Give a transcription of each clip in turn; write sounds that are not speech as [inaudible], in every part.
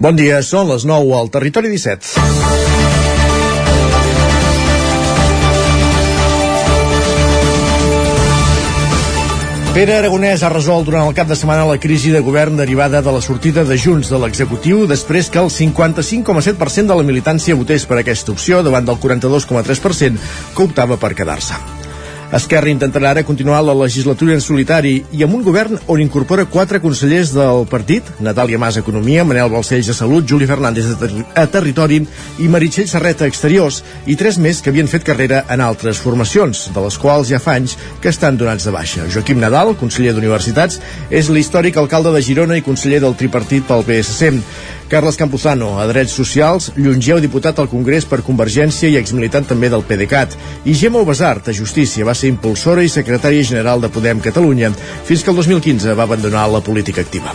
Bon dia, són les 9 al Territori 17. Pere Aragonès ha resolt durant el cap de setmana la crisi de govern derivada de la sortida de Junts de l'executiu després que el 55,7% de la militància votés per aquesta opció davant del 42,3% que optava per quedar-se. Esquerra intentarà ara continuar la legislatura en solitari i amb un govern on incorpora quatre consellers del partit, Natàlia Mas Economia, Manel Balcells a Salut, Juli Fernández a, ter a Territori i Meritxell Serreta Exteriors i tres més que havien fet carrera en altres formacions, de les quals ja fa anys que estan donats de baixa. Joaquim Nadal, conseller d'Universitats, és l'històric alcalde de Girona i conseller del tripartit pel PSC. Carles Campuzano, a Drets Socials, llongeu diputat al Congrés per Convergència i exmilitant també del PDeCAT. I Gemma Obesart, a Justícia, va ser impulsora i secretària general de Podem Catalunya, fins que el 2015 va abandonar la política activa.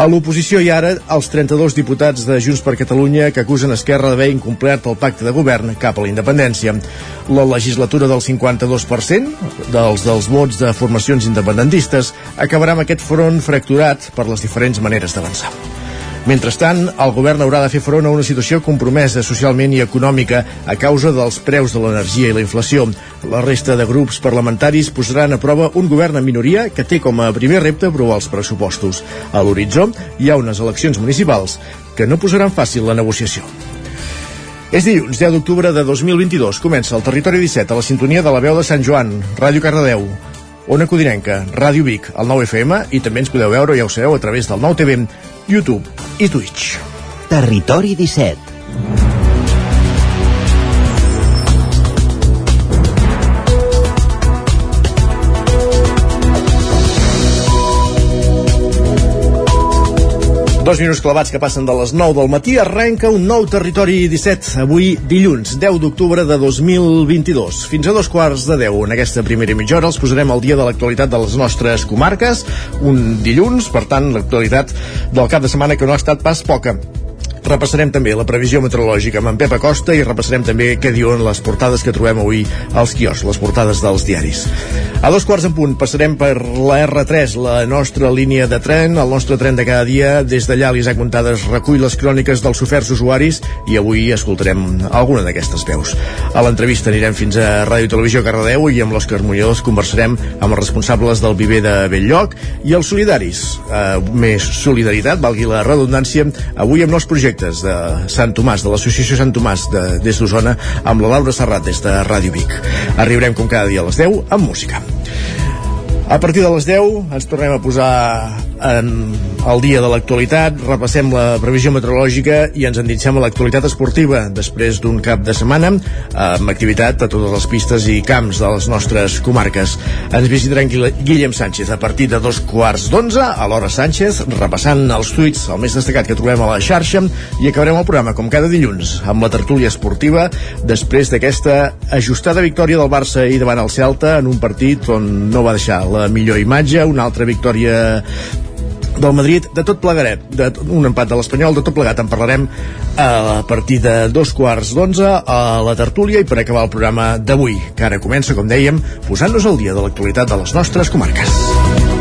A l'oposició hi ara els 32 diputats de Junts per Catalunya que acusen Esquerra d'haver incomplert el pacte de govern cap a la independència. La legislatura del 52% dels, dels vots de formacions independentistes acabarà amb aquest front fracturat per les diferents maneres d'avançar. Mentrestant, el govern haurà de fer front a una situació compromesa socialment i econòmica a causa dels preus de l'energia i la inflació. La resta de grups parlamentaris posaran a prova un govern en minoria que té com a primer repte aprovar els pressupostos. A l'horitzó hi ha unes eleccions municipals que no posaran fàcil la negociació. És dilluns, 10 d'octubre de 2022. Comença el Territori 17 a la sintonia de la veu de Sant Joan, Ràdio Cardedeu, Ona Codinenca, Ràdio Vic, el 9 FM i també ens podeu veure, ja ho sabeu, a través del 9 TV YouTube i Twitch. Territori 17 Dos minuts clavats que passen de les 9 del matí arrenca un nou Territori 17, avui dilluns, 10 d'octubre de 2022. Fins a dos quarts de 10 en aquesta primera mitja hora els posarem al dia de l'actualitat de les nostres comarques, un dilluns, per tant, l'actualitat del cap de setmana que no ha estat pas poca. Repassarem també la previsió meteorològica amb en Pep Acosta i repassarem també què diuen les portades que trobem avui als quioscs, les portades dels diaris. A dos quarts en punt passarem per la R3, la nostra línia de tren, el nostre tren de cada dia. Des d'allà l'Isaac Montades recull les cròniques dels oferts usuaris i avui escoltarem alguna d'aquestes veus. A l'entrevista anirem fins a Ràdio Televisió Cardedeu i amb l'Òscar Muñoz conversarem amb els responsables del viver de Belllloc i els solidaris. Eh, més solidaritat, valgui la redundància, avui amb nous projectes de Sant Tomàs, de l'Associació Sant Tomàs de, des d'Osona, amb la Laura Serrat des de Ràdio Vic. Arribarem com cada dia a les 10 amb música. A partir de les 10 ens tornem a posar en el dia de l'actualitat, repassem la previsió meteorològica i ens endinsem a l'actualitat esportiva després d'un cap de setmana amb activitat a totes les pistes i camps de les nostres comarques. Ens visitaran Guillem Sánchez a partir de dos quarts d'onze a l'hora Sánchez, repassant els tuits, el més destacat que trobem a la xarxa i acabarem el programa com cada dilluns amb la tertúlia esportiva després d'aquesta ajustada victòria del Barça i davant el Celta en un partit on no va deixar la millor imatge, una altra victòria del Madrid, de tot plegaret, de un empat de l'Espanyol, de tot plegat en parlarem a partir de dos quarts d'onze a la tertúlia i per acabar el programa d'avui, que ara comença, com dèiem, posant-nos al dia de l'actualitat de les nostres comarques.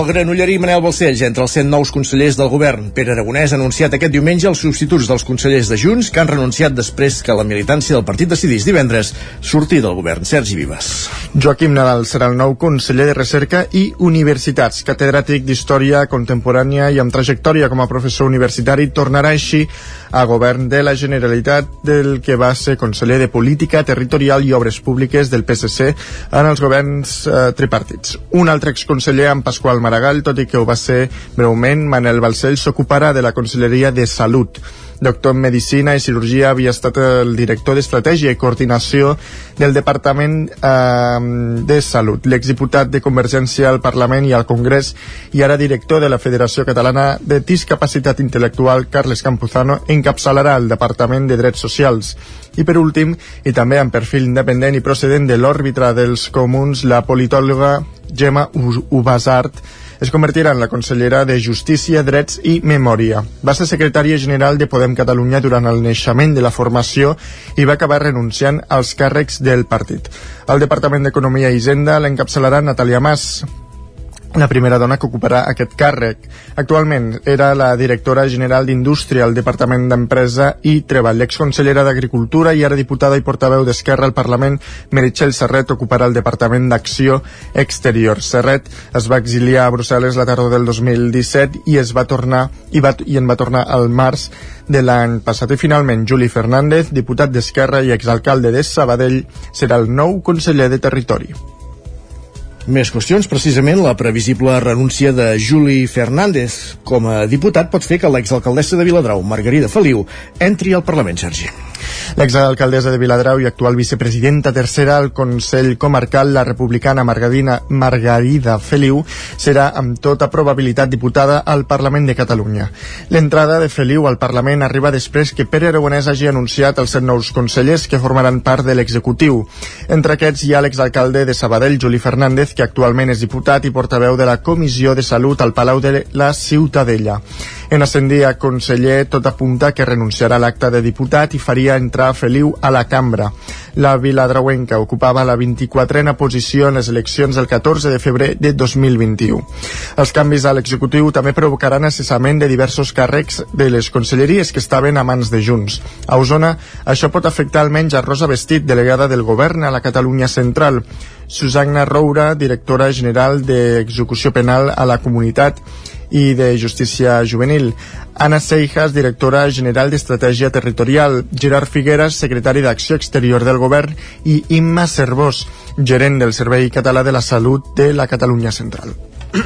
El granollerí Manel Balcells entre els 100 nous consellers del govern. Pere Aragonès ha anunciat aquest diumenge els substituts dels consellers de Junts que han renunciat després que la militància del partit decidís divendres sortir del govern. Sergi Vives. Joaquim Nadal serà el nou conseller de Recerca i Universitats, catedràtic d'Història Contemporània i amb trajectòria com a professor universitari, tornarà així a govern de la Generalitat del que va ser conseller de Política Territorial i Obres Públiques del PSC en els governs eh, tripartits. Un altre exconseller, en Pasqual Maragall, tot i que ho va ser breument, Manel Balcell s'ocuparà de la Conselleria de Salut. Doctor en Medicina i Cirurgia, havia estat el director d'Estratègia i Coordinació del Departament eh, de Salut, l'exdiputat de Convergència al Parlament i al Congrés i ara director de la Federació Catalana de Discapacitat Intel·lectual, Carles Campuzano, encapçalarà el Departament de Drets Socials. I per últim, i també amb perfil independent i procedent de l'òrbita dels comuns, la politòloga Gemma Ubasart, es convertirà en la consellera de Justícia, Drets i Memòria. Va ser secretària general de Podem Catalunya durant el naixement de la formació i va acabar renunciant als càrrecs del partit. El Departament d'Economia i Hisenda l'encapçalarà Natalia Mas, la primera dona que ocuparà aquest càrrec. Actualment era la directora general d'Indústria al Departament d'Empresa i Treball. L'exconsellera d'Agricultura i ara diputada i portaveu d'Esquerra al Parlament, Meritxell Serret, ocuparà el Departament d'Acció Exterior. Serret es va exiliar a Brussel·les la tardor del 2017 i es va tornar i, va, i en va tornar al març de l'any passat. I finalment, Juli Fernández, diputat d'Esquerra i exalcalde de Sabadell, serà el nou conseller de Territori. Més qüestions, precisament la previsible renúncia de Juli Fernández com a diputat pot fer que l'exalcaldessa de Viladrau, Margarida Feliu, entri al Parlament, Sergi. L'exalcaldessa de Viladrau i actual vicepresidenta tercera al Consell Comarcal, la republicana Margarina Margarida Feliu, serà amb tota probabilitat diputada al Parlament de Catalunya. L'entrada de Feliu al Parlament arriba després que Pere Aragonès hagi anunciat els set nous consellers que formaran part de l'executiu. Entre aquests hi ha l'exalcalde de Sabadell, Juli Fernández, que actualment és diputat i portaveu de la Comissió de Salut al Palau de la Ciutadella. En ascendir a conseller, tot apunta que renunciarà a l'acte de diputat i faria entrar Feliu a la cambra. La Viladrauenca ocupava la 24a posició en les eleccions del 14 de febrer de 2021. Els canvis a l'executiu també provocaran el cessament de diversos càrrecs de les conselleries que estaven a mans de Junts. A Osona, això pot afectar almenys a Rosa Vestit, delegada del govern a la Catalunya Central. Susanna Roura, directora general d'Execució Penal a la Comunitat i de Justícia Juvenil. Anna Seijas, directora general d'Estratègia Territorial, Gerard Figueres, secretari d'Acció Exterior del Govern i Imma Cervós, gerent del Servei Català de la Salut de la Catalunya Central. [clears throat]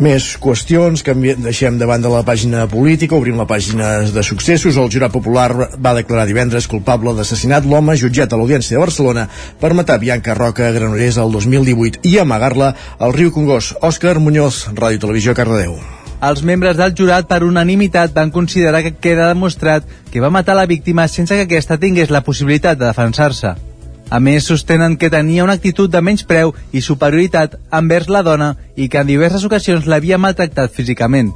Més qüestions, canviem, deixem davant de la pàgina política, obrim la pàgina de successos. El jurat popular va declarar divendres culpable d'assassinat l'home jutjat a l'Audiència de Barcelona per matar Bianca Roca a Granollers el 2018 i amagar-la al riu Congost. Òscar Muñoz, Ràdio Televisió, Cardedeu. Els membres del jurat per unanimitat van considerar que queda demostrat que va matar la víctima sense que aquesta tingués la possibilitat de defensar-se. A més, sostenen que tenia una actitud de menyspreu i superioritat envers la dona i que en diverses ocasions l'havia maltractat físicament.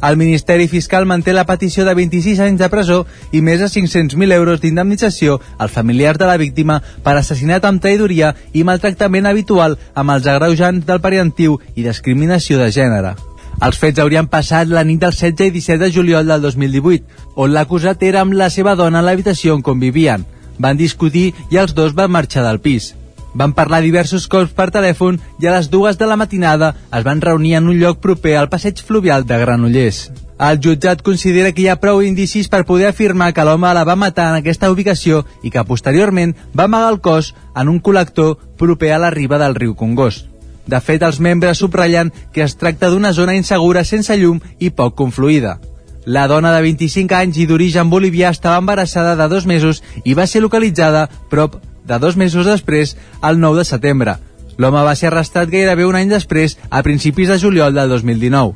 El Ministeri Fiscal manté la petició de 26 anys de presó i més de 500.000 euros d'indemnització als familiars de la víctima per assassinat amb traïdoria i maltractament habitual amb els agreujants del parentiu i discriminació de gènere. Els fets haurien passat la nit del 16 i 17 de juliol del 2018, on l'acusat era amb la seva dona a l'habitació on convivien. Van discutir i els dos van marxar del pis. Van parlar diversos cops per telèfon i a les dues de la matinada es van reunir en un lloc proper al passeig fluvial de Granollers. El jutjat considera que hi ha prou indicis per poder afirmar que l'home la va matar en aquesta ubicació i que posteriorment va amagar el cos en un col·lector proper a la riba del riu Congost. De fet, els membres subratllen que es tracta d'una zona insegura sense llum i poc confluïda. La dona de 25 anys i d'origen bolivià estava embarassada de dos mesos i va ser localitzada prop de dos mesos després, el 9 de setembre. L'home va ser arrestat gairebé un any després, a principis de juliol del 2019.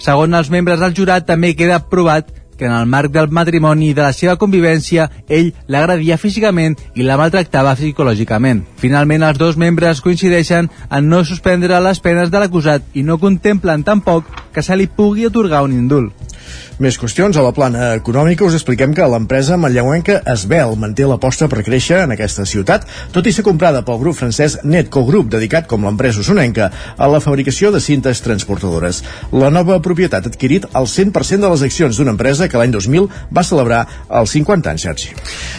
Segons els membres del jurat, també queda provat que en el marc del matrimoni i de la seva convivència ell l'agradia físicament i la maltractava psicològicament. Finalment, els dos membres coincideixen en no suspendre les penes de l'acusat i no contemplen tampoc que se li pugui otorgar un indult. Més qüestions. A la plana econòmica us expliquem que l'empresa manlleuenca Esbel manté l'aposta per créixer en aquesta ciutat, tot i ser comprada pel grup francès Netco Group, dedicat com l'empresa usonenca a la fabricació de cintes transportadores. La nova propietat ha adquirit el 100% de les accions d'una empresa que l'any 2000 va celebrar els 50 anys, Sergi.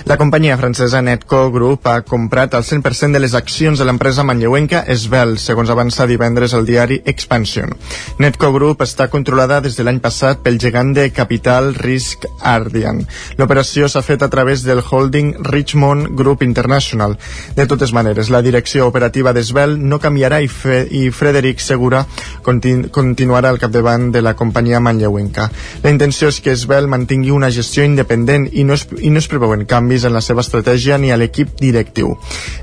La companyia francesa Netco Group ha comprat el 100% de les accions de l'empresa manlleuenca Esbel, segons avança divendres el diari Expansion. Netco Group està controlada des de l'any passat pel gegant de capital Risk Ardian. L'operació s'ha fet a través del holding Richmond Group International. De totes maneres, la direcció operativa d'Esbel no canviarà i, Fe i Frederic Segura continu continuarà al capdavant de la companyia manlleuenca. La intenció és que Esbel mantingui una gestió independent i no es, i no es preveuen canvis en la seva estratègia ni a l'equip directiu.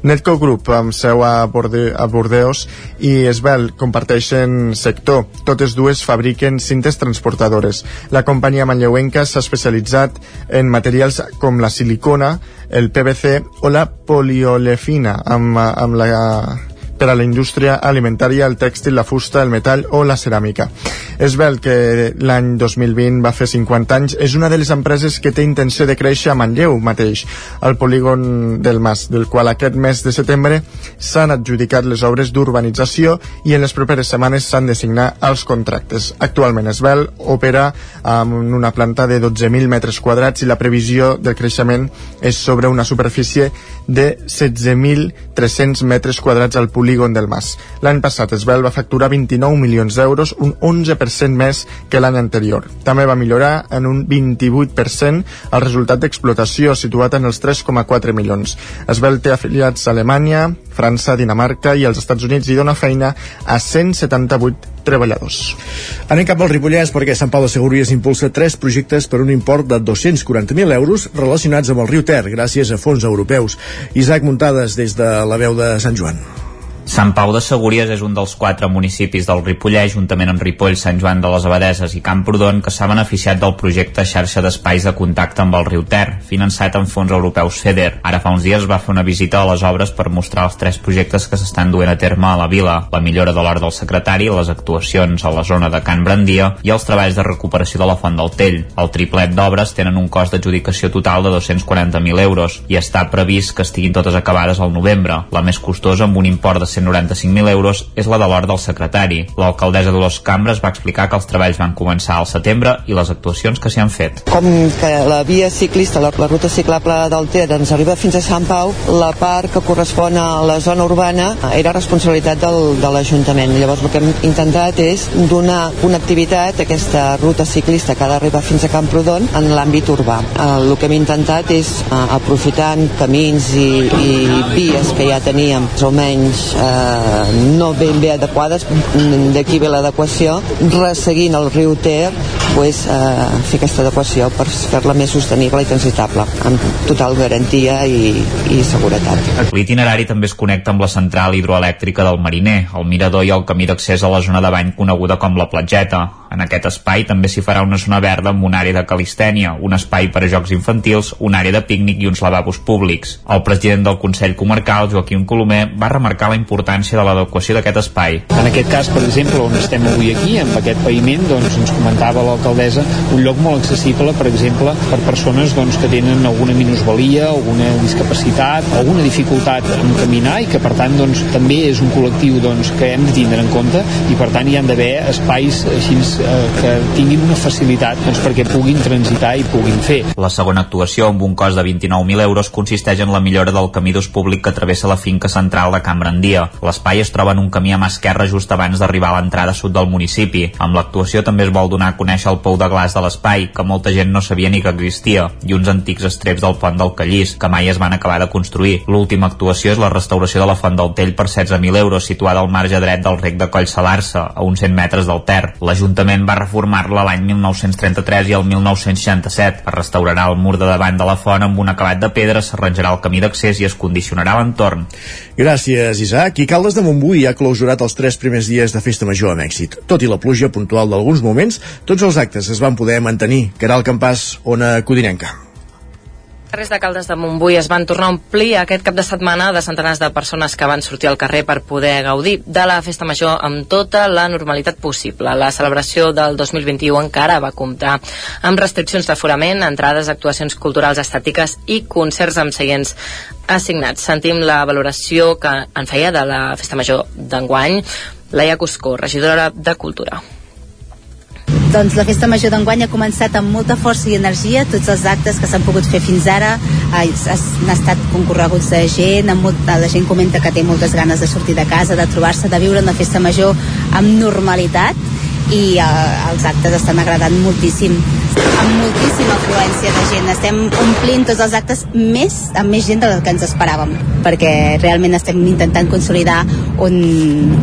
Netco Group, amb seu a, Borde a Bordeus, i Esbel comparteixen sector. Totes dues fabriquen cintes transportadores. La companyia manlleuenca s'ha especialitzat en materials com la silicona, el PVC o la poliolefina, amb, amb la per a la indústria alimentària, el tèxtil, la fusta, el metall o la ceràmica. Esbel, que l'any 2020 va fer 50 anys, és una de les empreses que té intenció de créixer a Manlleu mateix, al polígon del Mas, del qual aquest mes de setembre s'han adjudicat les obres d'urbanització i en les properes setmanes s'han de signar els contractes. Actualment Esbel opera amb una planta de 12.000 metres quadrats i la previsió del creixement és sobre una superfície de 16.300 metres quadrats al polígon del Mas. L'any passat Esbel va facturar 29 milions d'euros, un 11% més que l'any anterior. També va millorar en un 28% el resultat d'explotació, situat en els 3,4 milions. Esbel té afiliats a Alemanya, França, Dinamarca i els Estats Units i dona feina a 178 treballadors. Anem cap al Ripollès perquè Sant Pau de Segúries impulsa tres projectes per un import de 240.000 euros relacionats amb el riu Ter gràcies a fons europeus. Isaac Muntades des de la veu de Sant Joan. Sant Pau de Segúries és un dels quatre municipis del Ripollès, juntament amb Ripoll, Sant Joan de les Abadeses i Camprodon, que s'ha beneficiat del projecte xarxa d'espais de contacte amb el riu Ter, finançat amb fons europeus FEDER. Ara fa uns dies va fer una visita a les obres per mostrar els tres projectes que s'estan duent a terme a la vila, la millora de l'hort del secretari, les actuacions a la zona de Can Brandia i els treballs de recuperació de la Font del Tell. El triplet d'obres tenen un cost d'adjudicació total de 240.000 euros i està previst que estiguin totes acabades al novembre. La més costosa, amb un import de 195.000 euros és la de l'hora del secretari. L'alcaldessa Dolors Cambres va explicar que els treballs van començar al setembre i les actuacions que s'hi han fet. Com que la via ciclista, la, la ruta ciclable del Ter ens arriba fins a Sant Pau, la part que correspon a la zona urbana era responsabilitat del, de l'Ajuntament. Llavors el que hem intentat és donar connectivitat a aquesta ruta ciclista que ha d'arribar fins a Camprodon en l'àmbit urbà. El que hem intentat és, eh, aprofitant camins i, i vies que ja teníem, més o menys eh, no ben bé adequades, d'aquí ve l'adequació, resseguint el riu Ter, pues, eh, fer aquesta adequació per fer-la més sostenible i transitable, amb total garantia i, i seguretat. L'itinerari també es connecta amb la central hidroelèctrica del Mariner, el mirador i el camí d'accés a la zona de bany coneguda com la platgeta. En aquest espai també s'hi farà una zona verda amb una àrea de calistènia, un espai per a jocs infantils, una àrea de pícnic i uns lavabos públics. El president del Consell Comarcal, Joaquim Colomer, va remarcar la importància de l'adequació d'aquest espai. En aquest cas, per exemple, on estem avui aquí, amb aquest paviment, doncs ens comentava l'alcaldessa un lloc molt accessible, per exemple, per persones doncs, que tenen alguna minusvalia, alguna discapacitat, alguna dificultat en caminar i que per tant doncs, també és un col·lectiu doncs, que hem de tindre en compte i per tant hi han d'haver espais així eh, que tinguin una facilitat doncs, perquè puguin transitar i puguin fer. La segona actuació, amb un cost de 29.000 euros, consisteix en la millora del camí d'ús públic que travessa la finca central de Can Brandia. L'espai es troba en un camí a mà esquerra just abans d'arribar a l'entrada sud del municipi. Amb l'actuació també es vol donar a conèixer el pou de glaç de l'espai, que molta gent no sabia ni que existia, i uns antics estreps del pont del Callís, que mai es van acabar de construir. L'última actuació és la restauració de la Font del Tell per 16.000 euros, situada al marge dret del rec de Coll Salarsa, a uns 100 metres del Ter. L'Ajuntament va reformar-la l'any 1933 i el 1967. Es restaurarà el mur de davant de la font amb un acabat de pedra, s'arranjarà el camí d'accés i es condicionarà l'entorn. Gràcies, Isaac. I Caldes de Montbui ha clausurat els tres primers dies de festa major amb èxit. Tot i la pluja puntual d'alguns moments, tots els actes es van poder mantenir. Caral Campàs, Ona Codinenca carrers de Caldes de Montbui es van tornar a omplir aquest cap de setmana de centenars de persones que van sortir al carrer per poder gaudir de la festa major amb tota la normalitat possible. La celebració del 2021 encara va comptar amb restriccions d'aforament, entrades, actuacions culturals estàtiques i concerts amb seients assignats. Sentim la valoració que en feia de la festa major d'enguany Laia Cuscó, regidora de Cultura. Doncs la festa major d'enguany ha començat amb molta força i energia. Tots els actes que s'han pogut fer fins ara eh, han estat concorreguts de gent, amb molt, la gent comenta que té moltes ganes de sortir de casa, de trobar-se, de viure una festa major amb normalitat i eh, els actes estan agradant moltíssim. Amb moltíssima afluència de gent. Estem omplint tots els actes més amb més gent del que ens esperàvem perquè realment estem intentant consolidar un,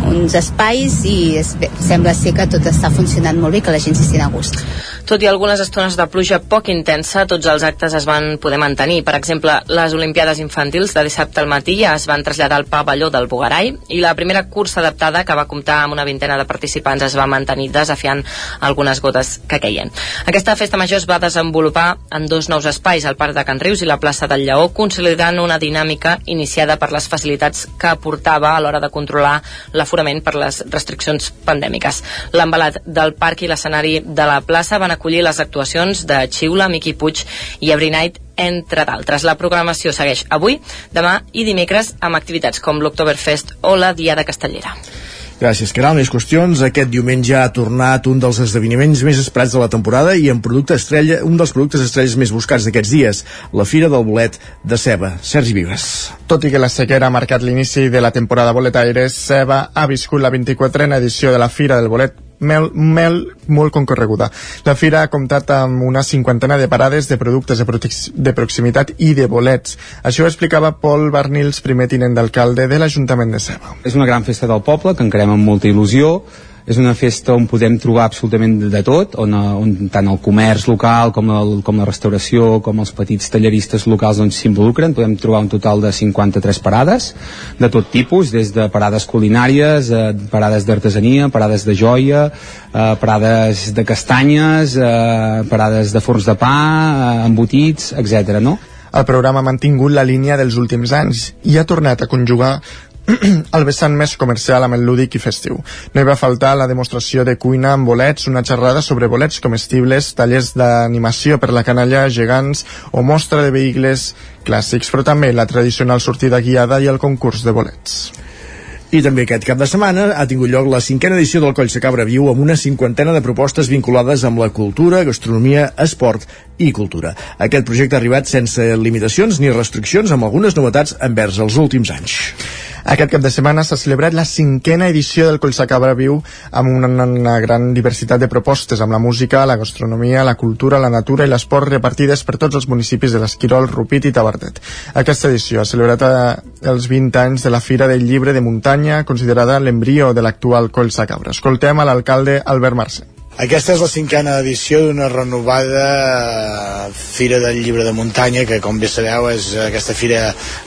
uns espais i es, sembla ser que tot està funcionant molt bé que la gent s'hi a gust. Tot i algunes estones de pluja poc intensa, tots els actes es van poder mantenir. Per exemple, les Olimpiades infantils de dissabte al matí ja es van traslladar al pavelló del Bugarai i la primera cursa adaptada, que va comptar amb una vintena de participants, es va mantenir desafiant algunes gotes que queien. Aquesta festa major es va desenvolupar en dos nous espais, el Parc de Can Rius i la plaça del Lleó, consolidant una dinàmica iniciada per les facilitats que aportava a l'hora de controlar l'aforament per les restriccions pandèmiques. L'embalat del parc i l'escenari de la plaça van acollir les actuacions de Xiula, Miqui Puig i Every Night entre d'altres. La programació segueix avui, demà i dimecres amb activitats com l'Octoberfest o la Diada Castellera. Gràcies, Caral. Més qüestions. Aquest diumenge ha tornat un dels esdeveniments més esperats de la temporada i en producte estrella, un dels productes estrelles més buscats d'aquests dies, la Fira del Bolet de Ceba. Sergi Vives. Tot i que la sequera ha marcat l'inici de la temporada boletaires, Ceba ha viscut la 24a edició de la Fira del Bolet mel, mel molt concorreguda. La fira ha comptat amb una cinquantena de parades de productes de, de proximitat i de bolets. Això ho explicava Pol Barnils, primer tinent d'alcalde de l'Ajuntament de Ceba. És una gran festa del poble que encarem amb molta il·lusió és una festa on podem trobar absolutament de tot, on, on tant el comerç local com, el, com la restauració, com els petits talleristes locals doncs, s'involucren. Podem trobar un total de 53 parades de tot tipus, des de parades culinàries, eh, parades d'artesania, parades de joia, eh, parades de castanyes, eh, parades de forns de pa, eh, embotits, etc. no? El programa ha mantingut la línia dels últims anys i ha tornat a conjugar [clears throat] el vessant més comercial amb el lúdic i festiu. No hi va faltar la demostració de cuina amb bolets, una xerrada sobre bolets comestibles, tallers d'animació per la canalla, gegants o mostra de vehicles clàssics, però també la tradicional sortida guiada i el concurs de bolets. I també aquest cap de setmana ha tingut lloc la cinquena edició del Coll Cabra Viu amb una cinquantena de propostes vinculades amb la cultura, gastronomia, esport i cultura. Aquest projecte ha arribat sense limitacions ni restriccions amb algunes novetats envers els últims anys. Aquest cap de setmana s'ha celebrat la cinquena edició del Collsacabra Viu amb una, una gran diversitat de propostes amb la música, la gastronomia, la cultura, la natura i l'esport repartides per tots els municipis de l'Esquirol, Rupit i Tabartet. Aquesta edició ha celebrat eh, els 20 anys de la Fira del Llibre de Muntanya, considerada l'embrió de l'actual Collsacabra. Escoltem a l'alcalde Albert Marce. Aquesta és la cinquena edició d'una renovada Fira del Llibre de Muntanya, que com bé sabeu és, aquesta fira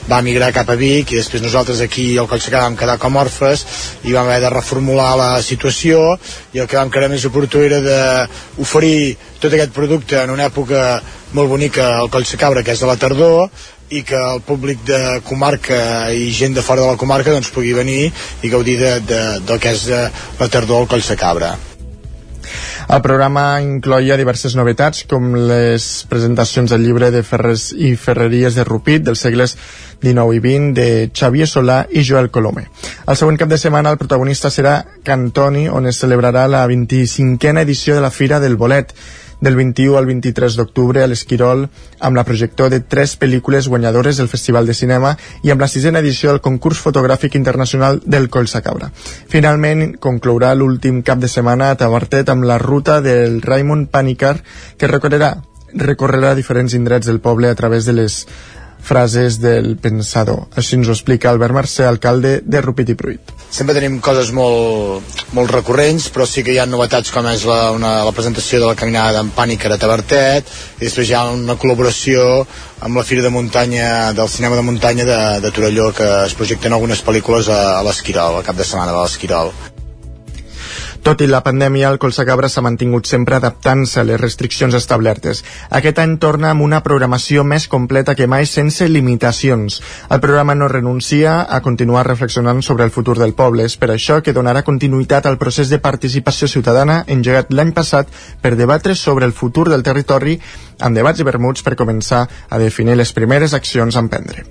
va migrar cap a Vic i després nosaltres aquí al Collsecar vam quedar com orfes i vam haver de reformular la situació i el que vam creure més oportú era d'oferir tot aquest producte en una època molt bonica al Collsecabra, que és de la tardor, i que el públic de comarca i gent de fora de la comarca doncs, pugui venir i gaudir de, de, del que és eh, la tardor al Collsecabra. El programa incloïa diverses novetats, com les presentacions del llibre de Ferres i Ferreries de Rupit dels segles XIX i XX de Xavier Solà i Joel Colome. El següent cap de setmana el protagonista serà Cantoni, on es celebrarà la 25a edició de la Fira del Bolet, del 21 al 23 d'octubre a l'Esquirol amb la projecció de tres pel·lícules guanyadores del Festival de Cinema i amb la sisena edició del concurs fotogràfic internacional del Colsa Cabra. Finalment, conclourà l'últim cap de setmana a Tabartet amb la ruta del Raymond Panicar que recorrerà recorrerà diferents indrets del poble a través de les frases del pensador. Així ens ho explica Albert Mercè, alcalde de Rupit i Pruit. Sempre tenim coses molt, molt recurrents, però sí que hi ha novetats com és la, una, la presentació de la caminada d'en Pànic a Tabertet, i després hi ha una col·laboració amb la Fira de Muntanya, del cinema de muntanya de, de Torelló, que es projecten algunes pel·lícules a, a l'Esquirol, al cap de setmana de l'Esquirol. Tot i la pandèmia, el Colsacabra s'ha mantingut sempre adaptant-se a les restriccions establertes. Aquest any torna amb una programació més completa que mai sense limitacions. El programa no renuncia a continuar reflexionant sobre el futur del poble. És per això que donarà continuïtat al procés de participació ciutadana engegat l'any passat per debatre sobre el futur del territori amb debats i vermuts per començar a definir les primeres accions a emprendre.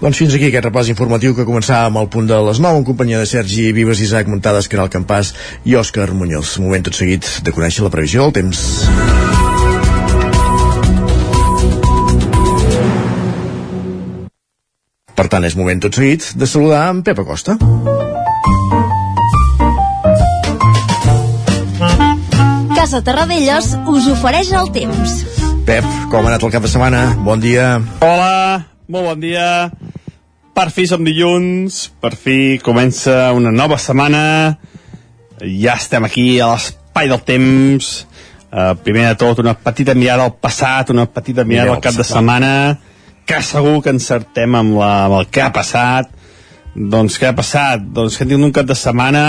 Doncs fins aquí aquest repàs informatiu que començava amb el punt de les 9 en companyia de Sergi Vives, Isaac Muntades, Caral Campàs i Òscar Muñoz. Moment tot seguit de conèixer la previsió del temps. Per tant, és moment tot seguit de saludar en Pep Acosta. Casa Terradellos us ofereix el temps. Pep, com ha anat el cap de setmana? Bon dia. Hola, molt bon dia. Per fi som dilluns, per fi comença una nova setmana, ja estem aquí a l'espai del temps, Uh, primer de tot, una petita mirada al passat, una petita mirada al cap de setmana, que segur que encertem amb, la, amb el que ha passat. Doncs què ha passat? Doncs que hem tingut un cap de setmana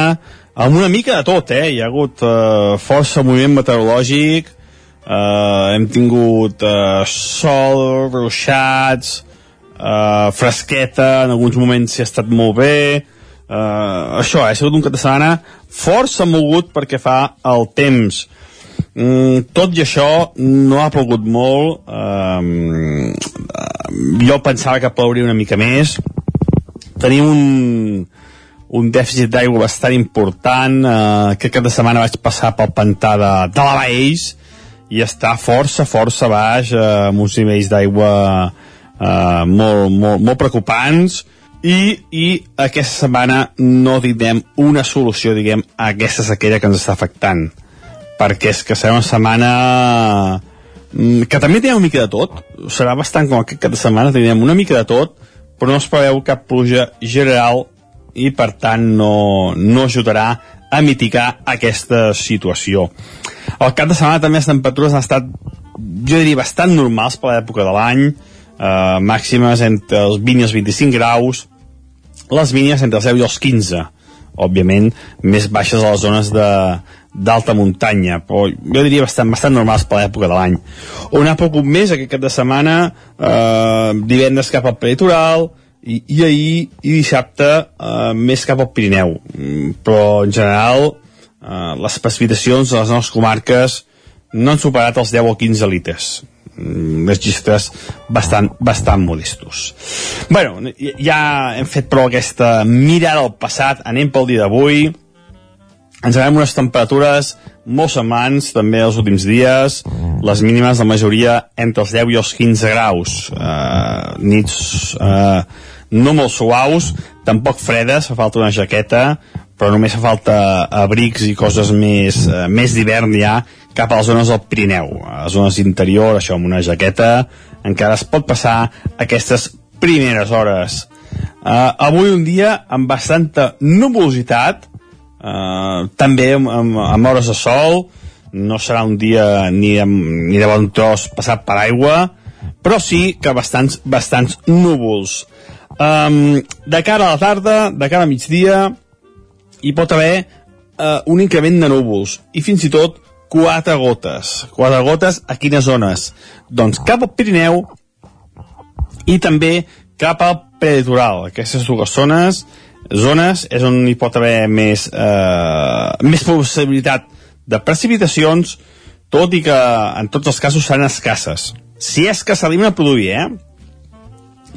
amb una mica de tot, eh? Hi ha hagut uh, força moviment meteorològic, uh, hem tingut uh, sol, ruixats, uh, fresqueta, en alguns moments hi ha estat molt bé, uh, això, eh? ha sigut un cap de setmana força mogut perquè fa el temps. Mm, tot i això, no ha plogut molt. Um, jo pensava que plouria una mica més. Tenim un, un dèficit d'aigua bastant important. Uh, aquest cap de setmana vaig passar pel pantà de, de la Baix i està força, força baix, uh, amb uns nivells d'aigua uh, molt, molt, molt preocupants. I, i aquesta setmana no tindrem una solució, diguem, a aquesta sequera que ens està afectant. Perquè és que serà una setmana mm, que també tindrem una mica de tot. Serà bastant com aquest cap de setmana tindrem una mica de tot però no es preveu cap pluja general i per tant no, no ajudarà a mitigar aquesta situació. Al cap de setmana també les temperatures han estat jo diria bastant normals per l'època de l'any eh, màximes entre els 20 i els 25 graus les mínimes entre els 10 i els 15 òbviament més baixes a les zones de, d'alta muntanya, però jo diria bastant, bastant normals per l'època de l'any. On ha pogut més aquest cap de setmana, eh, divendres cap al peritoral, i, i ahir i dissabte eh, més cap al Pirineu. Mm, però en general eh, les precipitacions de les nostres comarques no han superat els 10 o 15 litres mm, registres bastant, bastant modestos. bueno, ja hem fet prou aquesta mirada al passat, anem pel dia d'avui, ens anem unes temperatures molt semblants també els últims dies, les mínimes la majoria entre els 10 i els 15 graus, uh, nits uh, no molt suaus, tampoc fredes, fa falta una jaqueta, però només fa falta abrics i coses més, uh, més d'hivern ja cap a les zones del Pirineu, a les zones interior, això amb una jaqueta, encara es pot passar aquestes primeres hores. Uh, avui un dia amb bastanta nuvolositat, Uh, també amb, amb, amb hores de sol no serà un dia ni de, ni de bon tros passat per aigua però sí que bastants, bastants núvols um, de cara a la tarda de cara a migdia hi pot haver uh, un increment de núvols i fins i tot quatre gotes quatre gotes a quines zones? doncs cap al Pirineu i també cap al preditoral aquestes dues zones zones és on hi pot haver més, eh, més possibilitat de precipitacions, tot i que en tots els casos seran escasses. Si és que s'arriben a produir, eh?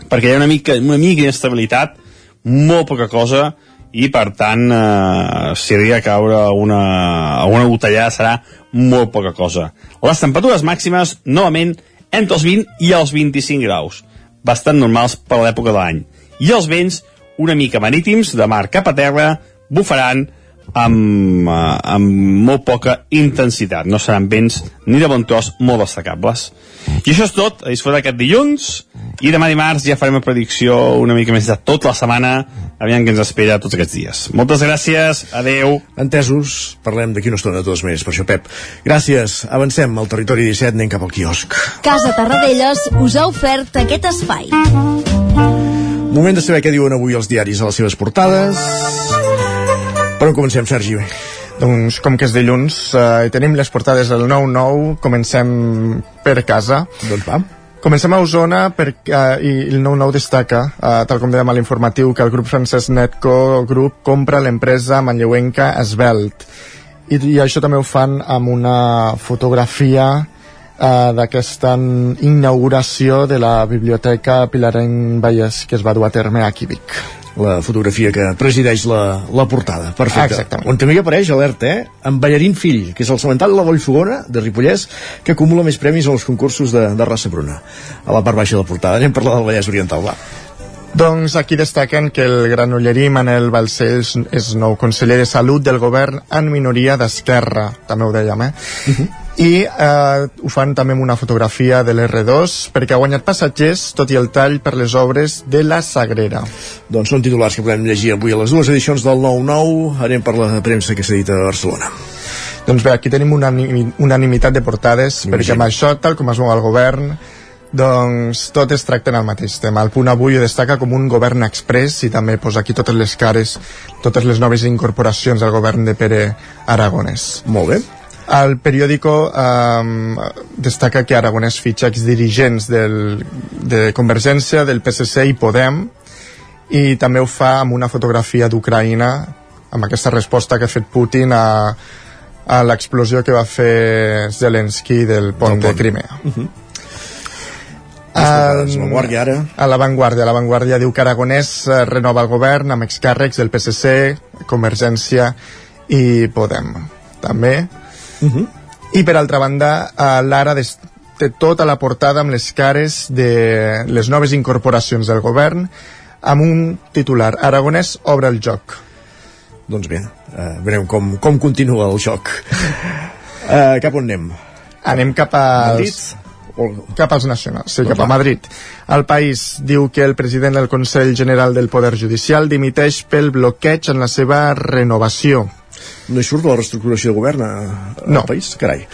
Perquè hi ha una mica, una mica d'inestabilitat, molt poca cosa, i per tant, eh, si arriba a caure una, una botellada serà molt poca cosa. Les temperatures màximes, novament, entre els 20 i els 25 graus, bastant normals per l'època de l'any. I els vents, una mica marítims, de mar cap a terra, bufaran amb, uh, amb molt poca intensitat. No seran vents ni de bon tros molt destacables. I això és tot, a disfrutar aquest dilluns, i demà dimarts ja farem una predicció una mica més de tota la setmana, aviam què ens espera tots aquests dies. Moltes gràcies, adeu. Entesos, parlem d'aquí una estona totes maneres, per això, Pep. Gràcies, avancem al territori 17, anem cap al quiosc. Casa Tarradellas us ha ofert aquest espai. Moment de saber què diuen avui els diaris a les seves portades. Per on comencem, Sergi? Doncs com que és dilluns eh, tenim les portades del 9-9, comencem per casa. Doncs va. Comencem a Osona perquè, uh, i el 9-9 destaca, uh, tal com dèiem a l'informatiu, que el grup francès Netco Group compra l'empresa manlleuenca Esbelt. I, I això també ho fan amb una fotografia uh, d'aquesta inauguració de la Biblioteca Pilarenc Vallès que es va dur a terme aquí a Vic la fotografia que presideix la, la portada. Perfecte. Exactament. On també hi apareix, alerta, eh? En Ballarín Fill, que és el cementari de la Vallfogona, de Ripollès, que acumula més premis als concursos de, de raça bruna. A la part baixa de la portada. Anem a parlar del Vallès Oriental, va. Doncs aquí destaquen que el granollerí Manel Balcells és nou conseller de Salut del govern en minoria d'Esquerra, també ho dèiem, eh? Uh -huh i eh, ho fan també amb una fotografia de l'R2 perquè ha guanyat passatgers tot i el tall per les obres de la Sagrera doncs són titulars que podem llegir avui a les dues edicions del 9-9 anem per la premsa que s'ha dit a Barcelona Doncs bé, aquí tenim una unanimitat de portades, Imagina. perquè amb això, tal com es mou el govern, doncs totes tracten el mateix tema. El punt avui ho destaca com un govern express i també posa aquí totes les cares, totes les noves incorporacions al govern de Pere Aragonès. Molt bé. El periòdico eh, destaca que Aragonès fitxa exdirigents del, de Convergència, del PSC i Podem i també ho fa amb una fotografia d'Ucraïna amb aquesta resposta que ha fet Putin a, a l'explosió que va fer Zelensky del pont, pont. de Crimea. Uh -huh. A l'avantguàrdia ara. A l'avantguàrdia. L'avantguàrdia diu que Aragonès eh, renova el govern amb excàrrecs del PSC, Convergència i Podem. També Uh. -huh. I per altra banda, uh, l'Ara té tota la portada amb les cares de les noves incorporacions del govern amb un titular Aragonès obre el joc doncs bé, uh, veurem com, com continua el joc uh, [laughs] cap on anem? anem cap a Madrid? cap als nacionals, sí, cap a Madrid. El país diu que el president del Consell General del Poder Judicial dimiteix pel bloqueig en la seva renovació no hi surt la reestructuració de govern a, a no. país? Carai.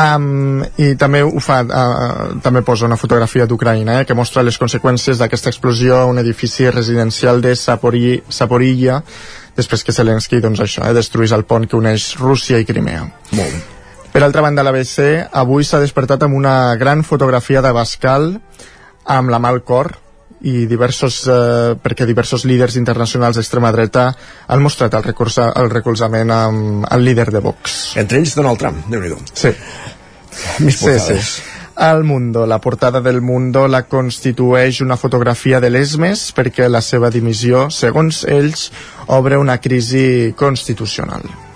Um, i també ho fa uh, també posa una fotografia d'Ucraïna eh, que mostra les conseqüències d'aquesta explosió a un edifici residencial de Sapori, Saporilla després que Zelensky doncs això, eh, destruís el pont que uneix Rússia i Crimea molt bé per altra banda, l'ABC avui s'ha despertat amb una gran fotografia de Bascal amb la mà al cor i diversos, eh, perquè diversos líders internacionals d'extrema dreta han mostrat el, recursa, el recolzament amb el líder de Vox. Entre ells Donald Trump, déu nhi Sí. Més sí, sí. El Mundo, la portada del Mundo la constitueix una fotografia de l'Esmes perquè la seva dimissió, segons ells, obre una crisi constitucional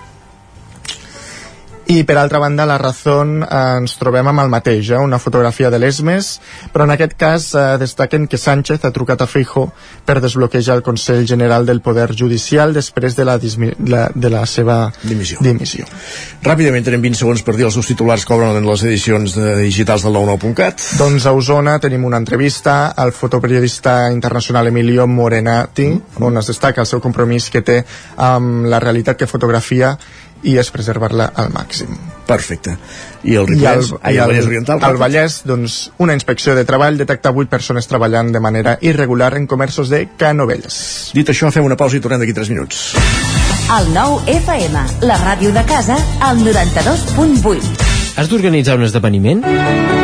i per altra banda la Razón eh, ens trobem amb el mateix, eh, una fotografia de l'ESMES però en aquest cas eh, destaquen que Sánchez ha trucat a Feijo per desbloquejar el Consell General del Poder Judicial després de la, la, de la seva dimissió. dimissió. Ràpidament tenim 20 segons per dir els seus titulars que obren en les edicions de digitals del 99.cat. Doncs a Osona tenim una entrevista al fotoperiodista internacional Emilio Morenati, mm. on es destaca el seu compromís que té amb la realitat que fotografia i és preservar-la al màxim. Perfecte. I el Ripollès, I el, i el, Vallès Oriental? Al Vallès, doncs, una inspecció de treball detecta 8 persones treballant de manera irregular en comerços de Canovelles. Dit això, fem una pausa i tornem d'aquí 3 minuts. El nou FM, la ràdio de casa, al 92.8. Has d'organitzar un esdeveniment?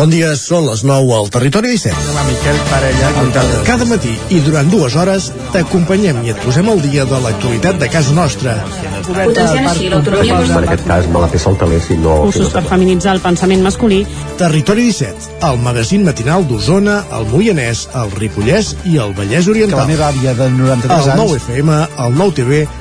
Bon dia, són les 9 al Territori 17. Hola, Miquel Parella. Cada, cada matí i durant dues hores t'acompanyem i et posem al dia de l'actualitat de casa nostra. Potenciant així l'autonomia... Per aquest cas me la peça el taler si no... Cursos per feminitzar el pensament masculí. Territori 17, el magazín matinal d'Osona, el Moianès, el Ripollès i el Vallès Oriental. Que la meva àvia de 93 anys... El 9 FM, el 9 TV,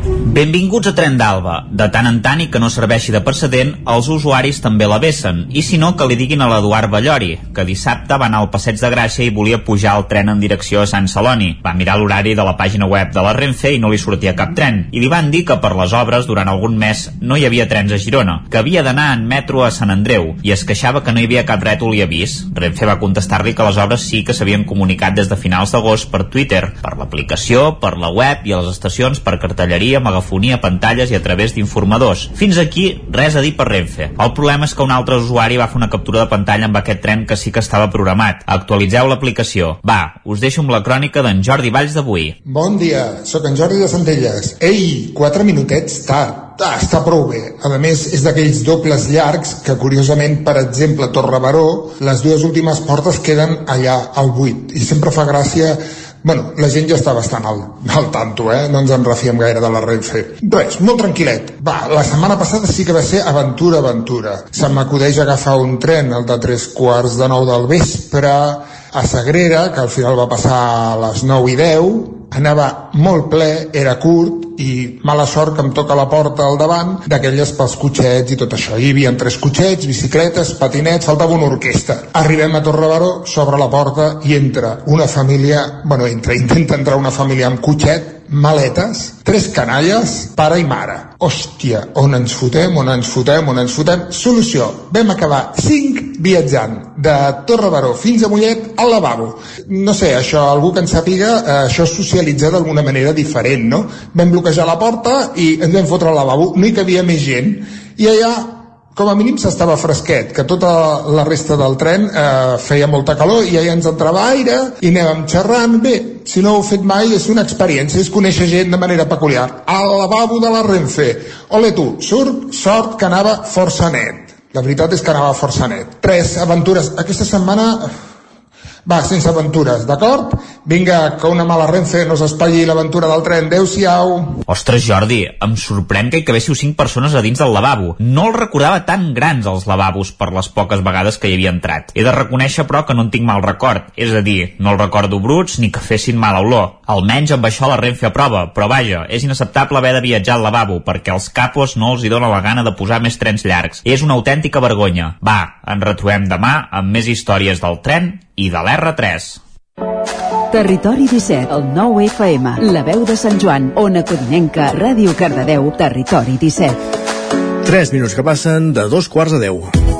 Benvinguts a Tren d'Alba. De tant en tant i que no serveixi de precedent, els usuaris també la vessen. I si no, que li diguin a l'Eduard Ballori, que dissabte va anar al Passeig de Gràcia i volia pujar el tren en direcció a Sant Celoni. Va mirar l'horari de la pàgina web de la Renfe i no li sortia cap tren. I li van dir que per les obres, durant algun mes, no hi havia trens a Girona, que havia d'anar en metro a Sant Andreu, i es queixava que no hi havia cap rètol i avís. Renfe va contestar-li que les obres sí que s'havien comunicat des de finals d'agost per Twitter, per l'aplicació, per la web i a les estacions per cartelleria, megafonia, pantalles i a través d'informadors. Fins aquí, res a dir per Renfe. El problema és que un altre usuari va fer una captura de pantalla amb aquest tren que sí que estava programat. Actualitzeu l'aplicació. Va, us deixo amb la crònica d'en Jordi Valls d'avui. Bon dia, sóc en Jordi de Centelles. Ei, quatre minutets tard. Ah, està prou bé. A més, és d'aquells dobles llargs que, curiosament, per exemple, Torre Baró, les dues últimes portes queden allà al buit. I sempre fa gràcia Bueno, la gent ja està bastant al, al tanto, eh? No ens en refiem gaire de la Renfe. Res, molt tranquil·let. Va, la setmana passada sí que va ser aventura, aventura. Se m'acudeix agafar un tren, el de tres quarts de nou del vespre, a Sagrera, que al final va passar a les 9 i 10, anava molt ple, era curt i mala sort que em toca la porta al davant d'aquelles pels cotxets i tot això. Hi havia tres cotxets, bicicletes, patinets, faltava una orquestra. Arribem a Torrebaró, s'obre la porta i entra una família, bueno, entra, [laughs] intenta entrar una família amb cotxet, maletes, tres canalles, pare i mare. Hòstia, on ens fotem, on ens fotem, on ens fotem? Solució, vam acabar cinc viatjant de Torre Baró fins a Mollet al lavabo. No sé, això, algú que en sàpiga, eh, això es socialitza d'alguna manera diferent, no? Vam bloquejar la porta i ens vam fotre al lavabo, no hi cabia més gent, i allà com a mínim s'estava fresquet, que tota la resta del tren eh, feia molta calor i ja ens entrava aire i anàvem xerrant. Bé, si no ho heu fet mai, és una experiència, és conèixer gent de manera peculiar. Al lavabo de la Renfe. Ole tu, surt, sort que anava força net. La veritat és que anava força net. Tres aventures. Aquesta setmana va, sense aventures, d'acord? Vinga, que una mala Renfe no s'espatlli l'aventura del tren. Adéu-siau. Ostres, Jordi, em sorprèn que hi cabéssiu cinc persones a dins del lavabo. No el recordava tan grans, els lavabos, per les poques vegades que hi havia entrat. He de reconèixer, però, que no en tinc mal record. És a dir, no el recordo bruts ni que fessin mala olor. Almenys amb això la Renfe aprova, però vaja, és inacceptable haver de viatjar al lavabo, perquè els capos no els hi dóna la gana de posar més trens llargs. És una autèntica vergonya. Va, ens retrobem demà amb més històries del tren i de l'R3. Territori 17, el 9 FM, la veu de Sant Joan, Ona Codinenca, Ràdio Cardedeu, Territori 17. 3 minuts que passen de dos quarts a 10.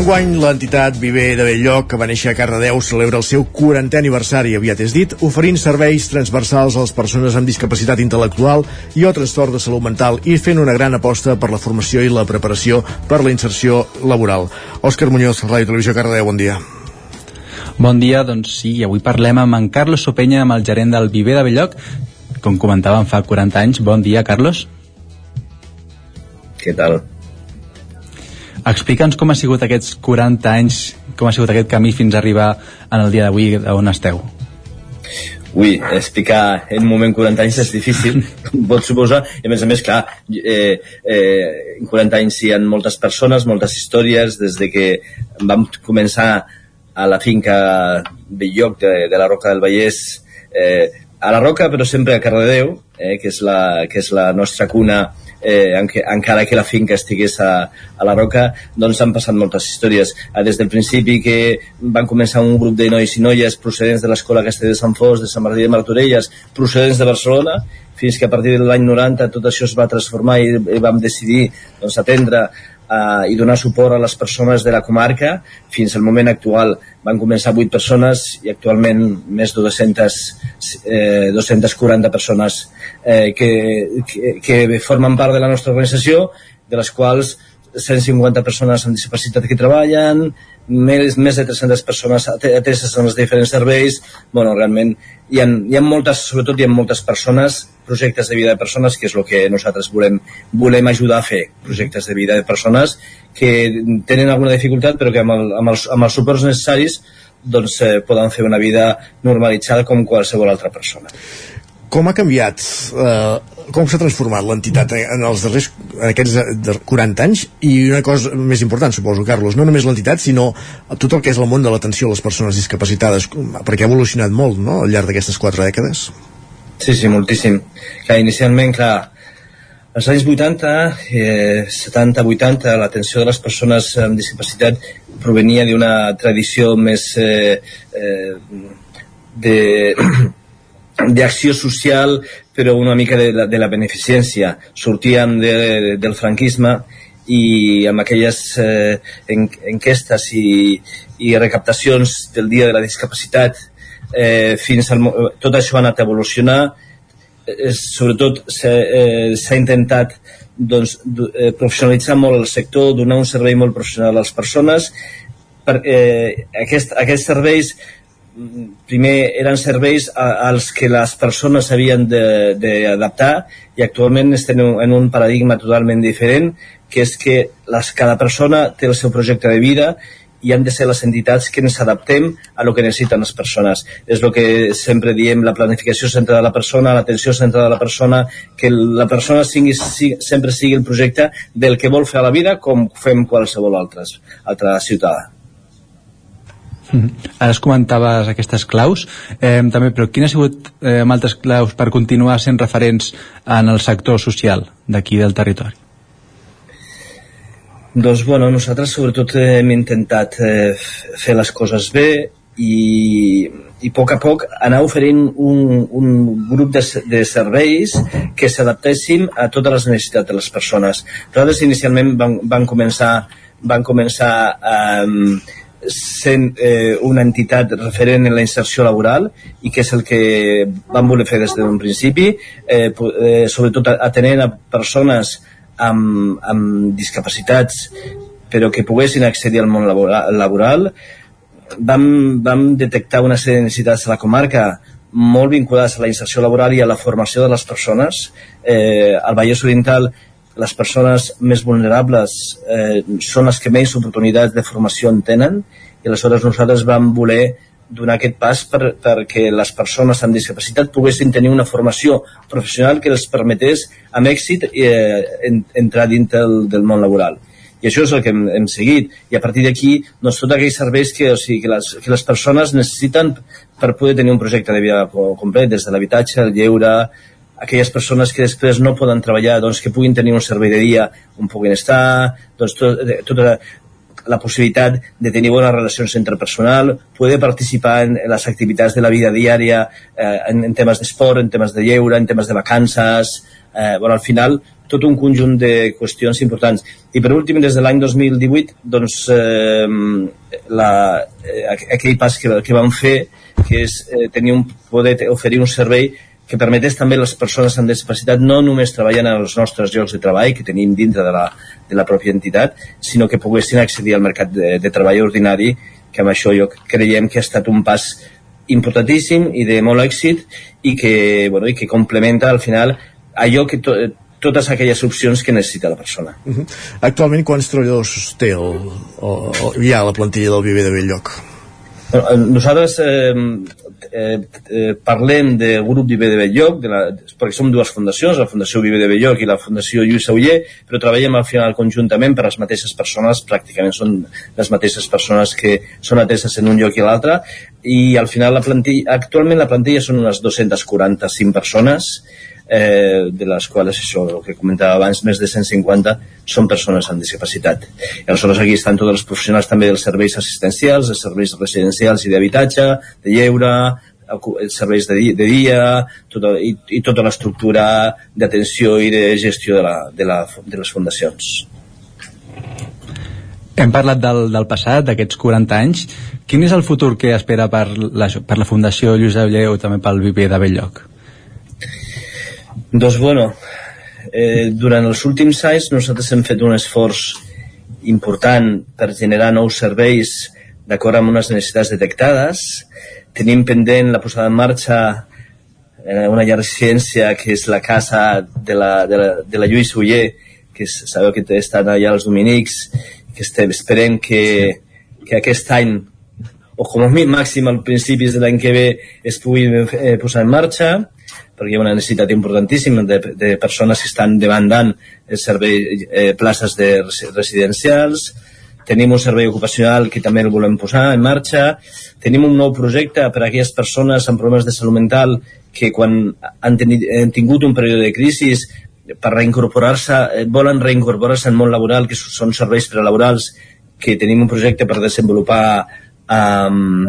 Enguany, l'entitat Viver de Belllloc, que va néixer a Cardedeu, celebra el seu 40è aniversari, aviat és dit, oferint serveis transversals a les persones amb discapacitat intel·lectual i o trastorn de salut mental i fent una gran aposta per la formació i la preparació per la inserció laboral. Òscar Muñoz, Ràdio Televisió Cardedeu, bon dia. Bon dia, doncs sí, avui parlem amb en Carlos Sopenya, amb el gerent del Viver de Belloc, com comentàvem fa 40 anys. Bon dia, Carlos. Què tal? Explica'ns com ha sigut aquests 40 anys, com ha sigut aquest camí fins a arribar en el dia d'avui on esteu. ui, explicar en un moment 40 anys és difícil, [laughs] com pots suposar, i a més a més, clar, eh, eh, en 40 anys hi ha moltes persones, moltes històries, des de que vam començar a la finca Belloc de, de la Roca del Vallès, eh, a la Roca, però sempre a Cardedeu, eh, que, és la, que és la nostra cuna eh, enque, encara que la finca estigués a, a la Roca, doncs han passat moltes històries. Eh, des del principi que van començar un grup de nois i noies procedents de l'escola Castell de Sant Fos, de Sant Martí de Martorelles, procedents de Barcelona, fins que a partir de l'any 90 tot això es va transformar i, i vam decidir doncs, atendre eh, i donar suport a les persones de la comarca. Fins al moment actual van començar 8 persones i actualment més de 200, eh, 240 persones eh, que, que, que formen part de la nostra organització, de les quals 150 persones amb discapacitat que treballen, més, més de 300 persones ateses en els diferents serveis. bueno, realment hi ha, hi ha moltes, sobretot hi ha moltes persones, projectes de vida de persones, que és el que nosaltres volem, volem ajudar a fer, projectes de vida de persones que tenen alguna dificultat però que amb, el, amb, els, amb els suports necessaris doncs, eh, poden fer una vida normalitzada com qualsevol altra persona com ha canviat, eh, com s'ha transformat l'entitat en els darrers en aquests 40 anys i una cosa més important, suposo, Carlos, no només l'entitat, sinó tot el que és el món de l'atenció a les persones discapacitades, perquè ha evolucionat molt, no?, al llarg d'aquestes quatre dècades. Sí, sí, moltíssim. Clar, inicialment, clar, als anys 80, eh, 70, 80, l'atenció de les persones amb discapacitat provenia d'una tradició més eh, eh, de [clears throat] d'acció social però una mica de la, de la beneficència. Sortíem de, de, del franquisme i amb aquelles eh, en, enquestes i, i recaptacions del dia de la discapacitat eh, fins al, tot això ha anat a evolucionar. Eh, sobretot s'ha eh, intentat doncs, eh, professionalitzar molt el sector, donar un servei molt professional a les persones. Per, eh, aquest, aquests serveis primer eren serveis als que les persones s'havien d'adaptar i actualment estem en un paradigma totalment diferent que és que les, cada persona té el seu projecte de vida i han de ser les entitats que ens adaptem a lo que necessiten les persones. És el que sempre diem, la planificació centrada a la persona, l'atenció centrada a la persona, que la persona sigui, sigui, sempre sigui el projecte del que vol fer a la vida com fem qualsevol altre, altra ciutadà. Mm -hmm. Ara es comentaves aquestes claus, eh, també, però quines ha sigut eh, altres claus per continuar sent referents en el sector social d'aquí del territori? Doncs, bueno, nosaltres sobretot hem intentat eh, fer les coses bé i, i a poc a poc anar oferint un, un grup de, de serveis que s'adaptessin a totes les necessitats de les persones. Nosaltres inicialment van, van començar van començar eh, sent eh, una entitat referent en la inserció laboral i que és el que vam voler fer des d'un principi, eh, eh, sobretot atenent a persones amb, amb discapacitats però que poguessin accedir al món laboral, laboral. Vam, vam detectar una sèrie de necessitats a la comarca molt vinculades a la inserció laboral i a la formació de les persones. Eh, al Vallès Oriental les persones més vulnerables eh, són les que més oportunitats de formació en tenen i aleshores nosaltres vam voler donar aquest pas per, perquè les persones amb discapacitat poguessin tenir una formació professional que els permetés amb èxit eh, en, entrar dintre del, del món laboral. I això és el que hem, hem seguit. I a partir d'aquí doncs, tots aquells serveis que, o sigui, que, les, que les persones necessiten per poder tenir un projecte de vida complet des de l'habitatge, el lleure aquelles persones que després no poden treballar doncs, que puguin tenir un servei de dia on puguin estar doncs, tot, tota la possibilitat de tenir bones relacions interpersonal, poder participar en, en les activitats de la vida diària eh, en, en temes d'esport, en temes de lleure, en temes de vacances, eh, bueno, al final tot un conjunt de qüestions importants. I per últim, des de l'any 2018, doncs, eh, la, eh, aquell pas que, que vam fer, que és eh, tenir un, poder oferir un servei que permetés també a les persones amb discapacitat no només treballant en els nostres llocs de treball que tenim dintre de la, de la pròpia entitat, sinó que poguessin accedir al mercat de, de treball ordinari, que amb això jo creiem que ha estat un pas importantíssim i de molt èxit i que, bueno, i que complementa al final allò que to, totes aquelles opcions que necessita la persona. Uh. -huh. Actualment quants treballadors té el, el, el, hi ha la plantilla del Viver de Belllloc? Eh, nosaltres eh, eh, eh, parlem del grup Viver de Belloc, de la, perquè som dues fundacions, la Fundació Viver de Belloc i la Fundació Lluís Sauller, però treballem al final conjuntament per les mateixes persones, pràcticament són les mateixes persones que són ateses en un lloc i l'altre, i al final la plantilla, actualment la plantilla són unes 245 persones, eh, de les quals, això, el que comentava abans, més de 150 són persones amb discapacitat. I aleshores aquí estan tots els professionals també dels serveis assistencials, els serveis residencials i d'habitatge, de lleure, serveis de dia, de dia tota, i, i tota l'estructura d'atenció i de gestió de, la, de, la, de les fundacions. Hem parlat del, del passat, d'aquests 40 anys. Quin és el futur que espera per la, per la Fundació Lluís Auller o també pel Viver de Belllloc? Doncs bueno, eh, durant els últims anys nosaltres hem fet un esforç important per generar nous serveis d'acord amb unes necessitats detectades. Tenim pendent la posada en marxa eh, una llar residència que és la casa de la, de la, de la Lluís Uller, que és, sabeu que estan allà els dominics, que estem, esperem que, que aquest any o com a màxim al principis de l'any que ve es pugui eh, posar en marxa perquè hi ha una necessitat importantíssima de, de persones que estan demandant servei, eh, places de residencials, tenim un servei ocupacional que també el volem posar en marxa, tenim un nou projecte per a aquelles persones amb problemes de salut mental que quan han, tenit, han tingut un període de crisi per reincorporar-se, eh, volen reincorporar-se al món laboral, que són serveis prelaborals, que tenim un projecte per desenvolupar um,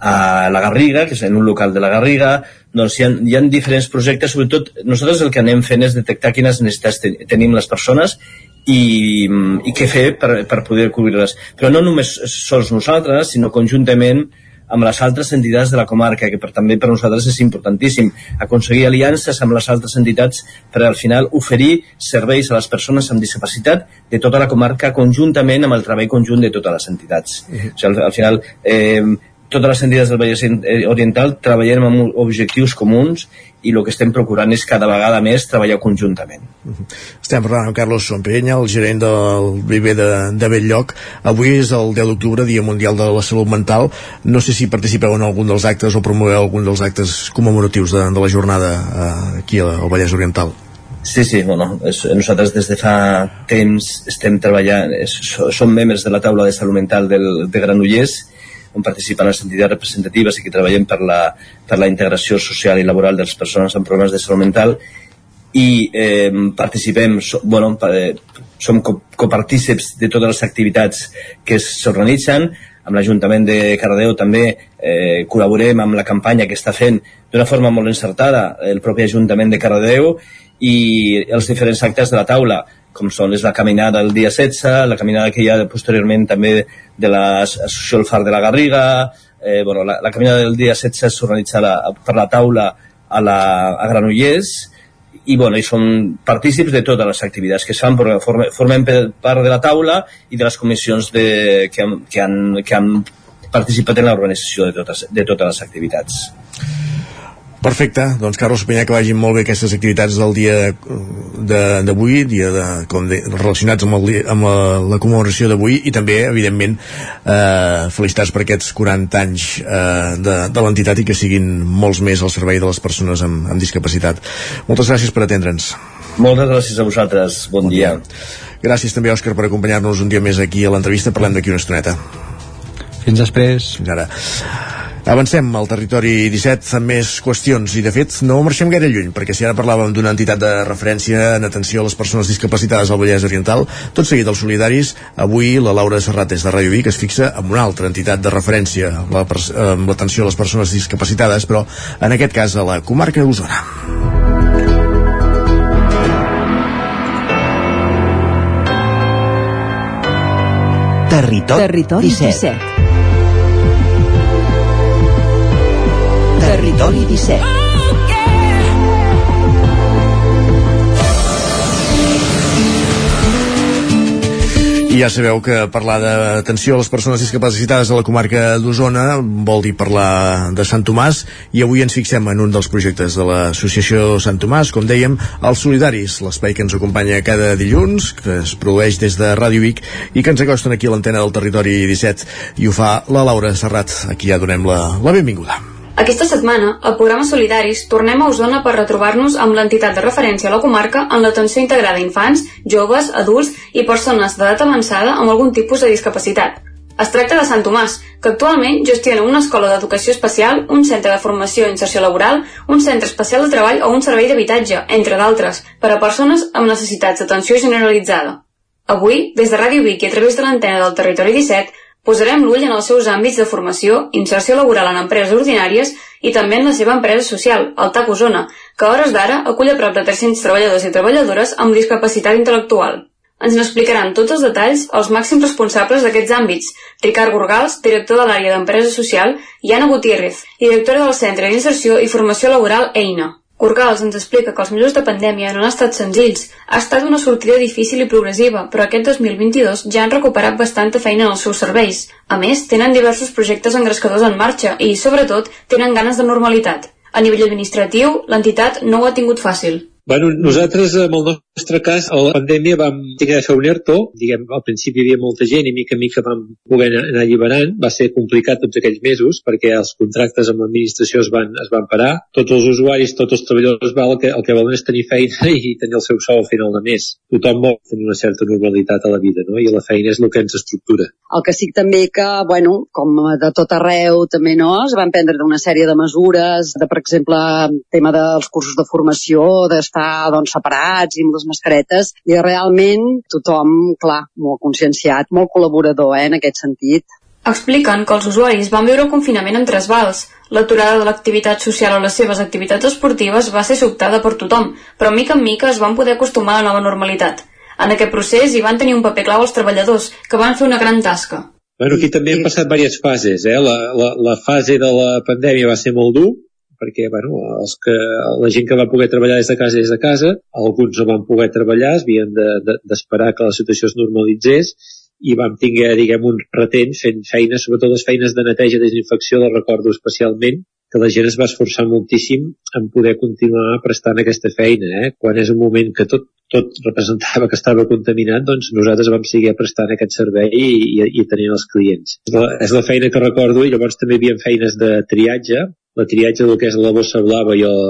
a la Garriga, que és en un local de la Garriga, doncs hi ha, hi ha diferents projectes, sobretot nosaltres el que anem fent és detectar quines necessitats te, tenim les persones i, i què fer per, per poder cobrir-les. Però no només sols nosaltres, sinó conjuntament amb les altres entitats de la comarca, que per, també per nosaltres és importantíssim aconseguir aliances amb les altres entitats per al final oferir serveis a les persones amb discapacitat de tota la comarca conjuntament amb el treball conjunt de totes les entitats. O sigui, al, al final eh, totes les entitats del Vallès eh, Oriental treballem amb objectius comuns i el que estem procurant és cada vegada més treballar conjuntament. Estem parlant amb Carlos Sompenya, el gerent del Viver de, de Belllloc. Avui és el 10 d'octubre, Dia Mundial de la Salut Mental. No sé si participeu en algun dels actes o promoveu algun dels actes commemoratius de, de la jornada eh, aquí al Vallès Oriental. Sí, sí, bueno, és, nosaltres des de fa temps estem treballant, és, som membres de la taula de salut mental del, de Granollers on participen les entitats representatives i que treballem per la, per la integració social i laboral de les persones amb problemes de salut mental. I eh, participem, so, bueno, eh, som copartíceps de totes les activitats que s'organitzen, amb l'Ajuntament de Cardedeu també eh, col·laborem amb la campanya que està fent d'una forma molt encertada el propi Ajuntament de Cardedeu i els diferents actes de la taula com són és la caminada el dia 16, la caminada que hi ha posteriorment també de l'associació El Far de la Garriga, eh, bueno, la, la caminada del dia 16 s'organitza per la taula a, la, a Granollers, i, bueno, i som partícips de totes les activitats que es fan, perquè formem part de la taula i de les comissions de, que, han, que, han, que han participat en l'organització de, totes, de totes les activitats. Perfecte, doncs Carlos Penyà que vagin molt bé aquestes activitats del dia d'avui, de, dia de, com de, relacionats amb, el, amb la, la commemoració d'avui i també, evidentment, eh, felicitats per aquests 40 anys eh, de, de l'entitat i que siguin molts més al servei de les persones amb, amb discapacitat. Moltes gràcies per atendre'ns. Moltes gràcies a vosaltres, bon, bon dia. dia. Gràcies també, Òscar, per acompanyar-nos un dia més aquí a l'entrevista. Parlem d'aquí una estoneta. Fins després. Fins ara. Avancem al territori 17 amb més qüestions i de fet no marxem gaire lluny perquè si ara parlàvem d'una entitat de referència en atenció a les persones discapacitades al Vallès Oriental, tot seguit els solidaris, avui la Laura Serrat des de Ràdio Vic es fixa en una altra entitat de referència amb l'atenció a les persones discapacitades però en aquest cas a la comarca d'Osona. Territori, Territori 17. 17. Territori 17. I ja sabeu que parlar d'atenció a les persones discapacitades a la comarca d'Osona vol dir parlar de Sant Tomàs i avui ens fixem en un dels projectes de l'associació Sant Tomàs, com dèiem, els Solidaris, l'espai que ens acompanya cada dilluns, que es produeix des de Ràdio Vic i que ens acosten aquí a l'antena del territori 17 i ho fa la Laura Serrat, a qui ja donem la, la benvinguda. Aquesta setmana, al programa Solidaris, tornem a Osona per retrobar-nos amb l'entitat de referència a la comarca en l'atenció integrada a infants, joves, adults i persones d'edat avançada amb algun tipus de discapacitat. Es tracta de Sant Tomàs, que actualment gestiona una escola d'educació especial, un centre de formació i inserció laboral, un centre especial de treball o un servei d'habitatge, entre d'altres, per a persones amb necessitats d'atenció generalitzada. Avui, des de Ràdio Vic i a través de l'antena del Territori 17, Posarem l'ull en els seus àmbits de formació, inserció laboral en empreses ordinàries i també en la seva empresa social, el TAC Osona, que a hores d'ara acull a prop de 300 treballadors i treballadores amb discapacitat intel·lectual. Ens n'explicaran tots els detalls els màxims responsables d'aquests àmbits, Ricard Gorgals, director de l'àrea d'empresa social, i Anna Gutiérrez, directora del Centre d'Inserció i Formació Laboral EINA. Corcals ens explica que els mesos de pandèmia no han estat senzills. Ha estat una sortida difícil i progressiva, però aquest 2022 ja han recuperat bastanta feina en els seus serveis. A més, tenen diversos projectes engrescadors en marxa i, sobretot, tenen ganes de normalitat. A nivell administratiu, l'entitat no ho ha tingut fàcil. Bueno, nosaltres, en el nostre cas, a la pandèmia vam tenir de fer un ERTO, diguem, al principi hi havia molta gent i mica en mica vam poder anar alliberant, va ser complicat tots aquells mesos perquè els contractes amb l'administració es, van, es van parar, tots els usuaris, tots els treballadors val, el que, el que volen és tenir feina [laughs] i tenir el seu sou al final de mes. Tothom vol tenir una certa normalitat a la vida, no? I la feina és el que ens estructura. El que sí també que, bueno, com de tot arreu també, no?, es van prendre una sèrie de mesures, de, per exemple, tema dels cursos de formació, d'estar estar doncs, separats i amb les mascaretes i realment tothom, clar, molt conscienciat, molt col·laborador eh, en aquest sentit. Expliquen que els usuaris van viure el confinament en tres vals. L'aturada de l'activitat social o les seves activitats esportives va ser sobtada per tothom, però mica en mica es van poder acostumar a la nova normalitat. En aquest procés hi van tenir un paper clau els treballadors, que van fer una gran tasca. Bueno, aquí també han passat diverses fases. Eh? La, la, la fase de la pandèmia va ser molt dur, perquè bueno, els que, la gent que va poder treballar des de casa des de casa, alguns no van poder treballar, havien d'esperar de, de, que la situació es normalitzés i vam tinguer, diguem, un retent fent feines, sobretot les feines de neteja i desinfecció, del recordo especialment, que la gent es va esforçar moltíssim en poder continuar prestant aquesta feina. Eh? Quan és un moment que tot, tot representava que estava contaminat, doncs nosaltres vam seguir prestant aquest servei i, i, i tenint els clients. És la, és la feina que recordo i llavors també hi havia feines de triatge, la triatge del que és la bossa blava i el,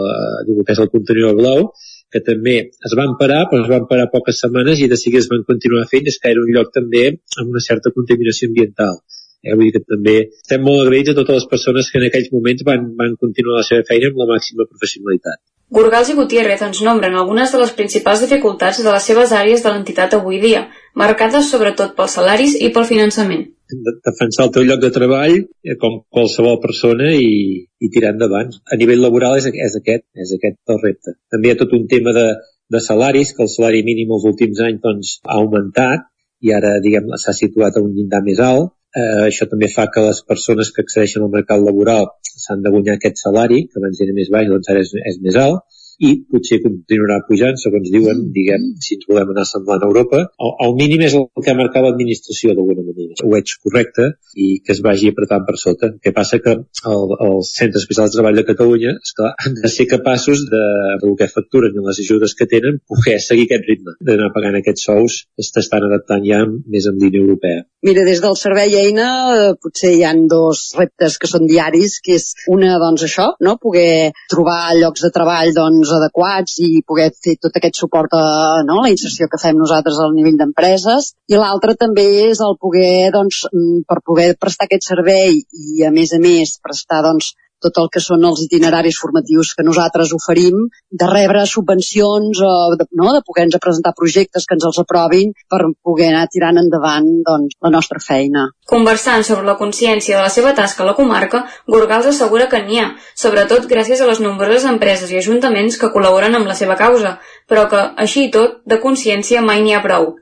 el que és el contenidor blau, que també es van parar, però es van parar poques setmanes i de seguida es van continuar fent, és que era un lloc també amb una certa contaminació ambiental. Eh? Vull dir que també estem molt agraïts a totes les persones que en aquells moments van, van continuar la seva feina amb la màxima professionalitat. Gurgals i Gutiérrez ens nombren algunes de les principals dificultats de les seves àrees de l'entitat avui dia, marcades sobretot pels salaris i pel finançament. Defensar el teu lloc de treball eh, com qualsevol persona i, i tirar endavant. A nivell laboral és, és aquest, és aquest el repte. També hi ha tot un tema de, de salaris, que el salari mínim els últims anys doncs, ha augmentat i ara diguem s'ha situat a un llindar més alt Eh, això també fa que les persones que accedeixen al mercat laboral s'han de guanyar aquest salari, que abans era més baix, doncs ara és, és més alt, i potser continuarà pujant, segons diuen, diguem, si ens volem anar semblant a Europa. El, el mínim és el que ha marcat l'administració d'alguna manera. Ho veig correcte i que es vagi apretant per sota. El que passa que el, els centres especials de treball de Catalunya esclar, [laughs] han de ser capaços de, del que facturen i les ajudes que tenen poder seguir aquest ritme, d'anar pagant aquests sous s'estan adaptant ja més en línia europea. Mira, des del servei Eina eh, potser hi han dos reptes que són diaris, que és una, doncs això, no? poder trobar llocs de treball doncs, adequats i poder fer tot aquest suport a no, la inserció que fem nosaltres al nivell d'empreses. I l'altre també és el poder, doncs, mm, per poder prestar aquest servei i, a més a més, prestar, doncs, tot el que són els itineraris formatius que nosaltres oferim, de rebre subvencions o de, no, de poder-nos presentar projectes que ens els aprovin per poder anar tirant endavant doncs, la nostra feina. Conversant sobre la consciència de la seva tasca a la comarca, Gorgals assegura que n'hi ha, sobretot gràcies a les nombroses empreses i ajuntaments que col·laboren amb la seva causa, però que, així i tot, de consciència mai n'hi ha prou.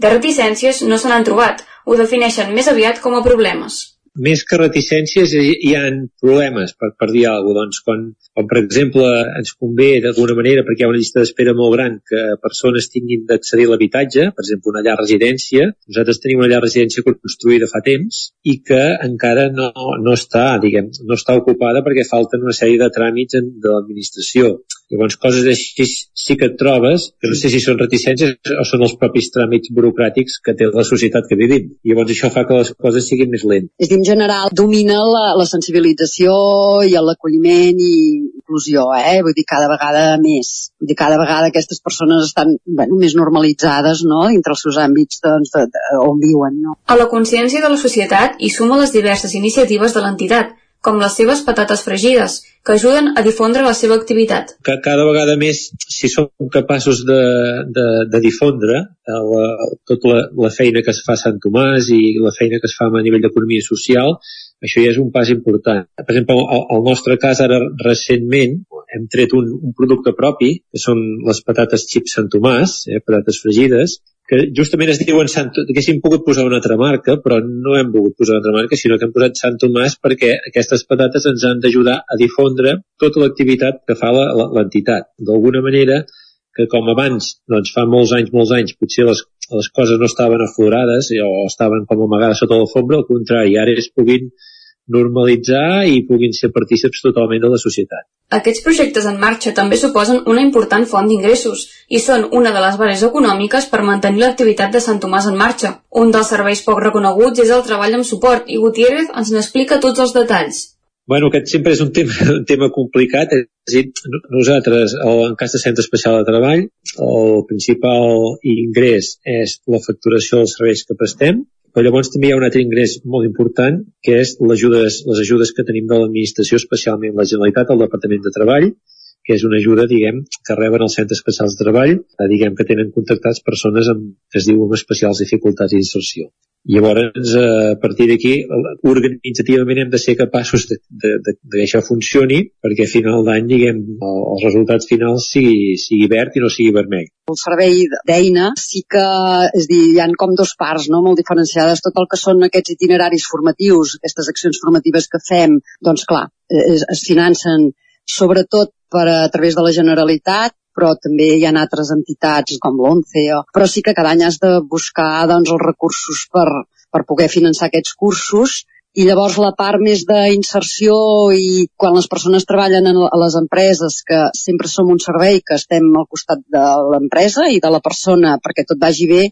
De reticències no se n'han trobat, ho defineixen més aviat com a problemes. Més que reticències hi, hi ha problemes per, per dir alguna cosa. Doncs quan, quan, per exemple, ens convé d'alguna manera, perquè hi ha una llista d'espera molt gran, que persones tinguin d'accedir a l'habitatge, per exemple, una llar residència, nosaltres tenim una llar residència construïda fa temps i que encara no, no està, diguem, no està ocupada perquè falten una sèrie de tràmits de l'administració. Llavors, coses així sí que et trobes, que no sé si són reticències o són els propis tràmits burocràtics que té la societat que vivim. Llavors això fa que les coses siguin més lentes. És dir, en general, domina la, la sensibilització i l'acolliment i inclusió, eh? Vull dir, cada vegada més. Vull dir, cada vegada aquestes persones estan bueno, més normalitzades, no?, dintre els seus àmbits doncs, de, de, on viuen, no? A la consciència de la societat hi suma les diverses iniciatives de l'entitat, com les seves patates fregides, que ajuden a difondre la seva activitat. Que cada vegada més, si som capaços de, de, de difondre eh, la, tota la, la feina que es fa a Sant Tomàs i la feina que es fa a nivell d'economia social, això ja és un pas important. Per exemple, al, al nostre cas, ara recentment, hem tret un, un producte propi, que són les patates xips Sant Tomàs, eh, patates fregides, que justament es diuen Sant... haguéssim pogut posar una altra marca, però no hem volgut posar una altra marca, sinó que hem posat Sant Tomàs perquè aquestes patates ens han d'ajudar a difondre tota l'activitat que fa l'entitat. D'alguna manera, que com abans, doncs fa molts anys, molts anys, potser les, les coses no estaven aflorades o estaven com amagades sota l'alfombra, al contrari, ara es puguin normalitzar i puguin ser partíceps totalment de la societat. Aquests projectes en marxa també suposen una important font d'ingressos i són una de les bases econòmiques per mantenir l'activitat de Sant Tomàs en marxa. Un dels serveis poc reconeguts és el treball amb suport i Gutiérrez ens n'explica tots els detalls. Bueno, aquest sempre és un tema, [laughs] un tema complicat. És dir, nosaltres, en cas de centre especial de treball, el principal ingrés és la facturació dels serveis que prestem, però llavors també hi ha un altre ingrés molt important, que és ajudes, les ajudes que tenim de l'administració, especialment la Generalitat, el Departament de Treball, que és una ajuda, diguem, que reben els centres especials de treball, eh, diguem que tenen contactats persones amb, que es diu amb especials dificultats d'inserció. Llavors, eh, a partir d'aquí, organitzativament hem de ser capaços de, de, de, de que això funcioni perquè a final d'any, diguem, el, els resultats finals sigui, sigui verd i no sigui vermell. El servei d'eina sí que, és dir, hi han com dos parts, no?, molt diferenciades. Tot el que són aquests itineraris formatius, aquestes accions formatives que fem, doncs clar, es, es financen sobretot per a, través de la Generalitat, però també hi ha altres entitats com l'ONCE, però sí que cada any has de buscar doncs, els recursos per, per poder finançar aquests cursos. I llavors la part més d'inserció i quan les persones treballen a les empreses, que sempre som un servei que estem al costat de l'empresa i de la persona perquè tot vagi bé,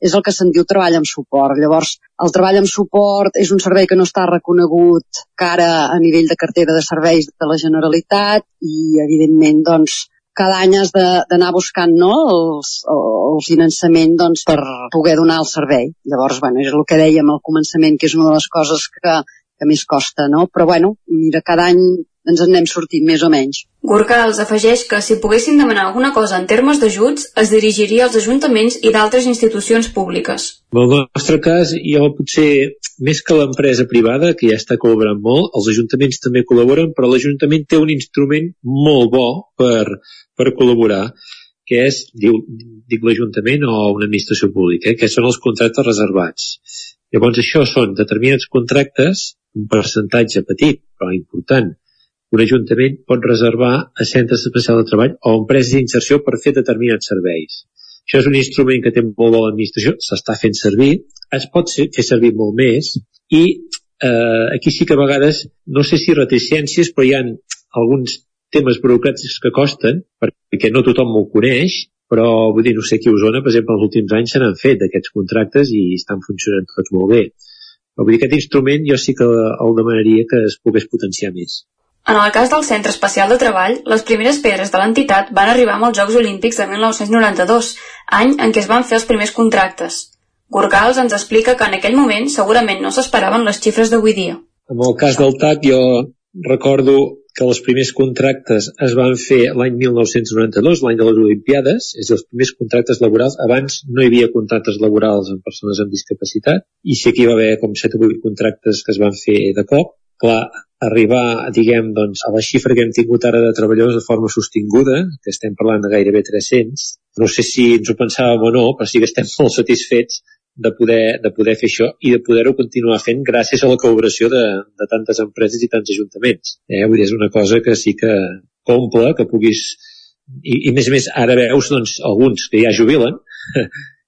és el que se'n diu treball amb suport. Llavors, el treball amb suport és un servei que no està reconegut cara a nivell de cartera de serveis de la Generalitat i, evidentment, doncs, cada any has d'anar buscant no, els, el finançament doncs, per poder donar el servei. Llavors, bueno, és el que dèiem al començament, que és una de les coses que, que més costa, no? Però, bueno, mira, cada any ens en anem sortint més o menys. els afegeix que si poguessin demanar alguna cosa en termes d'ajuts, es dirigiria als ajuntaments i d'altres institucions públiques. En el nostre cas, jo potser més que l'empresa privada, que ja està col·laborant molt, els ajuntaments també col·laboren, però l'Ajuntament té un instrument molt bo per, per col·laborar, que és, diu, dic l'Ajuntament o una administració pública, eh, que són els contractes reservats. Llavors això són determinats contractes, un percentatge petit però important, un ajuntament pot reservar a centres especials de treball o empreses d'inserció per fer determinats serveis. Això és un instrument que té molt de l'administració, s'està fent servir, es pot fer servir molt més i eh, aquí sí que a vegades, no sé si reticències, però hi ha alguns temes burocràtics que costen, perquè no tothom ho coneix, però vull dir, no sé aquí a Osona, per exemple, els últims anys se n'han fet d'aquests contractes i estan funcionant tots molt bé. Però vull dir, aquest instrument jo sí que el demanaria que es pogués potenciar més. En el cas del Centre Especial de Treball, les primeres pedres de l'entitat van arribar amb els Jocs Olímpics de 1992, any en què es van fer els primers contractes. Gorgals ens explica que en aquell moment segurament no s'esperaven les xifres d'avui dia. En el cas del TAC jo recordo que els primers contractes es van fer l'any 1992, l'any de les Olimpiades, és els primers contractes laborals. Abans no hi havia contractes laborals amb persones amb discapacitat, i sí que hi va haver com 7 o 8 contractes que es van fer de cop. Clar, arribar, diguem, doncs, a la xifra que hem tingut ara de treballadors de forma sostinguda, que estem parlant de gairebé 300, no sé si ens ho pensàvem o no, però sí que estem [laughs] molt satisfets de poder, de poder fer això i de poder-ho continuar fent gràcies a la col·laboració de, de tantes empreses i tants ajuntaments. Eh? Vull dir, és una cosa que sí que comple, que puguis... I, i més a més, ara veus doncs, alguns que ja jubilen,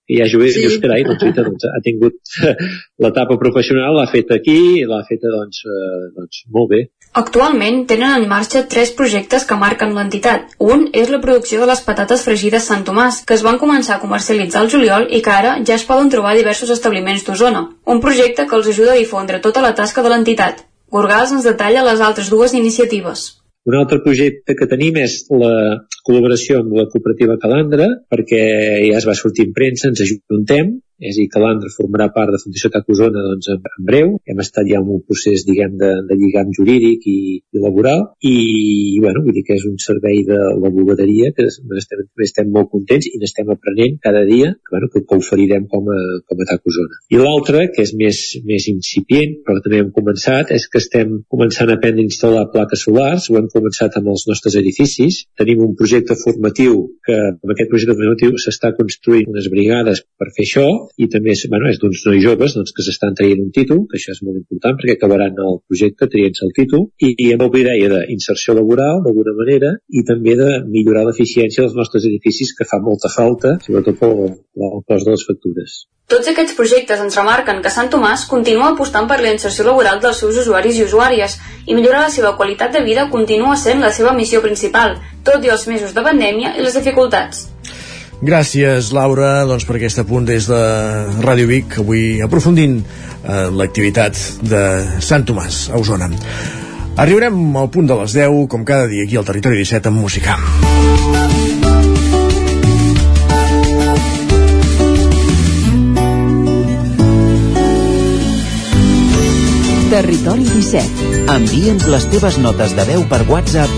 i ja jugués sí. dius, carai, doncs, doncs, ha tingut [laughs] l'etapa professional, l'ha fet aquí, l'ha fet, doncs, eh, doncs, molt bé. Actualment tenen en marxa tres projectes que marquen l'entitat. Un és la producció de les patates fregides Sant Tomàs, que es van començar a comercialitzar al juliol i que ara ja es poden trobar a diversos establiments d'Osona. Un projecte que els ajuda a difondre tota la tasca de l'entitat. Gorgals ens detalla les altres dues iniciatives. Un altre projecte que tenim és la col·laboració amb la cooperativa Calandra, perquè ja es va sortir en premsa, ens ajuntem, és a dir, que l'Andra formarà part de Fundació TAC Osona doncs, en, en breu. Hem estat ja en un procés, diguem, de, de lligam jurídic i, i laboral i, bueno, vull dir que és un servei de la bugaderia que estem, estem molt contents i n'estem aprenent cada dia que, bueno, que, que oferirem com a, com a TAC Osona. I l'altre, que és més, més incipient, però també hem començat, és que estem començant a aprendre a instal·lar plaques solars, ho hem començat amb els nostres edificis. Tenim un projecte formatiu que amb aquest projecte formatiu s'està construint unes brigades per fer això i també és, bueno, és d'uns nois joves doncs, que s'estan traient un títol, que això és molt important perquè acabaran el projecte traient-se el títol i, i amb la idea d'inserció laboral d'alguna manera i també de millorar l'eficiència dels nostres edificis que fa molta falta, sobretot pel, pel cost de les factures. Tots aquests projectes ens remarquen que Sant Tomàs continua apostant per la inserció laboral dels seus usuaris i usuàries i millorar la seva qualitat de vida continua sent la seva missió principal, tot i els mesos de pandèmia i les dificultats. Gràcies, Laura, doncs, per aquest apunt des de Ràdio Vic, avui aprofundint eh, l'activitat de Sant Tomàs, a Osona. Arribarem al punt de les 10, com cada dia aquí al Territori 17, amb música. Territori 17 Envia'ns les teves notes de veu per WhatsApp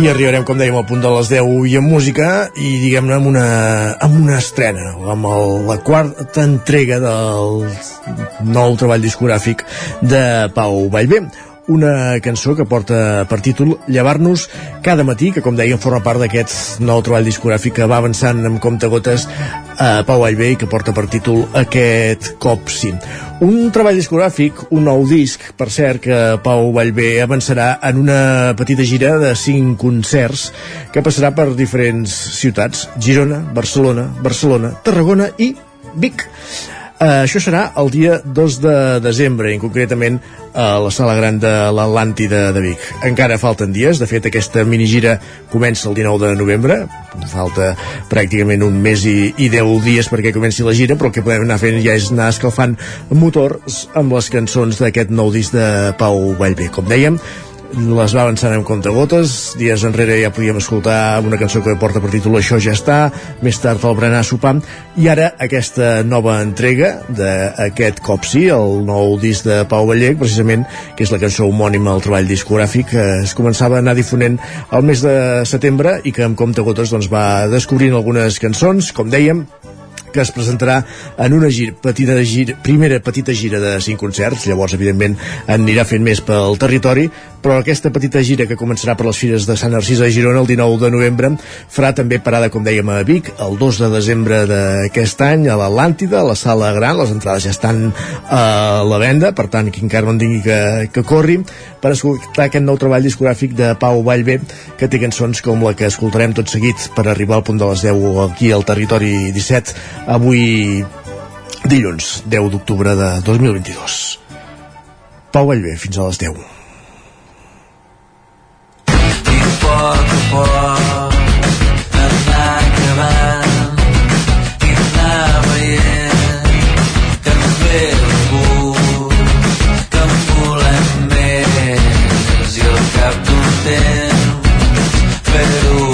I arribarem, com dèiem, al punt de les 10 i amb música i diguem-ne amb una, amb una estrena, amb el, la quarta entrega del nou treball discogràfic de Pau Vallvé una cançó que porta per títol Llevar-nos cada matí, que com dèiem forma part d'aquest nou treball discogràfic que va avançant amb compte-gotes a Pau Vallvé i que porta per títol aquest cop sí. Un treball discogràfic, un nou disc, per cert, que Pau Vallvé avançarà en una petita gira de cinc concerts que passarà per diferents ciutats, Girona, Barcelona, Barcelona, Tarragona i Vic. Uh, això serà el dia 2 de desembre, i concretament a la sala gran de l'Atlàntida de Vic. Encara falten dies, de fet aquesta minigira comença el 19 de novembre, falta pràcticament un mes i, i 10 dies perquè comenci la gira, però el que podem anar fent ja és anar escalfant motors amb les cançons d'aquest nou disc de Pau Vallvé. Com dèiem, les va avançant amb comptagotes. Dies enrere ja podíem escoltar una cançó que porta per títol Això ja està més tard el berenar sopar. I ara aquesta nova entrega d'aquest cop sí, el nou disc de Pau Vallec, precisament que és la cançó homònima al treball discogràfic que es començava a anar difonent al mes de setembre i que amb comptagotes doncs, va descobrint algunes cançons, com dèiem que es presentarà en una gira, petita gira, primera petita gira de cinc concerts, llavors evidentment anirà fent més pel territori, però aquesta petita gira que començarà per les fires de Sant Narcís a Girona el 19 de novembre farà també parada, com dèiem, a Vic el 2 de desembre d'aquest any a l'Atlàntida, a la sala gran. Les entrades ja estan a la venda per tant qui encara no en tingui que, que corri per escoltar aquest nou treball discogràfic de Pau Vallvé que té cançons com la que escoltarem tot seguit per arribar al punt de les 10 aquí al territori 17 avui dilluns 10 d'octubre de 2022 Pau Vallvé, fins a les 10 poc a poc. Em va acabant. I anar veient que ens ve algú que en volem més. I al cap d'un temps fer-ho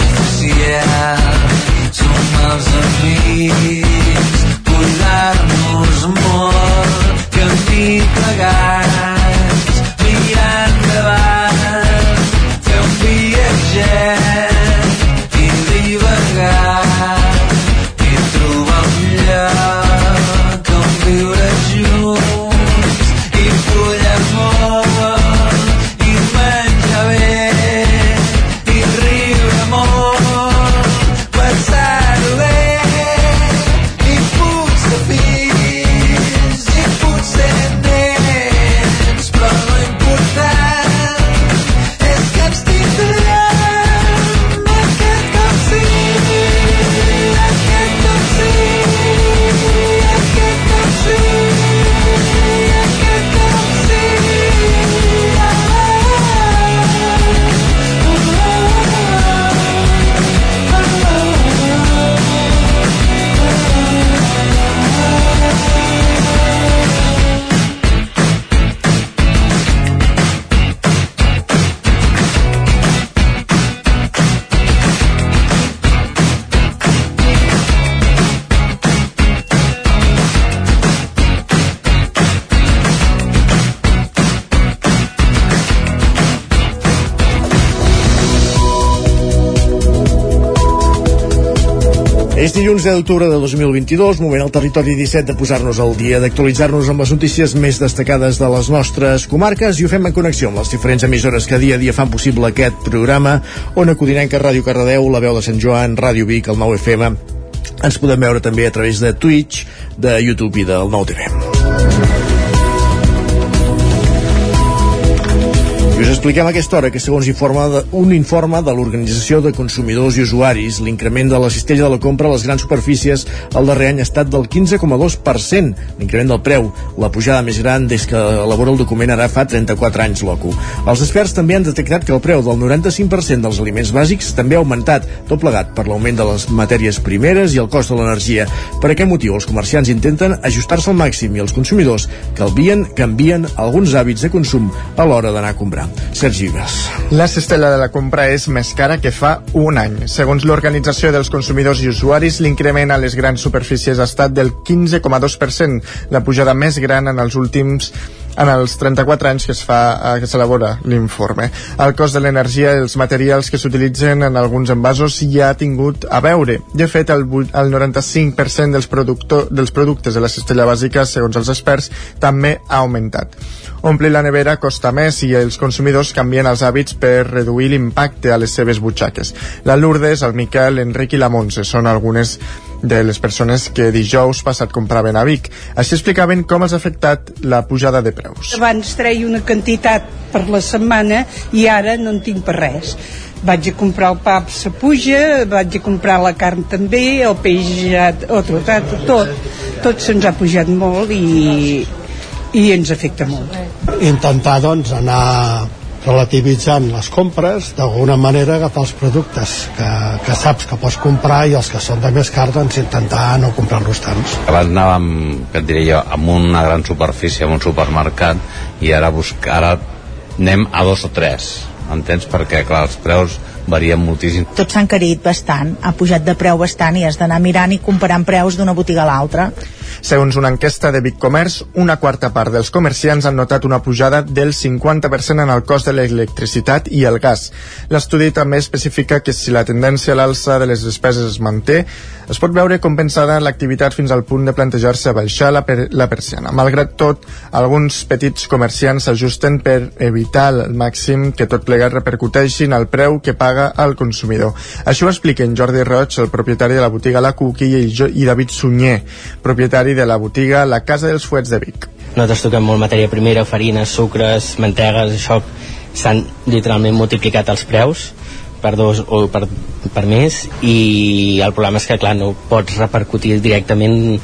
som els amics. Cuidar-nos molt que 10 d'octubre de 2022, moment al territori 17 de posar-nos al dia, d'actualitzar-nos amb les notícies més destacades de les nostres comarques i ho fem en connexió amb les diferents emissores que dia a dia fan possible aquest programa, on Codinenca, Ràdio Cardedeu, La Veu de Sant Joan, Ràdio Vic, el 9 FM. Ens podem veure també a través de Twitch, de YouTube i del 9 I us expliquem a aquesta hora que segons informa de, un informe de l'Organització de Consumidors i Usuaris, l'increment de la cistella de la compra a les grans superfícies el darrer any ha estat del 15,2%, l'increment del preu, la pujada més gran des que elabora el document ara fa 34 anys l'OCU. Els experts també han detectat que el preu del 95% dels aliments bàsics també ha augmentat, tot plegat per l'augment de les matèries primeres i el cost de l'energia. Per aquest motiu, els comerciants intenten ajustar-se al màxim i els consumidors calvien, canvien alguns hàbits de consum a l'hora d'anar a comprar. Sergi Vives. La cistella de la compra és més cara que fa un any. Segons l'Organització dels Consumidors i Usuaris, l'increment a les grans superfícies ha estat del 15,2%, la pujada més gran en els últims en els 34 anys que es fa eh, que s'elabora l'informe. El cost de l'energia i els materials que s'utilitzen en alguns envasos ja ha tingut a veure. De fet, el, el 95% dels, dels productes de la cistella bàsica, segons els experts, també ha augmentat. Omplir la nevera costa més i els consumidors canvien els hàbits per reduir l'impacte a les seves butxaques. La Lourdes, el Miquel, l'Enric i la Montse són algunes de les persones que dijous passat compraven a Vic. Així explicaven com els ha afectat la pujada de preus. Abans treia una quantitat per la setmana i ara no en tinc per res vaig a comprar el pap se puja, vaig a comprar la carn també, el peix ja, tot, tot, tot, tot se'ns ha pujat molt i, i ens afecta molt. Intentar doncs anar relativitzant les compres, d'alguna manera agafar els productes que, que saps que pots comprar i els que són de més car doncs intentar no comprar-los tants. Abans anàvem, que et diria jo, amb una gran superfície, amb un supermercat i ara, busca, ara anem a dos o tres, entens? Perquè clar, els preus varien moltíssim. Tot s'ha encarit bastant, ha pujat de preu bastant i has d'anar mirant i comparant preus d'una botiga a l'altra. Segons una enquesta de Big Commerce, una quarta part dels comerciants han notat una pujada del 50% en el cost de l'electricitat i el gas. L'estudi també especifica que si la tendència a l'alça de les despeses es manté, es pot veure compensada l'activitat fins al punt de plantejar-se baixar la, per la persiana. Malgrat tot, alguns petits comerciants s'ajusten per evitar al màxim que tot plegat repercuteixi en el preu que paga el consumidor. Això ho expliquen Jordi Roig, el propietari de la botiga La Cuqui, i, i David Sunyer, propietari de la botiga La Casa dels Fuets de Vic. Nosaltres toquem molt matèria primera, farines, sucres, mantegues, això s'han literalment multiplicat els preus per dos o per, per més i el problema és que clar no pots repercutir directament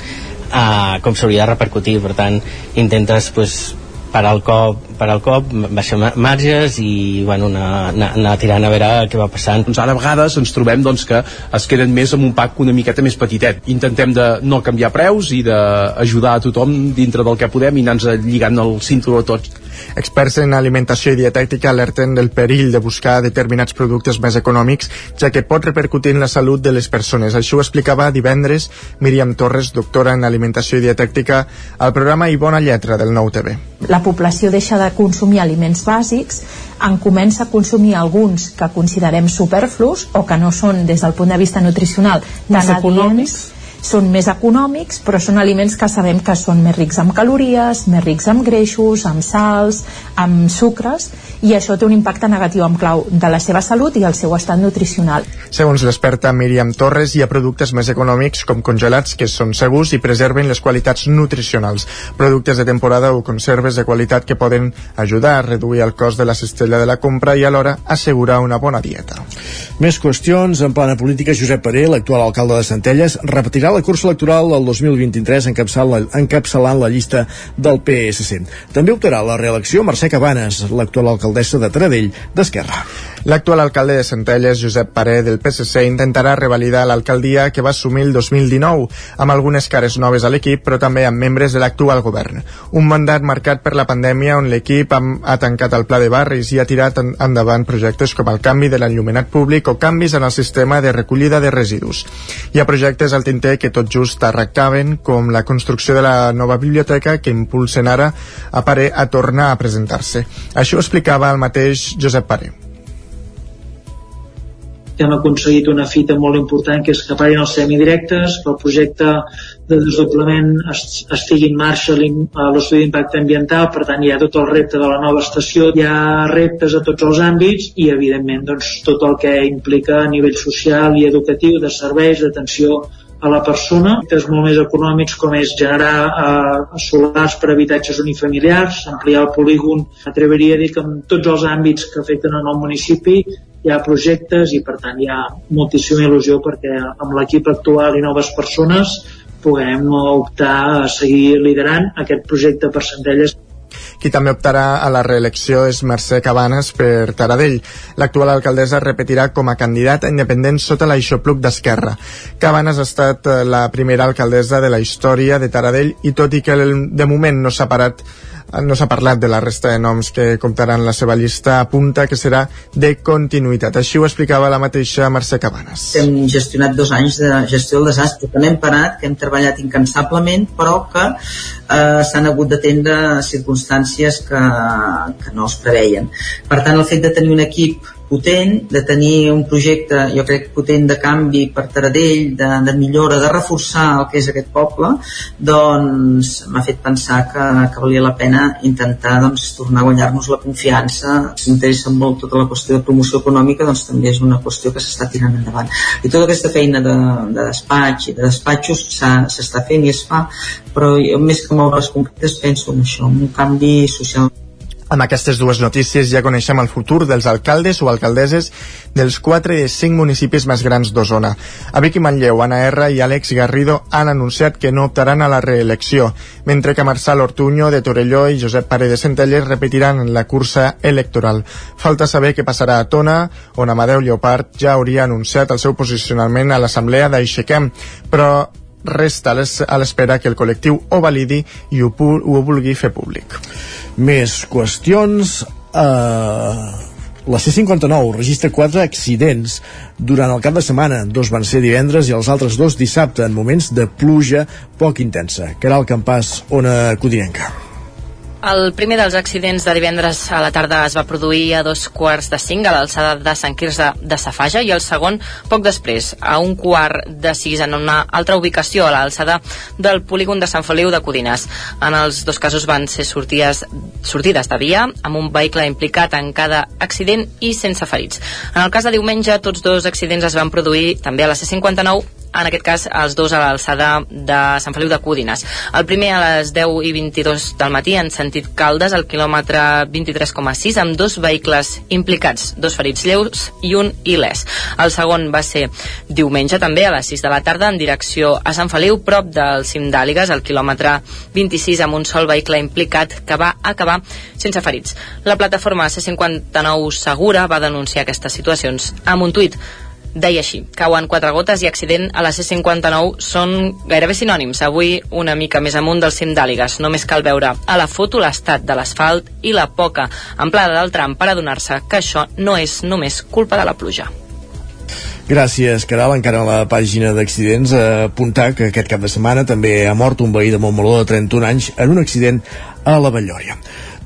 a com s'hauria de repercutir per tant intentes pues, per al cop, per al cop baixar marges i bueno, anar, anar, anar tirant a veure què va passant. Doncs ara a vegades ens trobem doncs, que es queden més amb un pack una miqueta més petitet. Intentem de no canviar preus i d'ajudar a tothom dintre del que podem i anar-nos lligant el cinturó tots Experts en alimentació i dietètica alerten del perill de buscar determinats productes més econòmics, ja que pot repercutir en la salut de les persones. Això ho explicava divendres Míriam Torres, doctora en alimentació i dietètica, al programa I Bona Lletra del Nou TV. La població deixa de consumir aliments bàsics, en comença a consumir alguns que considerem superflus o que no són des del punt de vista nutricional tan econòmics són més econòmics, però són aliments que sabem que són més rics en calories, més rics en greixos, amb sals, amb sucres, i això té un impacte negatiu en clau de la seva salut i el seu estat nutricional. Segons l'experta Míriam Torres, hi ha productes més econòmics com congelats que són segurs i preserven les qualitats nutricionals, productes de temporada o conserves de qualitat que poden ajudar a reduir el cost de la cistella de la compra i alhora assegurar una bona dieta. Més qüestions. En plana política, Josep Paré, l'actual alcalde de Centelles, repetirà la cursa electoral del 2023 encapçalant la, encapçalant la llista del PSC. També optarà la reelecció Mercè Cabanes, l'actual alcaldessa de Taradell d'Esquerra. L'actual alcalde de Centelles, Josep Paré, del PSC, intentarà revalidar l'alcaldia que va assumir el 2019, amb algunes cares noves a l'equip, però també amb membres de l'actual govern. Un mandat marcat per la pandèmia on l'equip ha tancat el pla de barris i ha tirat endavant projectes com el canvi de l'enllumenat públic o canvis en el sistema de recollida de residus. Hi ha projectes al tinter que tot just arrectaven, com la construcció de la nova biblioteca que impulsen ara a Paré a tornar a presentar-se. Això ho explicava el mateix Josep Paré que hem aconseguit una fita molt important que és que parin els semidirectes, que el projecte de desdoblament es, estigui en marxa a l'estudi d'impacte ambiental, per tant hi ha tot el repte de la nova estació, hi ha reptes a tots els àmbits i evidentment doncs, tot el que implica a nivell social i educatiu, de serveis, d'atenció a la persona, és molt més econòmics com és generar eh, solars per habitatges unifamiliars, ampliar el polígon, atreveria a dir que en tots els àmbits que afecten en el municipi hi ha projectes i per tant hi ha moltíssima il·lusió perquè amb l'equip actual i noves persones puguem optar a seguir liderant aquest projecte per Centelles qui també optarà a la reelecció és Mercè Cabanes per Taradell. L'actual alcaldessa repetirà com a candidata independent sota l'aixopluc d'Esquerra. Cabanes ha estat eh, la primera alcaldessa de la història de Taradell i tot i que de moment no s'ha parat no s'ha parlat de la resta de noms que comptaran la seva llista, apunta que serà de continuïtat. Així ho explicava la mateixa Mercè Cabanes. Hem gestionat dos anys de gestió del desastre, que no hem parat, que hem treballat incansablement, però que eh, s'han hagut d'atendre circumstàncies que, que no es preveien. Per tant, el fet de tenir un equip potent, de tenir un projecte, jo crec, potent de canvi per Taradell, de, de millora, de reforçar el que és aquest poble, doncs m'ha fet pensar que, que valia la pena intentar doncs, tornar a guanyar-nos la confiança. Si interessa molt tota la qüestió de promoció econòmica, doncs també és una qüestió que s'està tirant endavant. I tota aquesta feina de, de despatx i de despatxos s'està fent i es fa, però jo més que molt les concretes penso en això, en un canvi social amb aquestes dues notícies ja coneixem el futur dels alcaldes o alcaldesses dels 4 i 5 municipis més grans d'Osona. A Vic i Manlleu, Anna R i Àlex Garrido han anunciat que no optaran a la reelecció, mentre que Marçal Ortuño de Torelló i Josep Pare de Centelles repetiran la cursa electoral. Falta saber què passarà a Tona, on Amadeu Lleopard ja hauria anunciat el seu posicionament a l'assemblea d'Aixequem, però resta a l'espera que el col·lectiu ho validi i ho, ho vulgui fer públic. Més qüestions... Eh... La C-59 registra quatre accidents durant el cap de setmana. Dos van ser divendres i els altres dos dissabte en moments de pluja poc intensa. Caral Campàs, Ona Codinenca. El primer dels accidents de divendres a la tarda es va produir a dos quarts de cinc a l'alçada de Sant Quirze de Safaja i el segon poc després, a un quart de sis en una altra ubicació a l'alçada del polígon de Sant Feliu de Codines. En els dos casos van ser sortides, sortides de dia amb un vehicle implicat en cada accident i sense ferits. En el cas de diumenge, tots dos accidents es van produir també a la C-59 en aquest cas els dos a l'alçada de Sant Feliu de Cúdines. El primer a les 10 i 22 del matí en sentit Caldes, al quilòmetre 23,6, amb dos vehicles implicats, dos ferits lleus i un il·lès. El segon va ser diumenge també a les 6 de la tarda en direcció a Sant Feliu, prop del cim d'Àligues, al quilòmetre 26, amb un sol vehicle implicat que va acabar sense ferits. La plataforma C59 Segura va denunciar aquestes situacions amb un tuit deia així, cauen quatre gotes i accident a la C-59 són gairebé sinònims. Avui una mica més amunt del cim d'Àligues. Només cal veure a la foto l'estat de l'asfalt i la poca amplada del tram per adonar-se que això no és només culpa de la pluja. Gràcies, Caral. Encara a la pàgina d'accidents a apuntar que aquest cap de setmana també ha mort un veí de Montmeló de 31 anys en un accident a la Vallòria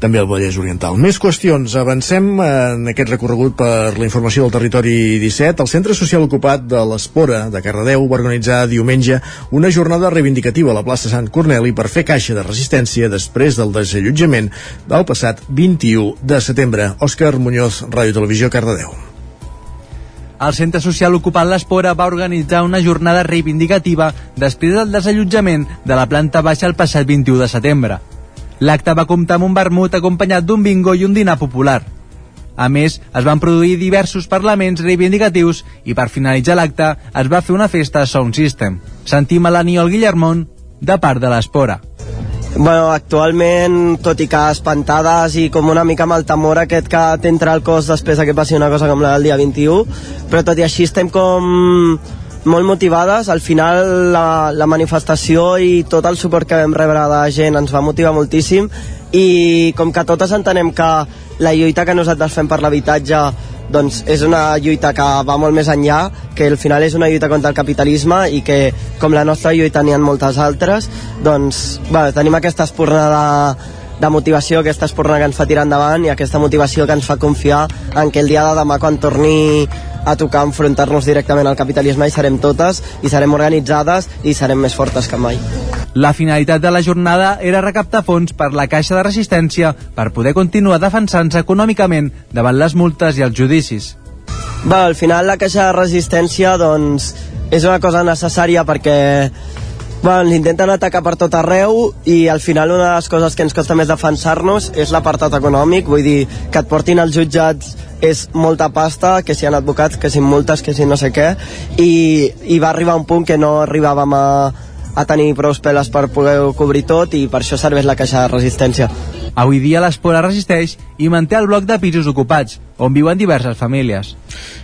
també al Vallès Oriental. Més qüestions. Avancem en aquest recorregut per la informació del territori 17. El Centre Social Ocupat de l'Espora de Cardedeu va organitzar diumenge una jornada reivindicativa a la plaça Sant Corneli per fer caixa de resistència després del desallotjament del passat 21 de setembre. Òscar Muñoz, Ràdio Televisió, Cardedeu. El Centre Social Ocupat l'Espora va organitzar una jornada reivindicativa després del desallotjament de la planta baixa el passat 21 de setembre. L'acte va comptar amb un vermut acompanyat d'un bingo i un dinar popular. A més, es van produir diversos parlaments reivindicatius i per finalitzar l'acte es va fer una festa a Sound System. Sentim a l'Aniol Guillermont de part de l'Espora. Bueno, actualment, tot i que espantades i com una mica amb el temor aquest que t'entra al cos després que passi una cosa com la del dia 21, però tot i així estem com molt motivades. Al final la, la manifestació i tot el suport que vam rebre de gent ens va motivar moltíssim i com que totes entenem que la lluita que nosaltres fem per l'habitatge doncs és una lluita que va molt més enllà, que al final és una lluita contra el capitalisme i que com la nostra lluita n'hi ha moltes altres, doncs bueno, tenim aquesta espurna de, de motivació, aquesta espurna que ens fa tirar endavant i aquesta motivació que ens fa confiar en que el dia de demà quan torni a tocar enfrontar-nos directament al capitalisme hi serem totes, i serem organitzades i serem més fortes que mai. La finalitat de la jornada era recaptar fons per la Caixa de Resistència per poder continuar defensant-se econòmicament davant les multes i els judicis. Bé, al final la Caixa de Resistència doncs, és una cosa necessària perquè Bueno, intenten atacar per tot arreu i al final una de les coses que ens costa més defensar-nos és l'apartat econòmic, vull dir, que et portin als jutjats és molta pasta, que si han advocats, que si multes, que si no sé què, i, i va arribar un punt que no arribàvem a, a tenir prou peles per poder cobrir tot i per això serveix la caixa de resistència. Avui dia l'Espora resisteix i manté el bloc de pisos ocupats, on viuen diverses famílies.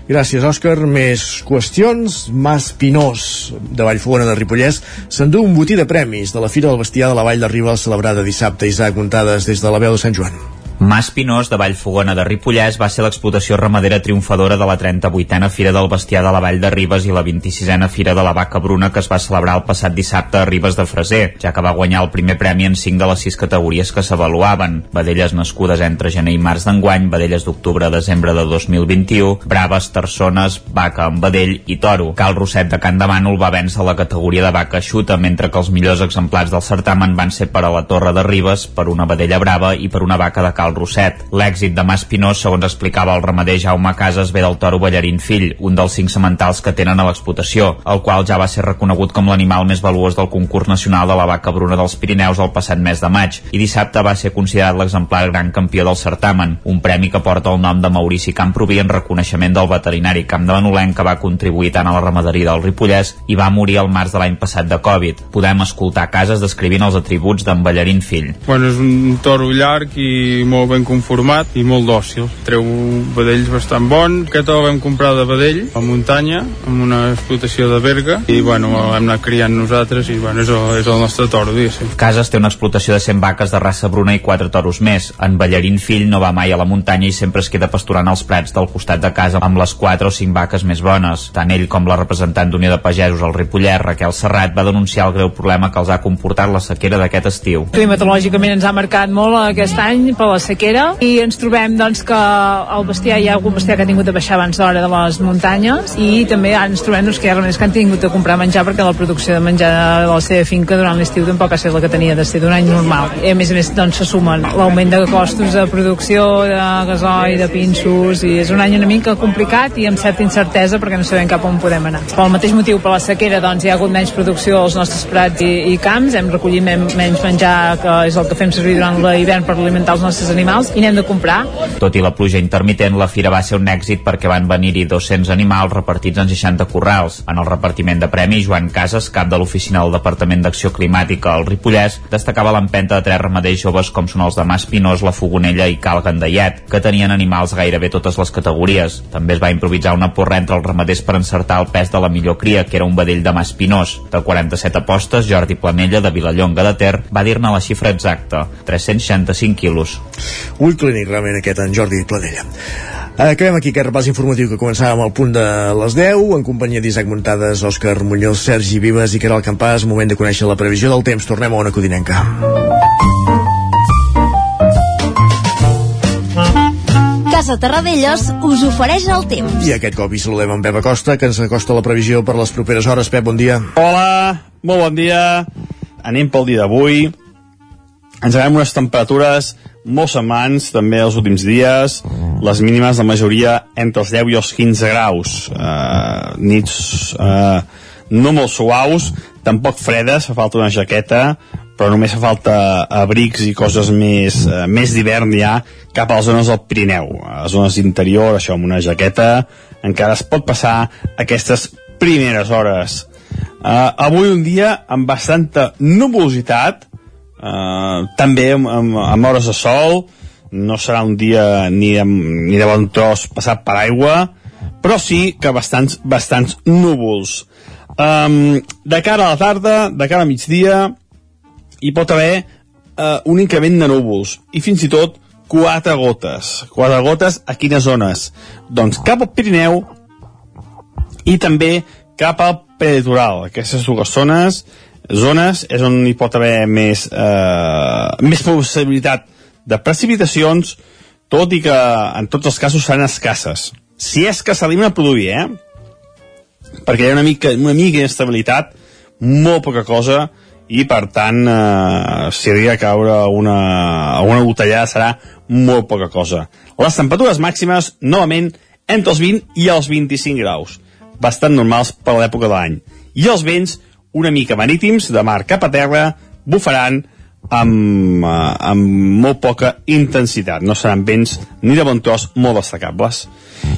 Gràcies, Òscar. Més qüestions. Mas Pinós, de Vallfogona de Ripollès, s'endú un botí de premis de la Fira del Bestiar de la Vall de Ribes celebrada dissabte. Isaac Montades des de la veu de Sant Joan. Mas Pinós, de Vallfogona de Ripollès, va ser l'explotació ramadera triomfadora de la 38a Fira del Bestiar de la Vall de Ribes i la 26a Fira de la Vaca Bruna que es va celebrar el passat dissabte a Ribes de Freser, ja que va guanyar el primer premi en 5 de les 6 categories que s'avaluaven. Vedelles nascudes entre gener i març d'enguany, vedelles d'octubre a desembre de 2021, braves, terçones, vaca amb vedell i toro. Cal Roset de Can de Bànol va vèncer la categoria de vaca xuta, mentre que els millors exemplars del certamen van ser per a la Torre de Ribes, per una vedella brava i per una vaca de Cal Roset. L'èxit de Mas Pinós, segons explicava el ramader Jaume Casas, ve del toro Ballarín Fill, un dels cinc sementals que tenen a l'explotació, el qual ja va ser reconegut com l'animal més valuós del concurs nacional de la vaca bruna dels Pirineus el passat mes de maig, i dissabte va ser considerat l'exemplar gran campió del certamen, un premi que porta el nom de Maurici Camproví en reconeixement del veterinari Camp de Benolenc que va contribuir tant a la ramaderia del Ripollès i va morir al març de l'any passat de Covid. Podem escoltar Casas descrivint els atributs d'en Ballarín Fill. Bueno, és un toro llarg i molt ben conformat i molt dòcil. Treu vedells bastant bons. Aquest el vam comprar de vedell, a muntanya, amb una explotació de Berga, i bueno, l'hem anat criant nosaltres i bueno, és el, és el nostre toro, diguéssim. Casas té una explotació de 100 vaques de raça bruna i 4 toros més. En Ballarín Fill no va mai a la muntanya i sempre es queda pasturant als prats del costat de casa amb les 4 o 5 vaques més bones. Tant ell com la representant d'Unió de Pagesos al Ripollès, Raquel Serrat, va denunciar el greu problema que els ha comportat la sequera d'aquest estiu. Climatològicament ens ha marcat molt aquest any per la sequera i ens trobem doncs, que el bestiar hi ha algun bestiar que ha tingut de baixar abans d'hora de les muntanyes i també ens trobem doncs, que hi ha remeis que han tingut de comprar menjar perquè la producció de menjar de la seva finca durant l'estiu tampoc ha estat la que tenia de ser d'un any normal. I a més a més doncs, se sumen l'augment de costos de producció, de gasoil, de pinços i és un any una mica complicat i amb certa incertesa perquè no sabem cap on podem anar. Pel mateix motiu, per la sequera, doncs, hi ha hagut menys producció als nostres prats i, i camps, hem recollit men menys menjar que és el que fem servir durant l'hivern per alimentar els nostres animals i n'hem de comprar. Tot i la pluja intermitent, la fira va ser un èxit perquè van venir-hi 200 animals repartits en 60 corrals. En el repartiment de premis, Joan Casas, cap de l'oficina del Departament d'Acció Climàtica al Ripollès, destacava l'empenta de tres ramaders joves com són els de Mas Pinós, la Fogonella i Cal Gandallet, que tenien animals gairebé totes les categories. També es va improvisar una porra entre els ramaders per encertar el pes de la millor cria, que era un vedell de Mas Pinós. De 47 apostes, Jordi Planella, de Vilallonga de Ter, va dir-ne la xifra exacta, 365 quilos. Ull clínic, realment, aquest en Jordi Planella. Acabem aquí aquest repàs informatiu que començàvem al punt de les 10 en companyia d'Isaac Muntades, Òscar Muñoz, Sergi Vives i Caral Campàs. Moment de conèixer la previsió del temps. Tornem a una codinenca. Casa Terradellos us ofereix el temps. I aquest cop hi saludem en Pep Acosta, que ens acosta la previsió per les properes hores. Pep, bon dia. Hola, molt bon dia. Anem pel dia d'avui. Ens veiem unes temperatures molt setmans, també els últims dies. Les mínimes, la majoria, entre els 10 i els 15 graus. Uh, nits uh, no molt suaus, tampoc fredes, fa falta una jaqueta, però només fa falta abrics i coses més, uh, més d'hivern ja cap a les zones del Pirineu. A les zones d'interior, això, amb una jaqueta, encara es pot passar aquestes primeres hores. Uh, avui un dia amb bastanta nuvolositat, Uh, també amb, amb, amb hores de sol no serà un dia ni de, ni de bon tros passat per aigua però sí que bastants, bastants núvols um, de cara a la tarda de cara a migdia hi pot haver uh, un increment de núvols i fins i tot quatre gotes quatre gotes a quines zones? doncs cap al Pirineu i també cap al preditoral aquestes dues zones zones és on hi pot haver més, eh, més possibilitat de precipitacions, tot i que en tots els casos seran escasses. Si és que s'arriben a produir, eh? Perquè hi ha una mica, una mica d'inestabilitat, molt poca cosa, i per tant, eh, si hauria de caure una, alguna botellada serà molt poca cosa. Les temperatures màximes, novament, entre els 20 i els 25 graus, bastant normals per l'època de l'any. I els vents, una mica marítims, de mar cap a terra, bufaran amb, eh, amb molt poca intensitat. No seran vents ni de bon tros molt destacables.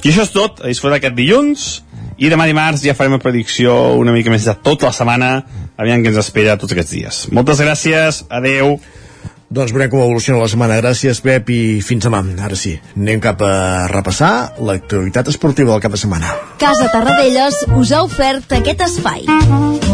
I això és tot, a disfrutar aquest dilluns, i demà dimarts ja farem una predicció una mica més de tota la setmana, aviam què ens espera tots aquests dies. Moltes gràcies, adeu. Doncs veurem com evoluciona la setmana. Gràcies, Pep, i fins demà. Ara sí, anem cap a repassar l'actualitat esportiva del cap de setmana. Casa Tarradellas us ha ofert aquest espai.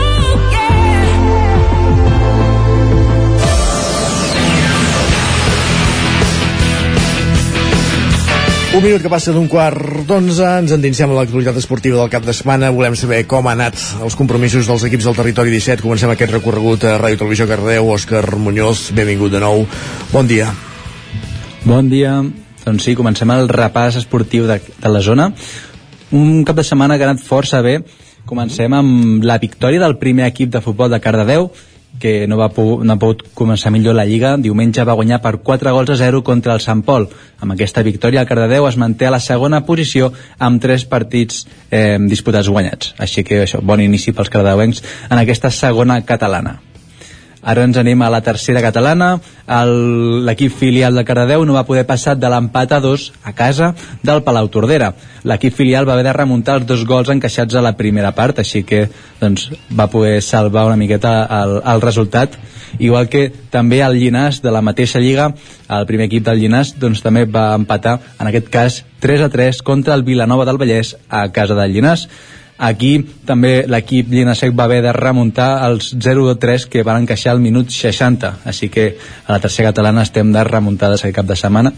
Un minut que passa d'un quart d'onze, ens endinsem a l'actualitat esportiva del cap de setmana. Volem saber com han anat els compromisos dels equips del territori 17. Comencem aquest recorregut a Ràdio Televisió Cardeu. Òscar Muñoz, benvingut de nou. Bon dia. Bon dia. Doncs sí, comencem el repàs esportiu de, de la zona. Un cap de setmana que ha anat força bé. Comencem amb la victòria del primer equip de futbol de Cardedeu, que no, va no ha pogut començar millor la Lliga. Diumenge va guanyar per 4 gols a 0 contra el Sant Pol. Amb aquesta victòria, el Cardedeu es manté a la segona posició amb 3 partits eh, disputats guanyats. Així que això, bon inici pels cardedeuencs en aquesta segona catalana. Ara ens anem a la tercera catalana. L'equip filial de Cardedeu no va poder passar de l'empat a dos a casa del Palau Tordera. L'equip filial va haver de remuntar els dos gols encaixats a la primera part, així que doncs, va poder salvar una miqueta el, el resultat. Igual que també el Llinàs de la mateixa lliga, el primer equip del Llinàs doncs, també va empatar, en aquest cas 3 a 3 contra el Vilanova del Vallès a casa del Llinàs. Aquí també l'equip Llinasec va haver de remuntar els 0-3 que van encaixar al minut 60, així que a la tercera catalana estem de remuntades aquest cap de setmana.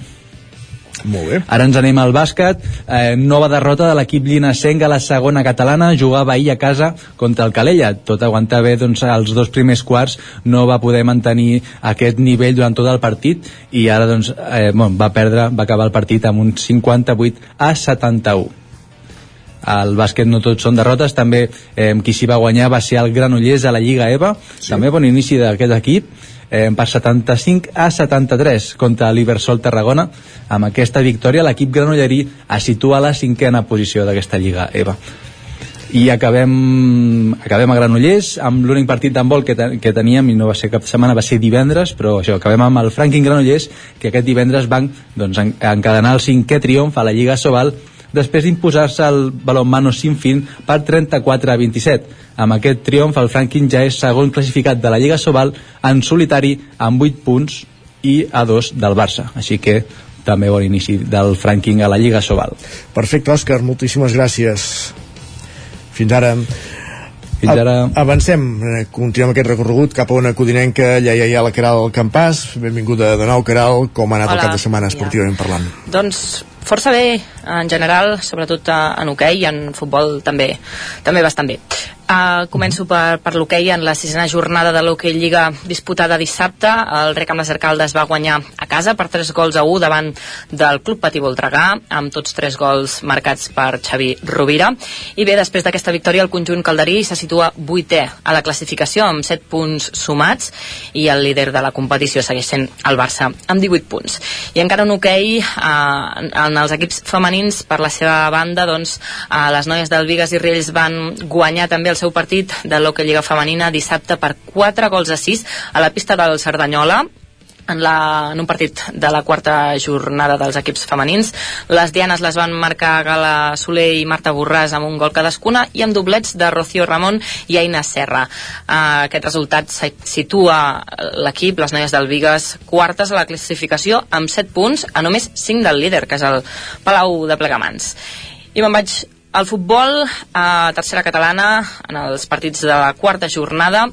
Molt bé. Ara ens anem al bàsquet. Eh, nova derrota de l'equip Linasenc a la segona catalana. Jugava ahir a casa contra el Calella. Tot aguantar bé doncs, els dos primers quarts. No va poder mantenir aquest nivell durant tot el partit i ara doncs, eh, bon, va perdre, va acabar el partit amb un 58 a 71 al bàsquet no tots són derrotes. També eh, qui s'hi va guanyar va ser el Granollers a la Lliga EVA sí. també bon inici d'aquest equip eh, per 75 a 73 contra l'Ibersol Tarragona. Amb aquesta victòria l'equip granollerí es situa a la cinquena posició d'aquesta Lliga EVA i acabem, acabem a Granollers amb l'únic partit d'handbol que, ten, que teníem i no va ser cap setmana, va ser divendres però això, acabem amb el Franklin Granollers que aquest divendres van doncs, encadenar el cinquè triomf a la Lliga Sobal després d'imposar-se el balonmano Sinfin per 34 a 27. Amb aquest triomf, el Franklin ja és segon classificat de la Lliga Sobal en solitari amb 8 punts i a 2 del Barça. Així que també bon inici del Franking a la Lliga Sobal. Perfecte, Òscar, moltíssimes gràcies. Fins ara. Fins ara. Avancem, eh, continuem aquest recorregut cap a una codinenca, ja, ja, ja la Caral Campàs. Benvinguda de nou, Caral. Com ha anat Hola. el cap de setmana esportivament parlant? Doncs força bé en general, sobretot en hoquei i en futbol també, també bastant bé. Uh, començo per, per l'hoquei en la sisena jornada de l'hoquei Lliga disputada dissabte. El Rec amb les Arcaldes va guanyar a casa per 3 gols a 1 davant del Club Patí Voltregà, amb tots 3 gols marcats per Xavi Rovira. I bé, després d'aquesta victòria, el conjunt calderí se situa 8è a la classificació amb 7 punts sumats i el líder de la competició segueix sent el Barça amb 18 punts. I encara en hoquei, uh, en els equips femenins, per la seva banda, doncs, uh, les noies del Vigas i Riells van guanyar també el seu partit de l'Hockey Lliga Femenina dissabte per 4 gols a 6 a la pista del Cerdanyola en, la, en un partit de la quarta jornada dels equips femenins. Les dianes les van marcar Gala Soler i Marta Borràs amb un gol cadascuna i amb doblets de Rocío Ramon i Aina Serra. Uh, aquest resultat situa l'equip, les noies del Vigues, quartes a la classificació amb 7 punts a només 5 del líder, que és el Palau de Plegamans. I me'n vaig El futbol, a tercera catalana, en els partits de la quarta jornada,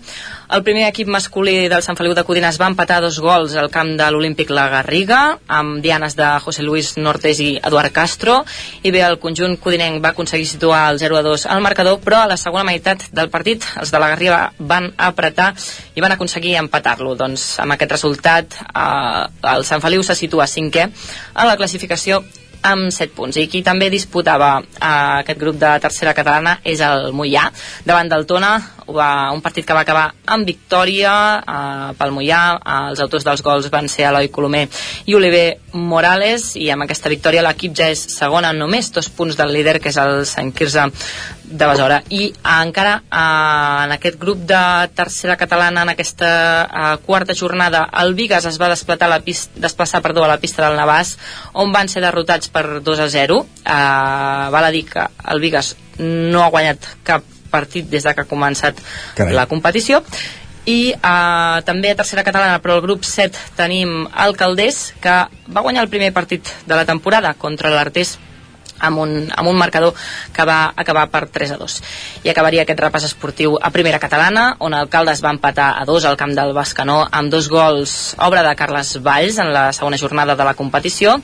el primer equip masculí del Sant Feliu de Codines va empatar dos gols al camp de l'Olímpic La Garriga, amb dianes de José Luis Nortes i Eduard Castro, i bé, el conjunt codinenc va aconseguir situar el 0-2 al marcador, però a la segona meitat del partit els de la Garriga van apretar i van aconseguir empatar-lo. Doncs amb aquest resultat eh, el Sant Feliu se situa cinquè en la classificació amb 7 punts. I qui també disputava eh, aquest grup de tercera catalana és el Mollà, davant del Tona, va, un partit que va acabar amb victòria eh, pel Mollà. Els autors dels gols van ser Eloi Colomer i Oliver Morales, i amb aquesta victòria l'equip ja és segona, només dos punts del líder, que és el Sant Quirze de Besora. I encara eh, en aquest grup de tercera catalana, en aquesta eh, quarta jornada, el Vigas es va desplaçar a la pista, desplaçar perdó, a la pista del Navàs, on van ser derrotats per 2 a 0. Eh, val a dir que el Vigas no ha guanyat cap partit des de que ha començat Carai. la competició i eh, també a tercera catalana però al grup 7 tenim el Caldés que va guanyar el primer partit de la temporada contra l'Artés amb un, amb un marcador que va acabar per 3 a 2. I acabaria aquest repàs esportiu a primera catalana, on el Caldes va empatar a 2 al camp del Bascanó amb dos gols, obra de Carles Valls en la segona jornada de la competició.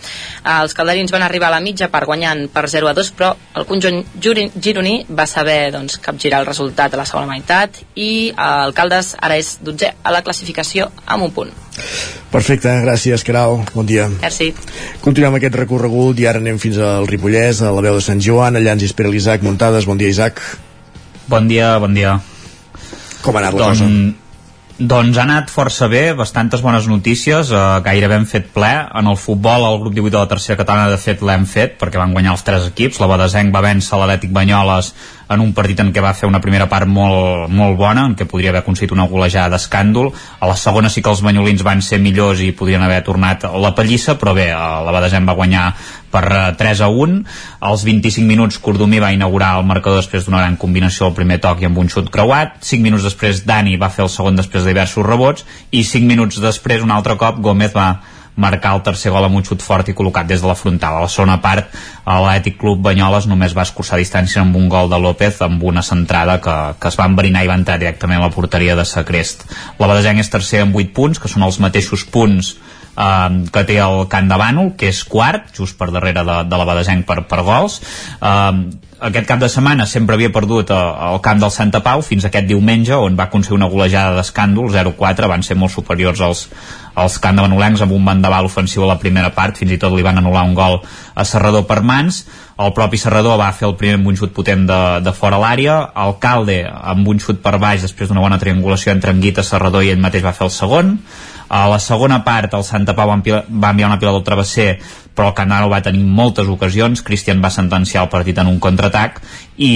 Els calderins van arribar a la mitja per guanyant per 0 a 2, però el conjunt gironí va saber doncs, capgirar el resultat a la segona meitat i el Caldes ara és 12 a la classificació amb un punt. Perfecte, gràcies, Caral. Bon dia. Merci. Continuem aquest recorregut i ara anem fins al Ripollès, a la veu de Sant Joan. Allà ens hi espera l'Isaac Muntades. Bon dia, Isaac. Bon dia, bon dia. Com ha anat la Don... cosa? Doncs ha anat força bé, bastantes bones notícies, eh, gairebé hem fet ple. En el futbol, el grup 18 de la tercera catalana, de fet, l'hem fet, perquè van guanyar els tres equips. La Badesenc va vèncer l'Atlètic Banyoles en un partit en què va fer una primera part molt, molt bona, en què podria haver aconseguit una golejada d'escàndol. A la segona sí que els banyolins van ser millors i podrien haver tornat la pallissa, però bé, eh, la Badesenc va guanyar per 3 a 1. Als 25 minuts Cordomí va inaugurar el marcador després d'una gran combinació al primer toc i amb un xut creuat. 5 minuts després Dani va fer el segon després de diversos rebots i 5 minuts després un altre cop Gómez va marcar el tercer gol amb un xut fort i col·locat des de la frontal. A la segona part, l'Ètic Club Banyoles només va escurçar distància amb un gol de López amb una centrada que, que es va enverinar i va entrar directament a la porteria de Sacrest. La Badesenc és tercer amb 8 punts, que són els mateixos punts eh, que té el Can de Bànol, que és quart, just per darrere de, de la Badesenc per, per gols. Eh, aquest cap de setmana sempre havia perdut al camp del Santa Pau fins aquest diumenge on va aconseguir una golejada d'escàndol 0-4, van ser molt superiors als, als candavanolencs amb un vendaval ofensiu a la primera part, fins i tot li van anul·lar un gol a Serrador per mans. El propi Serrador va fer el primer amb un xut potent de, de fora l'àrea, el Calde amb un xut per baix després d'una bona triangulació entre Anguita, Serrador i ell mateix va fer el segon a la segona part el Santa Pau va enviar, una pila del travesser però Canaro va tenir moltes ocasions Cristian va sentenciar el partit en un contraatac i,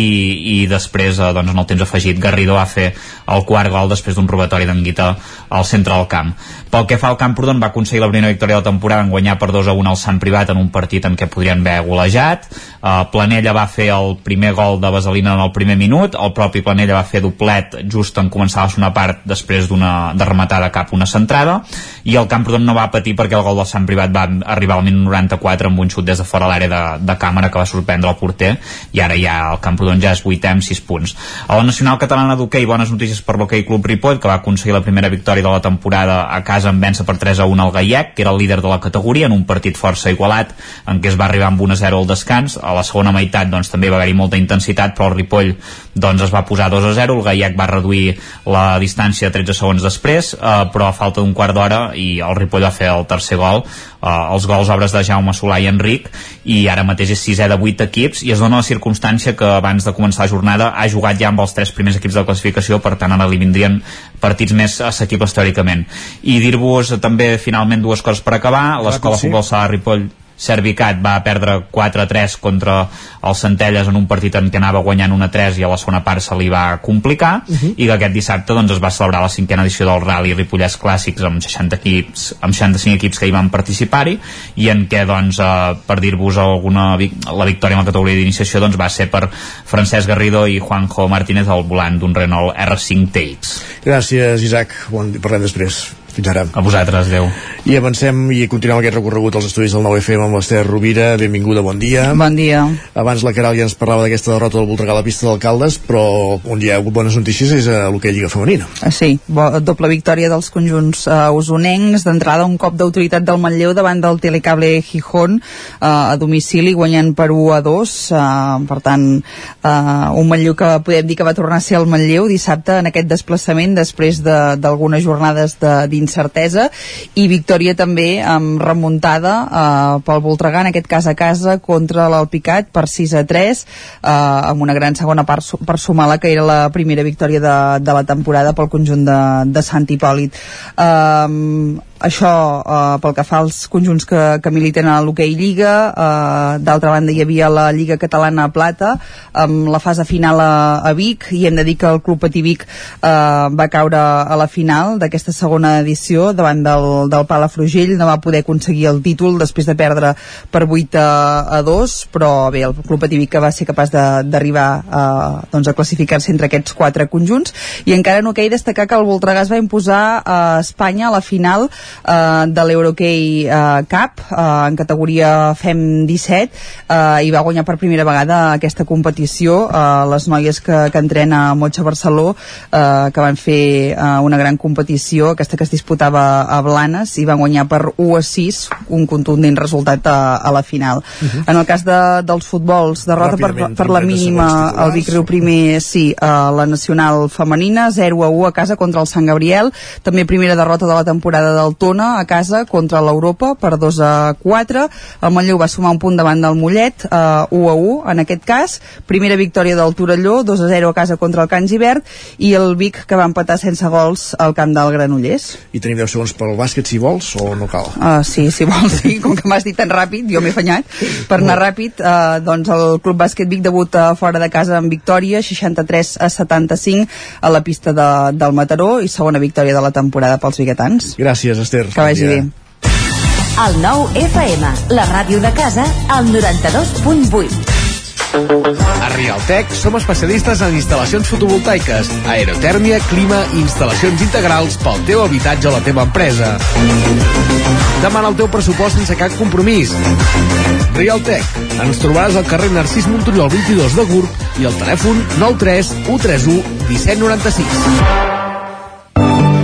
i després eh, doncs, en el temps afegit Garrido va fer el quart gol després d'un robatori d'Anguita al centre del camp. Pel que fa al Camprodon va aconseguir la primera victòria de la temporada en guanyar per 2 a 1 al Sant Privat en un partit en què podrien haver golejat. Uh, Planella va fer el primer gol de Vaselina en el primer minut. El propi Planella va fer doblet just en començar la segona part després d'una de rematada cap una centrada. I el Camprodon no va patir perquè el gol del Sant Privat va arribar al minut 90 94 amb un xut des de fora l'àrea de, de càmera que va sorprendre el porter. I ara ja el Camprodon ja és 8 amb 6 punts. A la Nacional Catalana d'Hockey bones notícies per l'Hockey Club Ripoll que va aconseguir la primera victòria de la temporada a casa en vèncer per 3 a 1 al Gaiec que era el líder de la categoria en un partit força igualat en què es va arribar amb 1 a 0 al descans. A la segona meitat doncs també va haver-hi molta intensitat però el Ripoll doncs es va posar 2 a 0 el Gaiec va reduir la distància 13 segons després eh, però a falta d'un quart d'hora i el Ripoll va fer el tercer gol els gols obres de Jaume Solà i Enric i ara mateix és sisè de 8 equips i es dona la circumstància que abans de començar la jornada ha jugat ja amb els tres primers equips de la classificació per tant ara li vindrien partits més assequibles teòricament i dir-vos també finalment dues coses per acabar l'escola sí. futbol sala Ripoll Servicat va perdre 4-3 contra els Centelles en un partit en què anava guanyant 1-3 i a la segona part se li va complicar. Uh -huh. i que aquest dissabte doncs, es va celebrar la cinquena edició del Rally Ripollès Clàssics amb 60 equips, amb 65 equips que hi van participar-hi i en què doncs, eh, per dir-vos alguna la victòria en la categoria d'iniciació doncs, va ser per Francesc Garrido i Juanjo Martínez al volant d'un Renault R5 TX Gràcies Isaac, bon, parlem després Fins ara. A vosaltres, adeu. I avancem i continuem aquest recorregut als estudis del 9FM amb l'Ester Rovira. Benvinguda, bon dia. Bon dia. Abans la Caral ja ens parlava d'aquesta derrota del Voltregà a la pista d'alcaldes, però on hi ha hagut bones notícies és a l'hoquei Lliga Femenina. Ah, Sí, bo, doble victòria dels conjunts uh, usonencs, d'entrada un cop d'autoritat del Manlleu davant del Telecable Gijón uh, a domicili guanyant per 1 a 2 uh, per tant uh, un Manlleu que podem dir que va tornar a ser el Manlleu dissabte en aquest desplaçament després de- d'algunes jornades de- d'incertesa i victòria també amb remuntada uh, pel Voltregà, en aquest cas a casa contra l'Alpicat per 6 a 3 uh, amb una gran segona part per sumar la que era la primera victòria de, de la temporada pel conjunt de, de Sant Hipòlit. Um, això uh, pel que fa als conjunts que, que militen a l'hoquei Lliga uh, d'altra banda hi havia la Lliga Catalana Plata amb la fase final a, a Vic i hem de dir que el Club Patí Vic uh, va caure a la final d'aquesta segona edició davant del, del Palafrugell. No va poder aconseguir el títol després de perdre per 8 a, a 2 però bé, el Club Patí Vic que va ser capaç d'arribar a, doncs a classificar-se entre aquests quatre conjunts. I encara en hoquei destacar que el Voltregà es va imposar a Espanya a la final eh, de l'Euroquei eh, Cup eh, en categoria FEM 17 eh, i va guanyar per primera vegada aquesta competició eh, les noies que, que entrena a Motxa Barceló eh, que van fer eh, una gran competició aquesta que es disputava a Blanes i van guanyar per 1 a 6 un contundent resultat a, a la final. En el cas de, dels futbols derrota per, Ràpidament, per la 30 mínima el Vic Riu primer sí, a la nacional femenina 0 a 1 a casa contra el Sant Gabriel. També primera derrota de la temporada del Tona a casa contra l'Europa per 2 a 4 el Manlleu va sumar un punt davant del Mollet eh, 1 a 1 en aquest cas primera victòria del Torelló 2 a 0 a casa contra el Can Givert i el Vic que va empatar sense gols al camp del Granollers I tenim 10 segons pel bàsquet, si vols, o no cal? Uh, sí, si vols, sí, com que m'has dit tan ràpid, jo m'he afanyat. Per anar ràpid, uh, doncs el Club Bàsquet Vic debuta fora de casa amb victòria, 63 a 75 a la pista de, del Mataró i segona victòria de la temporada pels biguetans. Gràcies, Esther. Que vagi bé. El nou FM, la ràdio de casa, al 92.8. A Rialtec som especialistes en instal·lacions fotovoltaiques, aerotèrmia, clima i instal·lacions integrals pel teu habitatge o la teva empresa. Demana el teu pressupost sense cap compromís. Rialtec. Ens trobaràs al carrer Narcís Monturiol 22 de Gurb i al telèfon 93 131 1796.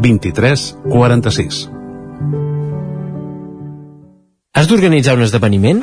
23 46. Has d'organitzar un esdeveniment?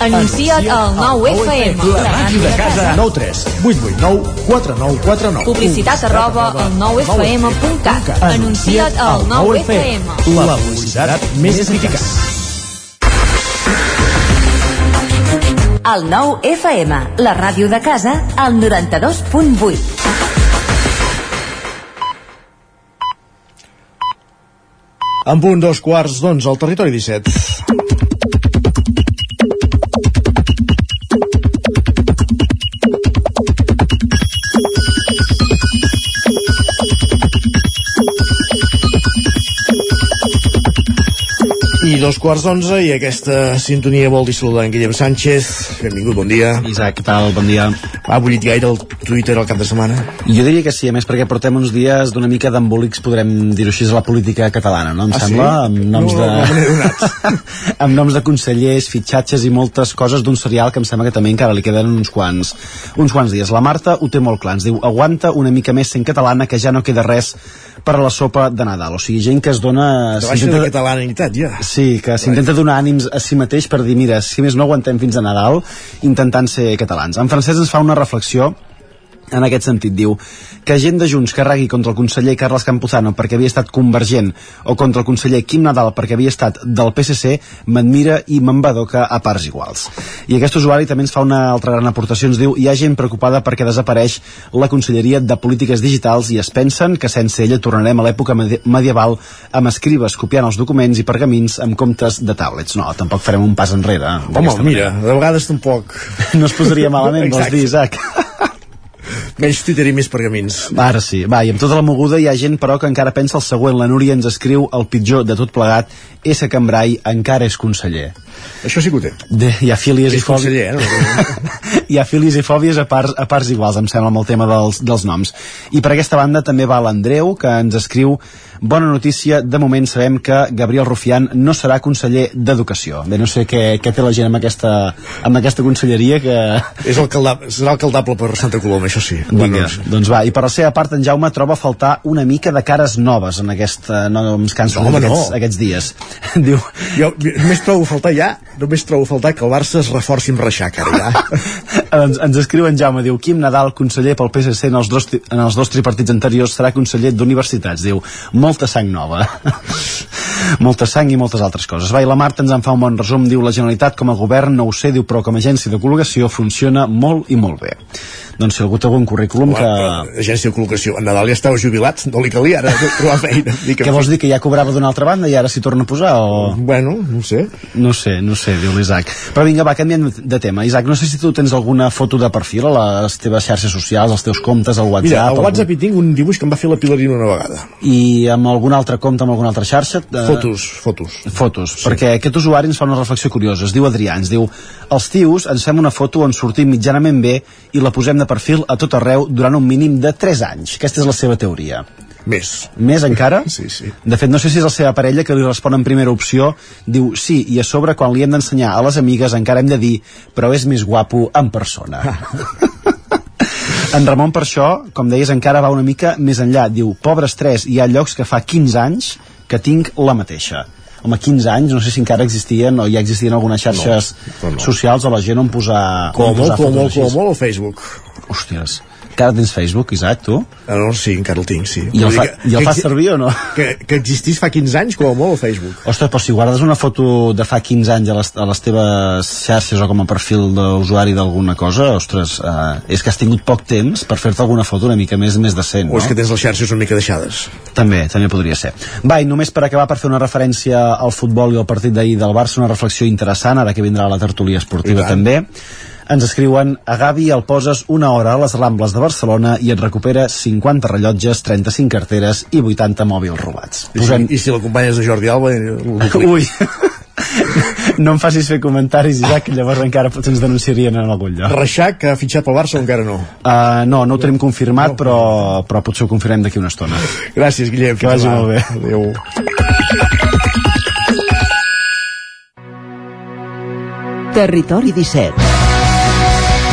Anuncia't al 9FM. La màquina de casa. 9 3 8 8 9 4 9 4 9. Publicitat arroba al 9FM.cat. Anuncia't al 9FM. La publicitat més eficaç. El 9FM, la ràdio de casa, al 92.8. En punt dos quarts d'onze al territori 17. I dos quarts d'onze i aquesta sintonia vol dir saludar en Guillem Sánchez. Benvingut, bon dia. Isaac, què tal? Bon dia. Ha bullit gaire el Twitter el cap de setmana? Jo diria que sí, a més perquè portem uns dies d'una mica d'embòlics, podrem dir-ho així, a la política catalana, no? Em Ah, sembla? sí? Amb noms No, de... no [laughs] amb noms de consellers, fitxatges i moltes coses d'un serial que em sembla que també encara li queden uns quants, uns quants dies. La Marta ho té molt clar, ens diu aguanta una mica més sent catalana que ja no queda res per a la sopa de Nadal. O sigui, gent que es dona... De baixa de catalanitat, ja. Sí, que s'intenta donar ànims a si mateix per dir, mira, si més no aguantem fins a Nadal intentant ser catalans. En Francesc ens fa una reflexió en aquest sentit, diu que gent de Junts carregui contra el conseller Carles Campuzano perquè havia estat convergent o contra el conseller Quim Nadal perquè havia estat del PSC m'admira i m'embadoca a parts iguals. I aquest usuari també ens fa una altra gran aportació, ens diu hi ha gent preocupada perquè desapareix la Conselleria de Polítiques Digitals i es pensen que sense ella tornarem a l'època medi- medieval amb escribes copiant els documents i pergamins amb comptes de tablets. No, tampoc farem un pas enrere. Home, mira, manera. de vegades tampoc... [laughs] No es posaria malament, vols dir, Isaac? Menys Twitter i més pergamins. Va, Ara sí, va, i amb tota la moguda hi ha gent però que encara pensa el següent, la Núria ens escriu el pitjor de tot plegat, S. Cambrai encara és conseller. Això sí que ho té. De, hi ha fílies És i fòbies conseller, eh? [laughs] hi ha fílies i fòbies a parts, a parts iguals, em sembla, amb el tema dels, dels noms. I per aquesta banda també va l'Andreu, que ens escriu Bona notícia, de moment sabem que Gabriel Rufián no serà conseller d'Educació. Bé, no sé què, què té la gent amb aquesta, amb aquesta conselleria que... És el serà el caldable per Santa Coloma, això sí. Vinga, doncs va. I per la seva part, en Jaume troba a faltar una mica de cares noves en aquesta, no, ens han No, home, no. aquests, aquests dies. [laughs] Diu, Jo només trobo a faltar ja, només trobo a faltar que el Barça es reforci amb Reixac, ara ja. [laughs] ens, ens escriu en Jaume, diu Quim Nadal, conseller pel PSC en els dos, en els dos tripartits anteriors, serà conseller d'universitats. Diu, molta sang nova. [laughs] molta sang i moltes altres coses. Va, i la Marta ens en fa un bon resum, diu la Generalitat com a govern, no ho sé, diu, però com a agència de col·locació funciona molt i molt bé. Doncs si algú té algun currículum que... Agència de col·locació. En Nadal ja estava jubilat, no li calia ara [laughs] trobar feina. Dic Què vols dir, que ja cobrava d'una altra banda i ara s'hi torna a posar? O... Bueno, no sé. No sé, no sé, diu l'Isaac. Però vinga, va, canviem de tema. Isaac, no sé si tu tens alguna foto de perfil a les teves xarxes socials, als teus comptes, al WhatsApp... Mira, al algun- WhatsApp hi tinc un dibuix que em va fer la Pilarina una vegada. I amb algun altre compte, amb alguna altra xarxa? Eh, Fotos, fotos. Fotos, sí. perquè aquest usuari ens fa una reflexió curiosa. Es diu Adrià, ens diu els tios ens fem una foto on sortim mitjanament bé i la posem de perfil a tot arreu durant un mínim de 3 anys. Aquesta és la seva teoria. Més. Més encara? Sí, sí. De fet, no sé si és la seva parella que li respon en primera opció, diu sí, i a sobre quan li hem d'ensenyar a les amigues encara hem de dir, però és més guapo en persona. [laughs] en Ramon per això, com deies, encara va una mica més enllà. Diu, pobres tres, hi ha llocs que fa 15 anys que tinc la mateixa. Home, 15 anys, no sé si encara existien o ja existien algunes xarxes no, no. socials on la gent on posar... Com a on molt, posar com a fotos molt, com a així. molt al Facebook. Hòsties, encara tens Facebook, Isaac, tu? No, sí, encara el tinc, sí. I el, fa, que- i el que fas servir o no? [laughs] Que, que existís fa 15 anys, com a molt al Facebook. Ostres, però si guardes una foto de fa 15 anys a les, a les teves xarxes o com a perfil d'usuari d'alguna cosa, ostres, eh, és que has tingut poc temps per fer-te alguna foto una mica més més decent, O no? és que tens les xarxes una mica deixades. També, també podria ser. Va, i només per acabar, per fer una referència al futbol i al partit d'ahir del Barça, una reflexió interessant, ara que vindrà la tertúlia esportiva també. Ens escriuen, a Gavi el poses una hora a les Rambles de Barcelona i et recupera 50 rellotges, 35 carteres i 80 mòbils robats. I, si, I si l'acompanyes de Jordi Alba... [laughs] Ui, [laughs] no em facis fer comentaris, Isaac, que llavors encara potser ens denunciarien en algun lloc. Reixac, que ha fitxat pel Barça o encara no? Uh, no, no ho tenim confirmat, però, però potser ho confirmem d'aquí una estona. Gràcies, Guillem. Que vagi molt bé. Adéu. Territori 17.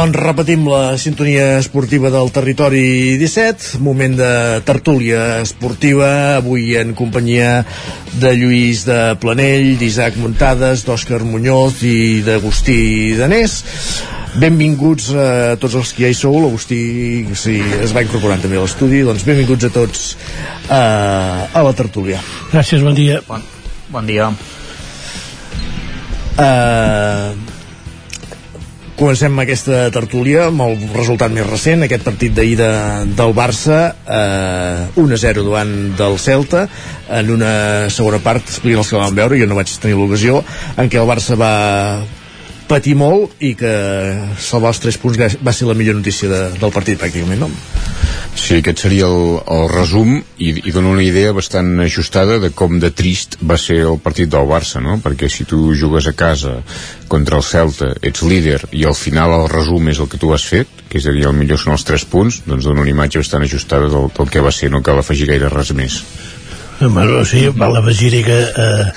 Doncs repetim la sintonia esportiva del territori 17, moment de tertúlia esportiva, avui en companyia de Lluís de Planell, d'Isaac Muntades, d'Òscar Muñoz i d'Agustí Danés. Benvinguts a tots els que ja hi sou, l'Agustí sí, es va incorporant també a l'estudi, doncs benvinguts a tots a, a la tertúlia. Gràcies, bon dia. Bon, bon dia. Uh, comencem aquesta tertúlia amb el resultat més recent, aquest partit d'ahir de, del Barça eh, 1-0 davant del Celta en una segona part, expliquen els que vam veure, jo no vaig tenir l'ocasió en què el Barça va patir molt i que salvar els 3 punts va ser la millor notícia de, del partit pràcticament, no? Sí, aquest seria el, el resum i, i dona una idea bastant ajustada de com de trist va ser el partit del Barça, no? Perquè si tu jugues a casa contra el Celta, ets líder i al final el resum és el que tu has fet, que és a dir, el millor són els 3 punts, doncs dona una imatge bastant ajustada del, del que va ser, no cal afegir gaire res més. Bueno, sí, val afegir-hi que eh,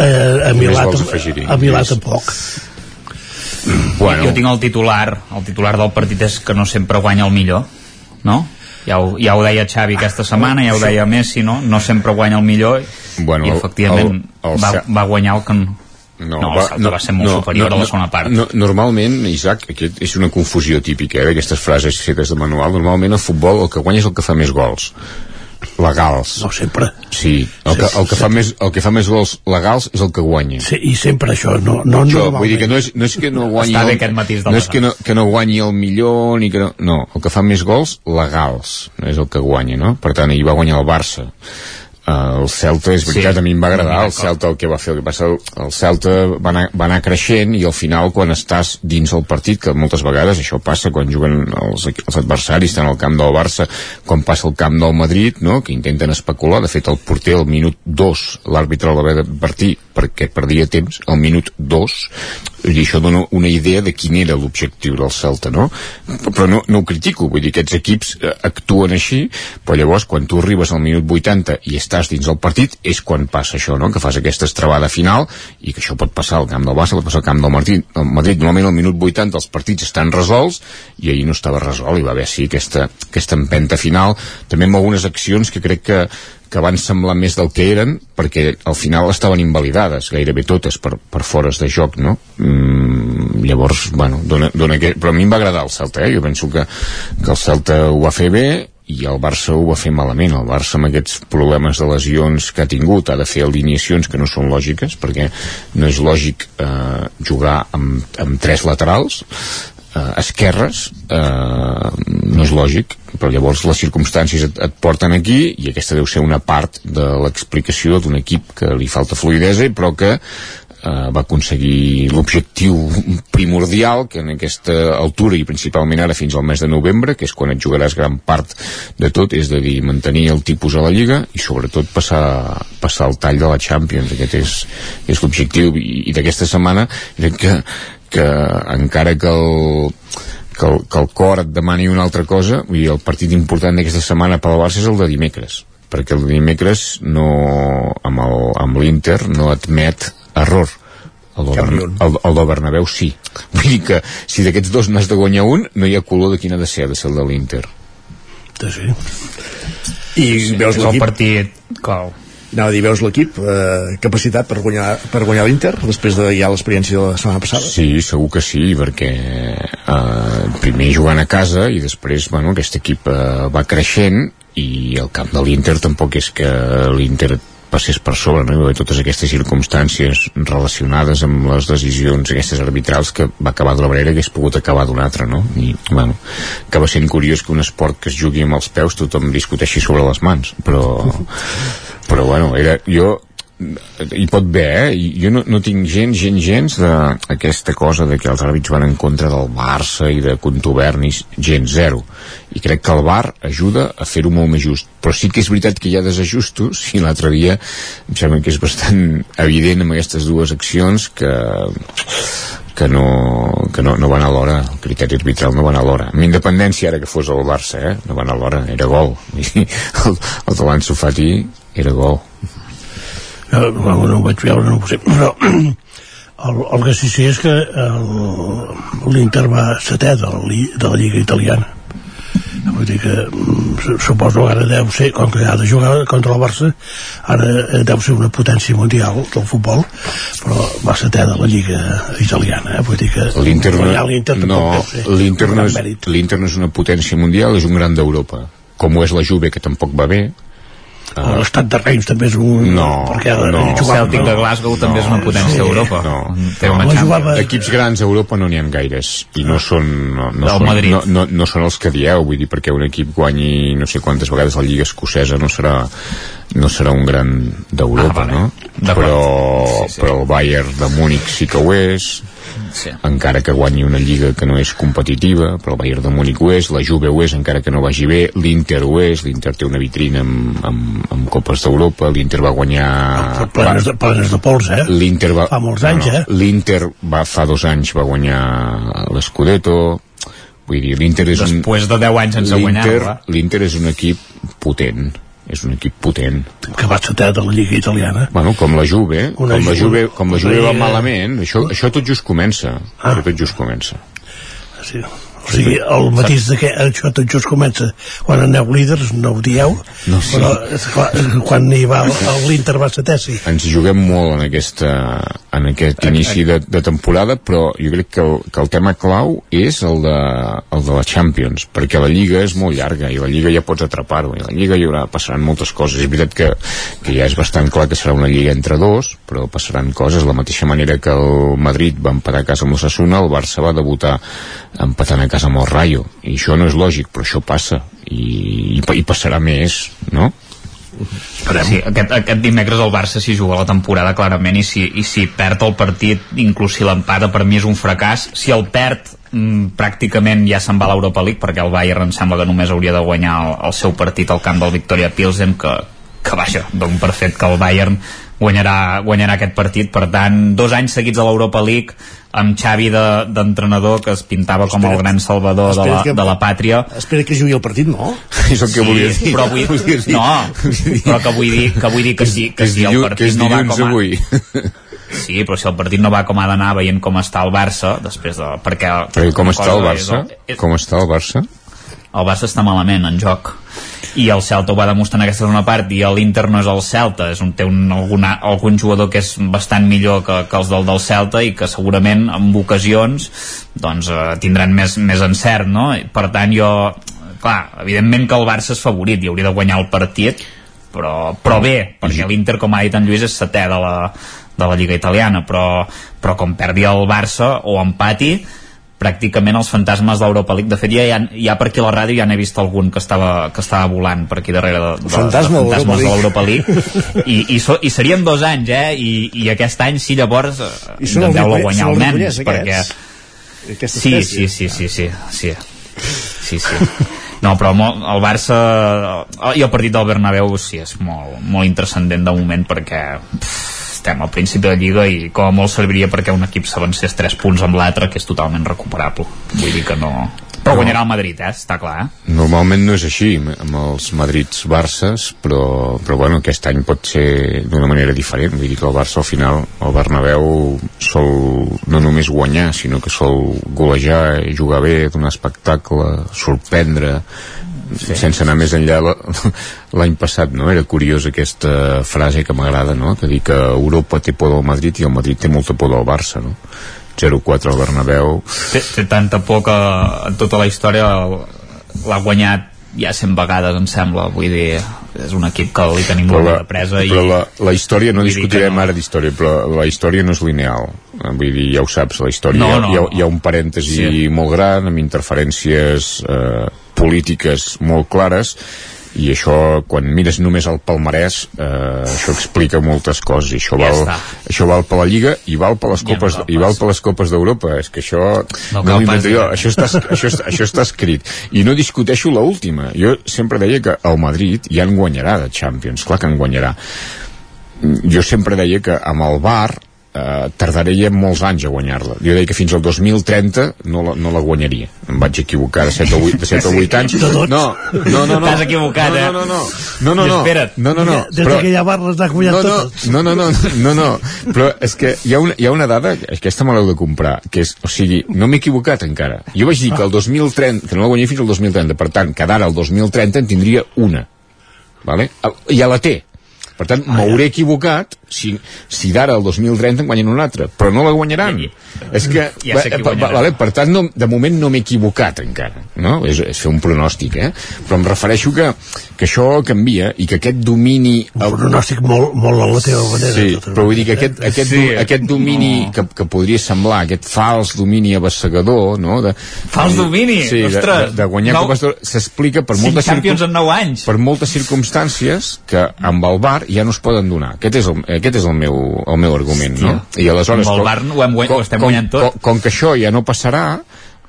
eh, a Milà, a Milà tampoc. Bueno. Jo tinc el titular, el titular del partit és que no sempre guanya el millor, no? Ja ho, ja ho deia Xavi aquesta setmana, ja ho deia Messi, no? No sempre guanya el millor bueno, i efectivament el, el, va, va guanyar el que no, no, no, va, no, va ser molt no, superior no, a la segona part. No, normalment, Isaac, aquest és una confusió típica eh, d'aquestes frases fetes de manual. Normalment el futbol el que guanya és el que fa més gols legals. No sempre. Sí, el que, el que, fa, més, el que fa més gols legals és el que guanya. Sí, i sempre això, no, no això, Vull dir que no és, no és que no guanyi... Està bé aquest matís no és que no, que no guanyi el millor, ni que no... No, el que fa més gols legals és el que guanya, no? Per tant, ahir va guanyar el Barça el Celta, és veritat, sí, a mi em va agradar el Celta el que va fer, el que passa el, el Celta va anar, va anar creixent i al final quan estàs dins el partit, que moltes vegades això passa quan juguen els, els adversaris estan al camp del Barça, quan passa el camp del Madrid, no? que intenten especular. De fet el porter al minut 2 l'àrbitre haver d'advertir perquè perdia temps al minut 2 i això dona una idea de quin era l'objectiu del Celta, no? Però no, no ho critico, vull dir, aquests equips eh, actuen així, però llavors quan tu arribes al minut 80 i estàs dins del partit, és quan passa això, no? Que fas aquesta estrabada final i que això pot passar al camp del Barça, pot passar al camp del Madrid. El Madrid normalment al minut 80 els partits estan resolts i ahir no estava resolt i va haver sí aquesta, aquesta empenta final, també amb algunes accions que crec que que van semblar més del que eren perquè al final estaven invalidades gairebé totes per, per fores de joc no? mm, llavors bueno, dona, dona que... però a mi em va agradar el Celta eh? jo penso que, que el Celta ho va fer bé i el Barça ho va fer malament el Barça amb aquests problemes de lesions que ha tingut ha de fer alineacions que no són lògiques perquè no és lògic eh, jugar amb, amb tres laterals eh, esquerres eh, no és lògic però llavors les circumstàncies et, et porten aquí i aquesta deu ser una part de l'explicació d'un equip que li falta fluidesa però que eh, va aconseguir l'objectiu primordial que en aquesta altura i principalment ara fins al mes de novembre que és quan et jugaràs gran part de tot és de dir, mantenir el tipus a la Lliga i sobretot passar, passar el tall de la Champions. Aquest és, és l'objectiu i, i d'aquesta setmana crec que que encara que el, que el, que el cor et demani una altra cosa, vull dir, el partit important d'aquesta setmana per al Barça és el de dimecres, perquè el de dimecres no, amb l'Inter no admet error. El del, el, el del Bernabéu sí. [laughs] Vull dir que si d'aquests dos n'has de guanyar un, no hi ha color de quina ha de ser, ha de ser el de l'Inter. Sí. I sí, veus el partit clau anava a dir, veus l'equip eh, capacitat per guanyar, per guanyar l'Inter després de ja l'experiència de la setmana passada? Sí, segur que sí, perquè eh, primer jugant a casa i després, bueno, aquest equip eh, va creixent i el camp de l'Inter tampoc és que l'Inter passés per sobre, no? I totes aquestes circumstàncies relacionades amb les decisions aquestes arbitrals que va acabar d'una manera que hagués pogut acabar d'una altra, no? I, bueno, acaba sent curiós que un esport que es jugui amb els peus tothom discuteixi sobre les mans, però però bueno, era, jo hi pot haver, eh? jo no, no tinc gens, gens, gens d'aquesta cosa de que els àrbits van en contra del Barça i de contubernis, gens, zero i crec que el VAR ajuda a fer-ho molt més just però sí que és veritat que hi ha desajustos i l'altre dia em sembla que és bastant evident amb aquestes dues accions que que no, que no, no van a l'hora el criteri arbitral no van a l'hora amb independència ara que fos el Barça eh? no van a l'hora, era gol [laughs] el, el de l'Anso Fati era gol no, no ho vaig veure no ho sé però El, el que sí sé és que l'Inter va setè de la, de la Lliga Italiana. Vull dir que mm, suposo ara deu ser com que ha de jugar contra el Barça ara eh, deu ser una potència mundial del futbol però va setè de la Lliga italiana eh? vull dir que l'Inter no, l'Inter no, no, és, no és una potència mundial és un gran d'Europa com ho és la Juve que tampoc va bé Uh, l'estat de Reims també és un... No, perquè no. El Celtic de Glasgow no, també és una potència d'Europa. No, Té una no, jugava... Equips grans a Europa no n'hi ha gaires i no són, no, no, són, no, no, no són els que dieu, vull dir, perquè un equip guanyi no sé quantes vegades la Lliga Escocesa no serà, no serà un gran d'Europa, ah, no? Però, sí, sí. però el Bayern de Múnich sí que ho és, sí. encara que guanyi una lliga que no és competitiva però el Bayern de Múnich ho és, la Juve ho és encara que no vagi bé, l'Inter ho és l'Inter té una vitrina amb, amb, amb Copes d'Europa, l'Inter va guanyar ah, plenes de, plenes de pols, eh? l'Inter va, fa molts anys, no, no. eh? l'Inter va fa dos anys va guanyar l'Scudetto vull dir, l'Inter és després de 10 anys sense guanyar l'Inter és un equip potent és un equip potent. Que va setè de la Lliga Italiana. Bueno, com la Juve com la Juve, com la Juve va malament això, això tot just comença. Ah. això tot just comença. Sí. O sigui, el matís de que això tot just comença quan aneu líders, no ho dieu, no, sí. però clar, quan hi va l'Inter va setè, sí. Ens juguem molt en, aquesta, en aquest inici de, de temporada, però jo crec que el, que el tema clau és el de, el de la Champions, perquè la Lliga és molt llarga i la Lliga ja pots atrapar-ho, i la Lliga hi haurà, passaran moltes coses. És veritat que, que ja és bastant clar que serà una Lliga entre dos, però passaran coses, la mateixa manera que el Madrid va empatar a casa amb l'Ossassuna, el Barça va debutar empatant a casa amb el Rayo i això no és lògic però això passa i, i, i passarà més no? Esperem. Sí, aquest, aquest dimecres el Barça s'hi juga la temporada clarament i si, i si perd el partit inclús si l'empata per mi és un fracàs si el perd mm, pràcticament ja se'n va a l'Europa League perquè el Bayern em sembla que només hauria de guanyar el, el seu partit al camp del Victoria Pilsen que, que vaja, dono per fet que el Bayern guanyarà, guanyarà aquest partit per tant, dos anys seguits a l'Europa League amb Xavi d'entrenador de, que es pintava com el gran salvador de la, que, de la pàtria espera que jugui el partit, no? [laughs] és el que sí, volia dir però vull, no, però que vull dir que, vull dir que sí, que, si el partit no va com a... avui. Sí, però si el partit no va com ha d'anar veient com està el Barça després de... perquè, perquè com està el Barça? És, com està el Barça? El Barça està malament en joc i el Celta ho va demostrar en aquesta segona part i l'Inter no és el Celta és un, té un, alguna, algun jugador que és bastant millor que, que els del, del Celta i que segurament en ocasions doncs eh, tindran més, més encert no? per tant jo clar, evidentment que el Barça és favorit i hauria de guanyar el partit però, però bé, perquè l'Inter com ha dit en Lluís és setè de la, de la Lliga Italiana però, però com perdi el Barça o empati pràcticament els fantasmes d'Europa League. De fet, ja, ja per aquí a la ràdio ja n'he vist algun que estava, que estava volant per aquí darrere de, de, Fantasma de fantasmes de l'Europa League. I, i, so, I serien dos anys, eh? I, i aquest any sí, llavors eh, I intenteu-la guanyar almenys, perquè... Sí, sí, sí, sí, sí, sí, sí, sí. No, però el Barça i el partit del Bernabéu sí, és molt, molt intrascendent de moment perquè pff, estem al principi de Lliga i com a molt serviria perquè un equip s'avancés 3 punts amb l'altre que és totalment recuperable vull dir que no, però guanyarà el Madrid, eh? està clar. Eh? Normalment no és així amb els Madrids-Barces, però, però bueno, aquest any pot ser d'una manera diferent. Vull dir que el Barça al final, el Bernabéu, sol no només guanyar, sinó que sol golejar, jugar bé, donar espectacle, sorprendre, sí. sense anar més enllà [laughs] l'any passat no? era curiós aquesta frase que m'agrada no? que dir que Europa té por del Madrid i el Madrid té molta por del Barça no? 0-4 al Bernabéu té, té tanta por que tota la història l'ha guanyat ja 100 vegades em sembla vull dir, és un equip que li tenim molt de presa però i, la, la història, no discutirem no. ara d'història però la història no és lineal vull dir, ja ho saps, la història no, no, hi, ha, hi ha un parèntesi sí. molt gran amb interferències eh, polítiques molt clares i això, quan mires només el palmarès eh, això explica moltes coses i això, ja val, això val per la Lliga i val per les copes, i val per les copes d'Europa. És que això no, no m'invento jo. això està, això, això està escrit. I no discuteixo l última jo sempre deia que el Madrid ja en guanyarà de Champions. Clar que en guanyarà. Jo sempre deia que amb el Bar eh, tardaria molts anys a guanyar-la. Jo deia que fins al 2030 no la, no la guanyaria. Em vaig equivocar de 7 o 8, de 7 o 8 anys. No, no, no. no. T'has equivocat, no, eh? No, no, no. No, no, no. Espera't. No, no, no. Des que hi ha bar les ha guanyat no, no, totes. no, no, no, no, no, però és que hi ha una, hi ha una dada, aquesta me l'heu de comprar, que és, o sigui, no m'he equivocat encara. Jo vaig dir que el 2030, que no la guanyaria fins al 2030, per tant, que d'ara al 2030 en tindria una. Vale? El- Ja la té. Per tant, m'hauré equivocat si, si d'ara al 2030 en guanyen una altra, però no la guanyaran. És que, Ja sé qui va- va- guanyarà. vale, per tant, no, de moment no m'he equivocat encara, no? És, és fer un pronòstic, eh? Però em refereixo que, que això canvia i que aquest domini... Un pronòstic molt, molt a la teva manera. Sí, però vull dir que aquest, aquest, Sí. aquest domini que, que podria semblar, aquest fals domini abassegador, no? De, Fals domini? Sí, de, de, Ostres, de guanyar nou- Copes s'explica per moltes, Champions en 9 anys. per moltes circumstàncies que amb el VAR ja no es poden donar. Aquest és el, aquest és el, meu, el meu argument, no? I aleshores... Amb el com- VAR ho hem guany- ho estem guanyant tot. Com, com que això ja no passarà,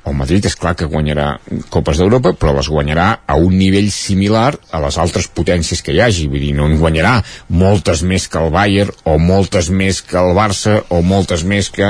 el Madrid és clar que guanyarà Copes d'Europa, però les guanyarà a un nivell similar a les altres potències que hi hagi. Vull dir, no en guanyarà moltes més que el Bayern, o moltes més que el Barça, o moltes més que,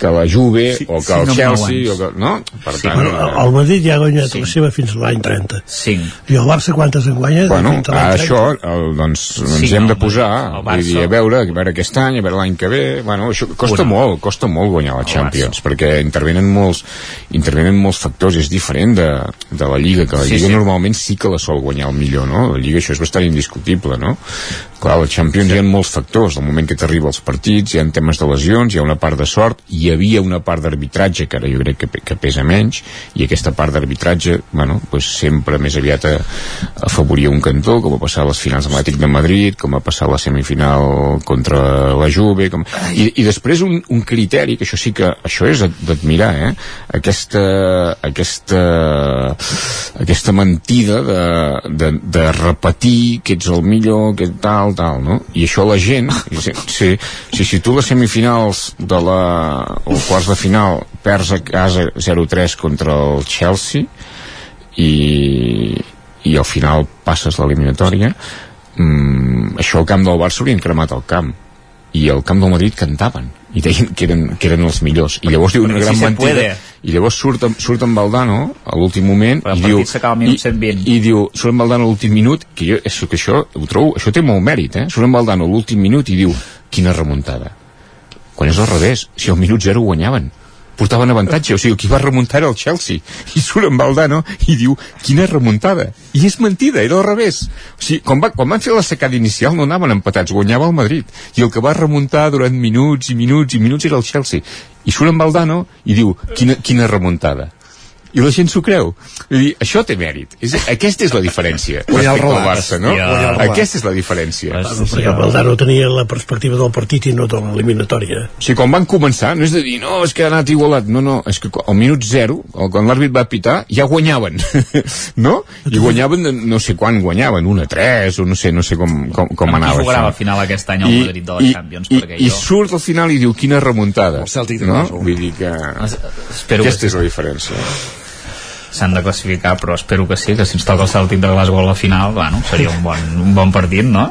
que la Juve, Sí, o que sí, el no, Chelsea, no o que... No? Per tant, Bueno, eh, el Madrid ja ha guanyat la seva fins a l'any 30. Cinc. I el Barça quantes en guanya? Bueno, Fins a l'any a 30? això el, doncs, ens Sí, hem no, de posar el vull dir, a Barça. veure, a veure aquest any, a veure l'any que ve bueno, això costa Una. molt, costa molt guanyar la Champions perquè intervenen molts intervenen molts factors, és diferent de, de la Lliga, que la Sí, Lliga sí. normalment sí que la sol guanyar el millor, no? La Lliga això és bastant indiscutible, no? Clar, la Champions hi ha molts factors, el moment que t'arriba als partits, hi ha temes de lesions, hi ha una part de sort, hi havia una part d'arbitratge que ara jo crec que, que pesa menys, i aquesta part d'arbitratge, bueno, pues sempre més aviat a, afavoria un cantó, com va passar a les finals de l'Atlètic de Madrid, com va passar a la semifinal contra la Juve, com... I, i després un, un criteri, que això sí que, això és d'admirar, eh? Aquesta, aquesta, aquesta mentida de, de, de repetir que ets el millor, que tal, tal, no? I això la gent, si, si, si, tu les semifinals de la, o quarts de final perds a casa 0-3 contra el Chelsea i, i al final passes l'eliminatòria mm, això al camp del Barça haurien cremat el camp i al camp del Madrid cantaven i deien que eren, que eren els millors i llavors diu una gran se mentida puede. i llavors surt, surt amb Valdano a l'últim moment el i diu, partit s'acaba al minut 120. i, i diu, surt amb Valdano a l'últim minut que jo, això, que això ho trobo, això té molt mèrit eh? surt amb Valdano a l'últim minut i diu quina remuntada quan és al revés, si al minut zero guanyaven portaven avantatge, o sigui, qui va remuntar era el Chelsea. I surt amb Valdano i diu quina remuntada, i és mentida era al revés, o sigui, quan, va, quan van fer la secada inicial no anaven empatats guanyava el Madrid, i el que va remuntar durant minuts i minuts i minuts era el Chelsea. I surt amb Valdano i diu quina, quina remuntada i la gent s'ho creu. Vull dir, això té mèrit. És, aquesta és la diferència Guanyar el respecte al relat. Barça, no? Relat. Aquesta és la diferència. Bueno, perquè el Valdano tenia la perspectiva del partit i no de l'eliminatòria. O sigui, quan van començar, no és de dir, no, és que ha anat igualat. No, no, és que al minut zero, o quan l'àrbit va pitar, ja guanyaven. [laughs] no? I guanyaven, no sé quan guanyaven, 1 a 3, o no sé, no sé com, com, com Amb qui anava jugarà això. la final aquest any al Madrid de la Champions, I, i jo- surt al final i diu, quina remuntada. El Celtic no? Vull dir que... espero que Aquesta sí. és la diferència. S'han de classificar, però espero que sí, que si ens toca el Celtic de Glasgow a la final, bueno, seria un bon, un bon partit, no?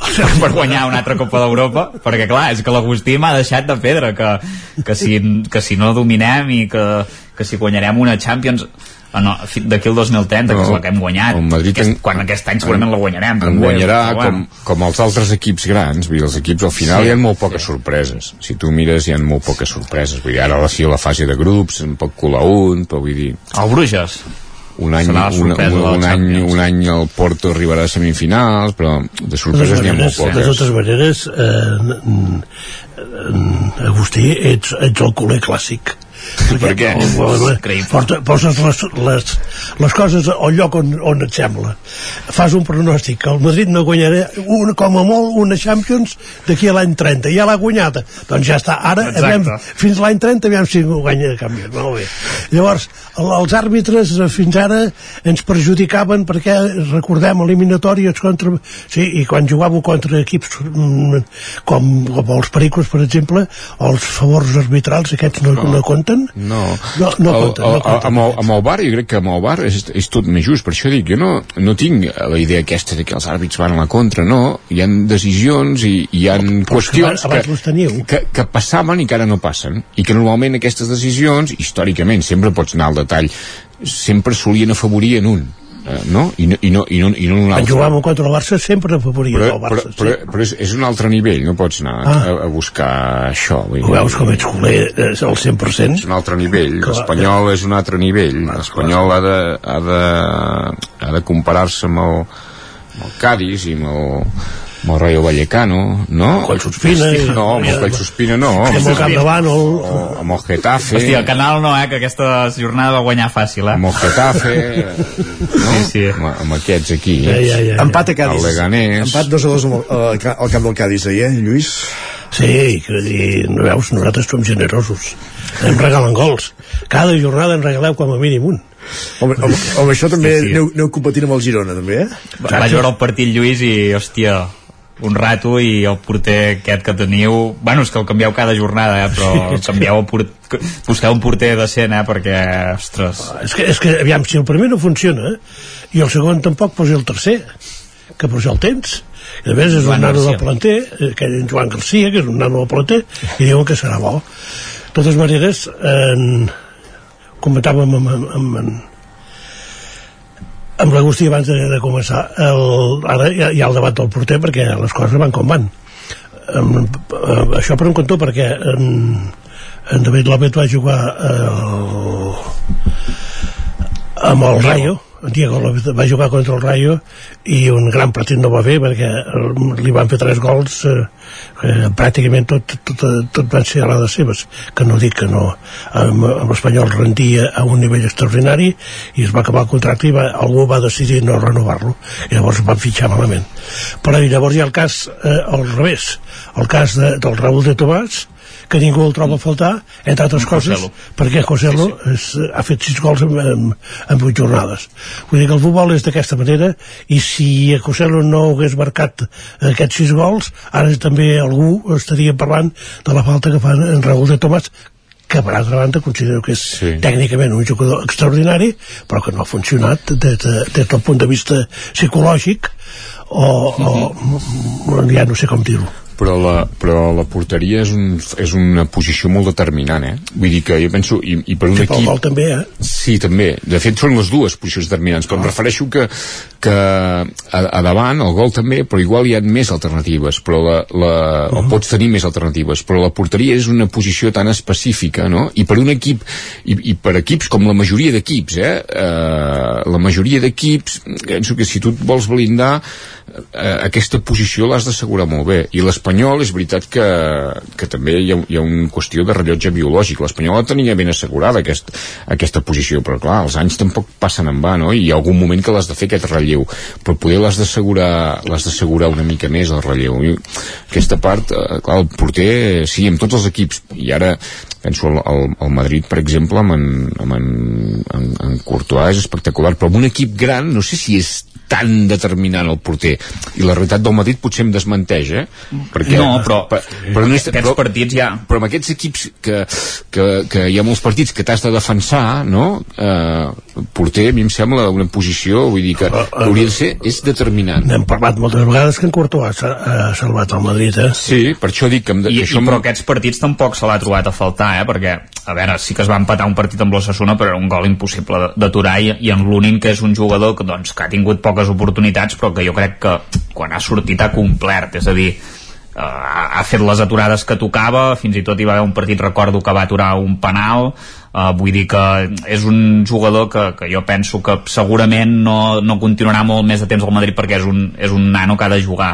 [laughs] per guanyar una altra Copa d'Europa perquè clar, és que l'Agustí m'ha deixat de pedra que, que, si, que si no dominem i que, que si guanyarem una Champions ah, no, fi- d'aquí al 2030 que és la que hem guanyat el Madrid aquest, en- quan aquest any segurament la guanyarem en guanyarà però com, bueno. com els altres equips grans vull dir, els equips al final Sí, hi ha molt poques sorpreses. Si tu mires hi ha molt poques sorpreses. Vull dir, ara a la, sí, a la fase de grups en pot colar un però vull dir el Bruges. un any, un, un, un, any, un any el Porto arribarà a semifinals però de sorpreses n'hi ha molt maneres, de poques. totes maneres eh, n- Agustí, ets, ets el culer clàssic. Per què? Porta, poses les, les, les coses al lloc on, on et sembla. Fas un pronòstic que el Madrid no guanyarà un, com a molt una Champions d'aquí a l'any 30. Ja l'ha guanyada. Doncs ja està. Ara, aviam, fins l'any 30, aviam si ho guanya de canvi. Molt bé. Llavors, el, els àrbitres eh, fins ara ens perjudicaven perquè recordem eliminatòries contra... Sí, i quan jugàveu contra equips mm, com, com els Pericos, per exemple, els favors arbitrals, aquests no, no compten compten? No. No, no el, compten, no el, compten. amb, el, amb el bar, jo crec que amb el bar és, és tot més just, per això dic, jo no, no tinc la idea aquesta de que els àrbits van a la contra, no, hi han decisions i hi han qüestions les teniu. que, que passaven i que ara no passen, i que normalment aquestes decisions, històricament, sempre pots anar al detall, sempre solien afavorir en un, no? I no, i no, i no, i no en un En altre. jugar amb contra el Barça sempre afavoria Però, el però, Barça. però, però és, és un altre nivell, no pots anar Ah. a, a buscar això. Vull Ho veus com ets culer eh, al 100%? És un altre nivell, l'espanyol és un altre nivell, l'espanyol ha de, ha de, ha de comparar-se amb el, amb el Cádiz i amb el, amb el Rayo Vallecano, no? Collsospina i- No, amb el Collsospina no. Amb el Campdevant o... amb el Getafe. Hòstia, el canal no, eh, que aquesta jornada va guanyar fàcil, eh? Amb el Getafe, no? [laughs] Sí, sí. Amb, amb aquests aquí. Ja, ja, ja, ja. Empat a Cádiz. El Leganés. Empat 2 a 2 amb el, al al camp del Cádiz ahir, eh, Lluís? Sí, que dir, no veus, nosaltres som generosos. Em regalen gols. Cada jornada en regaleu com a mínim un. Home, home, home això també Sí, sí. Aneu, aneu competint amb el Girona, també, eh? Vaig veure el partit Lluís i, hòstia, un rato i el porter aquest que teniu bueno, és que el canvieu cada jornada eh, però canvieu el port... busqueu un porter decent eh, perquè, ostres. És que, és que, aviam, si el primer no funciona i el segon tampoc, posi el tercer que per això el tens. I a més és un nano Garcia. del planter eh, que en Joan Garcia, que és un nano del planter i diuen que serà bo. De totes maneres en... comentàvem amb, amb, amb, amb amb l'Agustí abans de, de començar el, ara hi ha, hi ha el debat del porter perquè les coses van com van. Um, uh, això per un cantó perquè en, en David López va jugar uh, amb el Rayo. Diego López va jugar contra el Rayo i un gran partit no va fer perquè eh, li van fer tres gols eh, eh, pràcticament tot, tot, tot van ser a les seves que no dic que no l'Espanyol rendia a un nivell extraordinari i es va acabar el contracte i va, algú va decidir no renovar-lo. I llavors van fitxar malament. Però llavors hi ha el cas eh, al revés. El cas de, del Raúl de Tomàs que ningú el troba a faltar, entre altres coses, Joselu. perquè Joselu sí, sí. És, ha fet sis gols en, en, en vuit jornades. Vull dir que el futbol és d'aquesta manera, i si a Joselu no hagués marcat aquests sis gols, ara també algú estaria parlant de la falta que fa en Raúl de Tomàs, que per altra banda considero que és sí. tècnicament un jugador extraordinari però que no ha funcionat des, de, des del punt de vista psicològic o, o ja no sé com dir-ho però la, però la porteria és, un, és una posició molt determinant, eh? Vull dir que jo penso, i, i per un que equip... gol també, eh? Sí, també. De fet, són les dues posicions determinants, però em refereixo que, que a, a davant, el gol també, però igual hi ha més alternatives, però la, la, o pots tenir més alternatives, però la porteria és una posició tan específica, no? I per un equip, i, i per equips com la majoria d'equips, eh? eh? La majoria d'equips, penso que si tu et vols blindar, aquesta posició l'has d'assegurar molt bé. I l'Espanyol és veritat que, que també hi ha, hi ha una qüestió de rellotge biològic. l'Espanyol la tenia ben assegurada aquest, aquesta posició, però clar, els anys tampoc passen en va, no? i hi ha algun moment que l'has de fer aquest relleu, però poder l'has d'assegurar l'has d'assegurar una mica més el relleu. I aquesta part, eh, clar, el porter sí, amb tots els equips. I ara penso al, al, al Madrid per exemple amb en, amb en, en, en Courtois és espectacular. Però amb un equip gran no sé si és tan determinant el porter i la realitat del Madrid potser em desmenteix eh? perquè, No, però per, però no és, aquests però, partits ja però amb aquests equips que, que, que hi ha molts partits que t'has de defensar no? eh, porter a mi em sembla una posició vull dir que hauria de ser és determinant N'hem parlat moltes vegades que en Courtois ha, ha salvat el Madrid, eh? Sí, per això dic que... Em, I, això i, però aquests partits tampoc se l'ha trobat a faltar, eh? perquè, a veure, sí que es va empatar un partit amb l'Ossassuna, però era un gol impossible de- d'aturar, i, i en l'únic que és un jugador que, doncs, que ha tingut poques oportunitats, però que jo crec que quan ha sortit ha complert, és a dir, eh, ha ha fet les aturades que tocava, fins i tot hi va haver un partit, recordo, que va aturar un penal, Uh, vull dir que és un jugador que, que jo penso que segurament no, no continuarà molt més de temps al Madrid perquè és un, és un nano que ha de jugar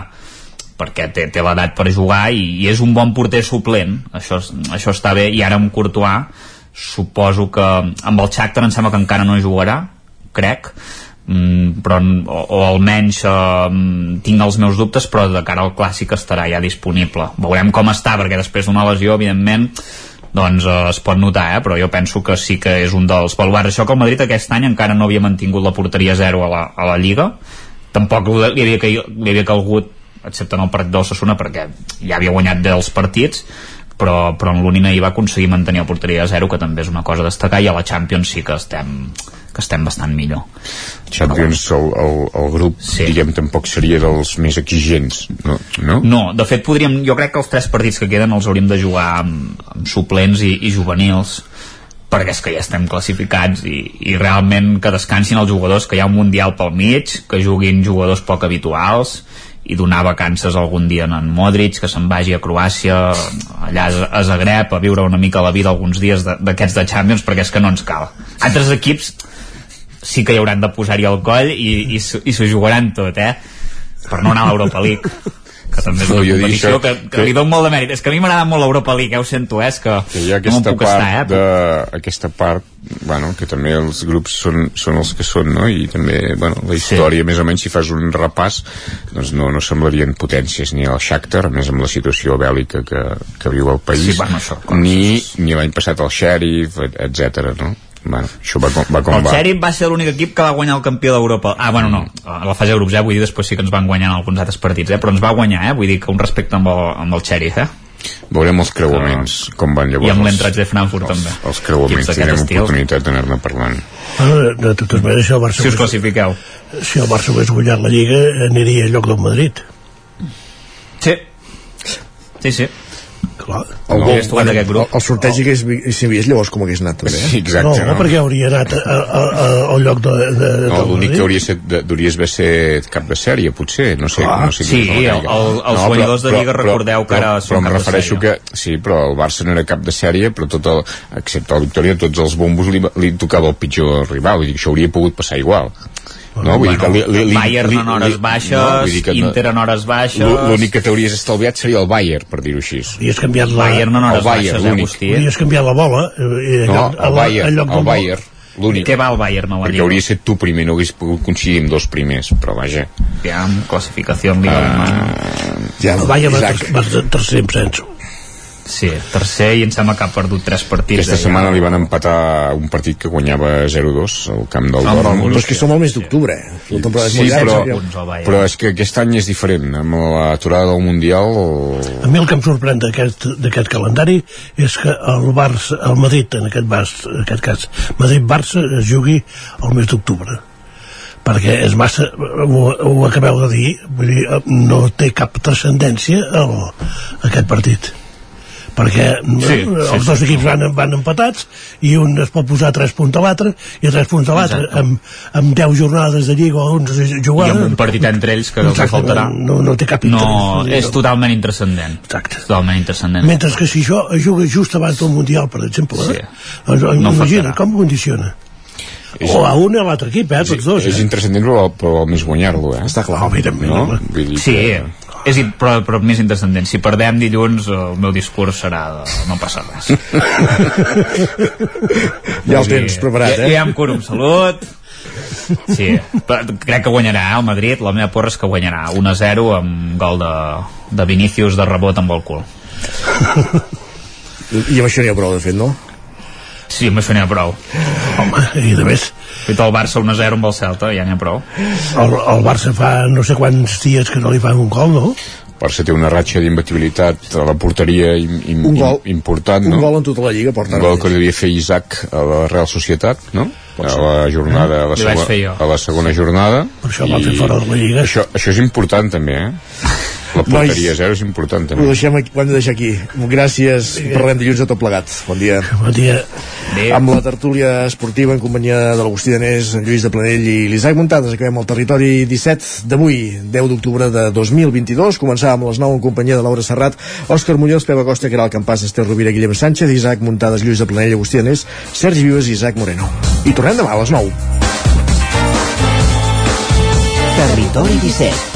perquè té, té l'edat per jugar i, i és un bon porter suplent això, això està bé. I ara amb Courtois suposo que amb el Shakhtar em sembla que encara no jugarà crec mm, però, o, o almenys eh, tinc els meus dubtes però de cara al clàssic estarà ja disponible. Veurem com està perquè després d'una lesió evidentment doncs eh, es pot notar, eh? però jo penso que sí que és un dels baluards. Això que el Madrid aquest any encara no havia mantingut la porteria zero a la, a la Lliga, tampoc li havia, caig- li havia calgut, excepte en el partit del Sassuna, perquè ja havia guanyat dels partits, però, però en l'Unin ahir va aconseguir mantenir la porteria a zero que també és una cosa a destacar i a la Champions sí que estem que estem bastant millor Champions, el, el, el grup, sí. diguem, tampoc seria dels més exigents, no? No, no de fet podríem, jo crec que els tres partits que queden els hauríem de jugar amb, amb suplents i, i juvenils perquè és que ja estem classificats i, i realment que descansin els jugadors que hi ha un mundial pel mig, que juguin jugadors poc habituals i donar vacances algun dia en Modric, que se'n vagi a Croàcia, allà a Zagreb, a viure una mica la vida alguns dies d'aquests de, de Champions, perquè és que no ens cal. Altres equips sí que hi hauran de posar-hi el coll i, i, i s'ho jugaran tot, eh? Per no anar a l'Europa League que també és una no, competició que, que, que, li dono molt de mèrit és que a mi m'agrada molt l'Europa League, eh, ho sento eh, és que, que hi ha aquesta no part estar, eh? de, aquesta part bueno, que també els grups són, són els que són no? i també bueno, la història sí. més o menys si fas un repàs doncs no, no semblarien potències ni el Shakhtar més amb la situació bèl·lica que, que viu el país sí, bueno, això, ni, ni l'any passat el Sheriff etc. no? Bueno, això va, va com el va. Sheriff va ser l'únic equip que va guanyar el campió d'Europa ah, bueno, no, a la fase de grups, eh? vull dir, després sí que ens van guanyar en alguns altres partits, eh? però ens va guanyar, eh? vull dir que un respecte amb el, amb el Sheriff, eh? Veurem els creuaments, uh, com van llavors. I amb l'entratge de Frankfurt, els, també. Els creuaments, tindrem estil. oportunitat d'anar-ne parlant. Bueno, de totes maneres, si el Barça... Si us classifiqueu. Si el Barça hagués guanyat la Lliga, aniria a lloc del Madrid. Sí. Sí, sí clar. El, no, el, aquest grup. El, el sorteig hagués, si hagués llavors com hagués anat també, eh? Sí, exacte, no, no, perquè hauria anat a, a, a, al lloc de, de, de no, l'únic que hauria set, hauria d'haver ser cap de sèrie, potser, no sé. Clar. No sé sí, el, el, els no, guanyadors de Lliga però, recordeu que ara però, però em refereixo que, sí, però el Barça no era cap de sèrie, però tot el, excepte el Victòria, tots els bombos li, li tocava el pitjor rival, vull dir que això hauria pogut passar igual no, vull bueno, dir que li, li, Bayern li, en hores baixes, no, que Inter en hores baixes... L'únic que t'hauries estalviat seria el Bayern, per dir-ho així. Hauries canviat la... Bayern en hores el Bayern, baixes, eh, Agustí? Hauries canviat la bola. Eh, no, el Bayern, el Bayern. L'únic. Què va el Bayern a la Perquè hauria estat tu primer, no hagués pogut coincidir amb dos primers, però vaja. Ja, amb classificació en Liga uh, ja, el Bayern va tercer en senso. Sí, tercer i em sembla que ha perdut tres partits. Aquesta setmana li van empatar un partit que guanyava 0-2 al camp del Dortmund. Però és que som al mes d'octubre. Sí, sí però, però és que aquest any és diferent. Amb l'aturada del Mundial... O... A mi el que em sorprèn d'aquest calendari és que el Barça, el Madrid, en aquest, bas, en aquest cas, Madrid-Barça es jugui al mes d'octubre perquè és massa, ho, ho acabeu de dir, vull dir, no té cap transcendència el, aquest partit perquè sí, sí, els dos equips van, van empatats i un es pot posar 3 punts a l'altre i 3 punts a l'altre amb, amb 10 jornades de lliga o 11 jugades i amb un partit entre ells que Exacte, faltarà no, no té cap interès no, és totalment intrascendent Exacte. totalment intrascendent mentre que si això es juga just abans del Mundial per exemple eh? sí. doncs, no imagina, com condiciona és, o a un i a l'altre equip, eh, tots dos. És, és eh? intrascendent, però, però més guanyar-lo, eh? Està clar, evidentment. No? Vull dir sí, que és, però, però més intrascendent si perdem dilluns el meu discurs serà de, no passa res. [laughs] Ja el tens preparat ja, eh? ja em curo amb salut. Sí, però crec que guanyarà el Madrid. La meva porra és que guanyarà. 1-0 amb gol de, de Vinícius de rebot amb el cul. [laughs] I amb això n'hi ha prou de fet, no? Sí, amb això n'hi ha prou. Home, i de més... Fet el Barça 1-0 amb el Celta, ja n'hi ha prou. El, el Barça fa no sé quants dies que no li fan un gol, no? Barça té una ratxa d'imbatibilitat a la porteria im, im, un gol, important, un no? gol en tota la Lliga porta un gol que devia fer Isaac a la Real Societat no? a la jornada a la, segona, a la segona jornada per això va fer fora de la Lliga això, això és important també eh? La porteria Nois, zero és important també. Ho, deixem aquí, ho hem de deixar aquí. Gràcies, sí. parlem dilluns a tot plegat. Bon dia. Bon dia. Adéu. Amb la tertúlia esportiva en companyia de l'Agustí Danés, en Lluís de Planell i l'Isaac Muntades, acabem el territori 17 d'avui, 10 d'octubre de 2022. Començàvem a les 9 en companyia de Laura Serrat, Òscar Muñoz, Peba Costa, Caral Campàs, Esther Rovira, Guillem Sánchez, Isaac Muntades, Lluís de Planell, Agustí Danés, Sergi Vives i Isaac Moreno. I tornem demà a les 9. Territori 17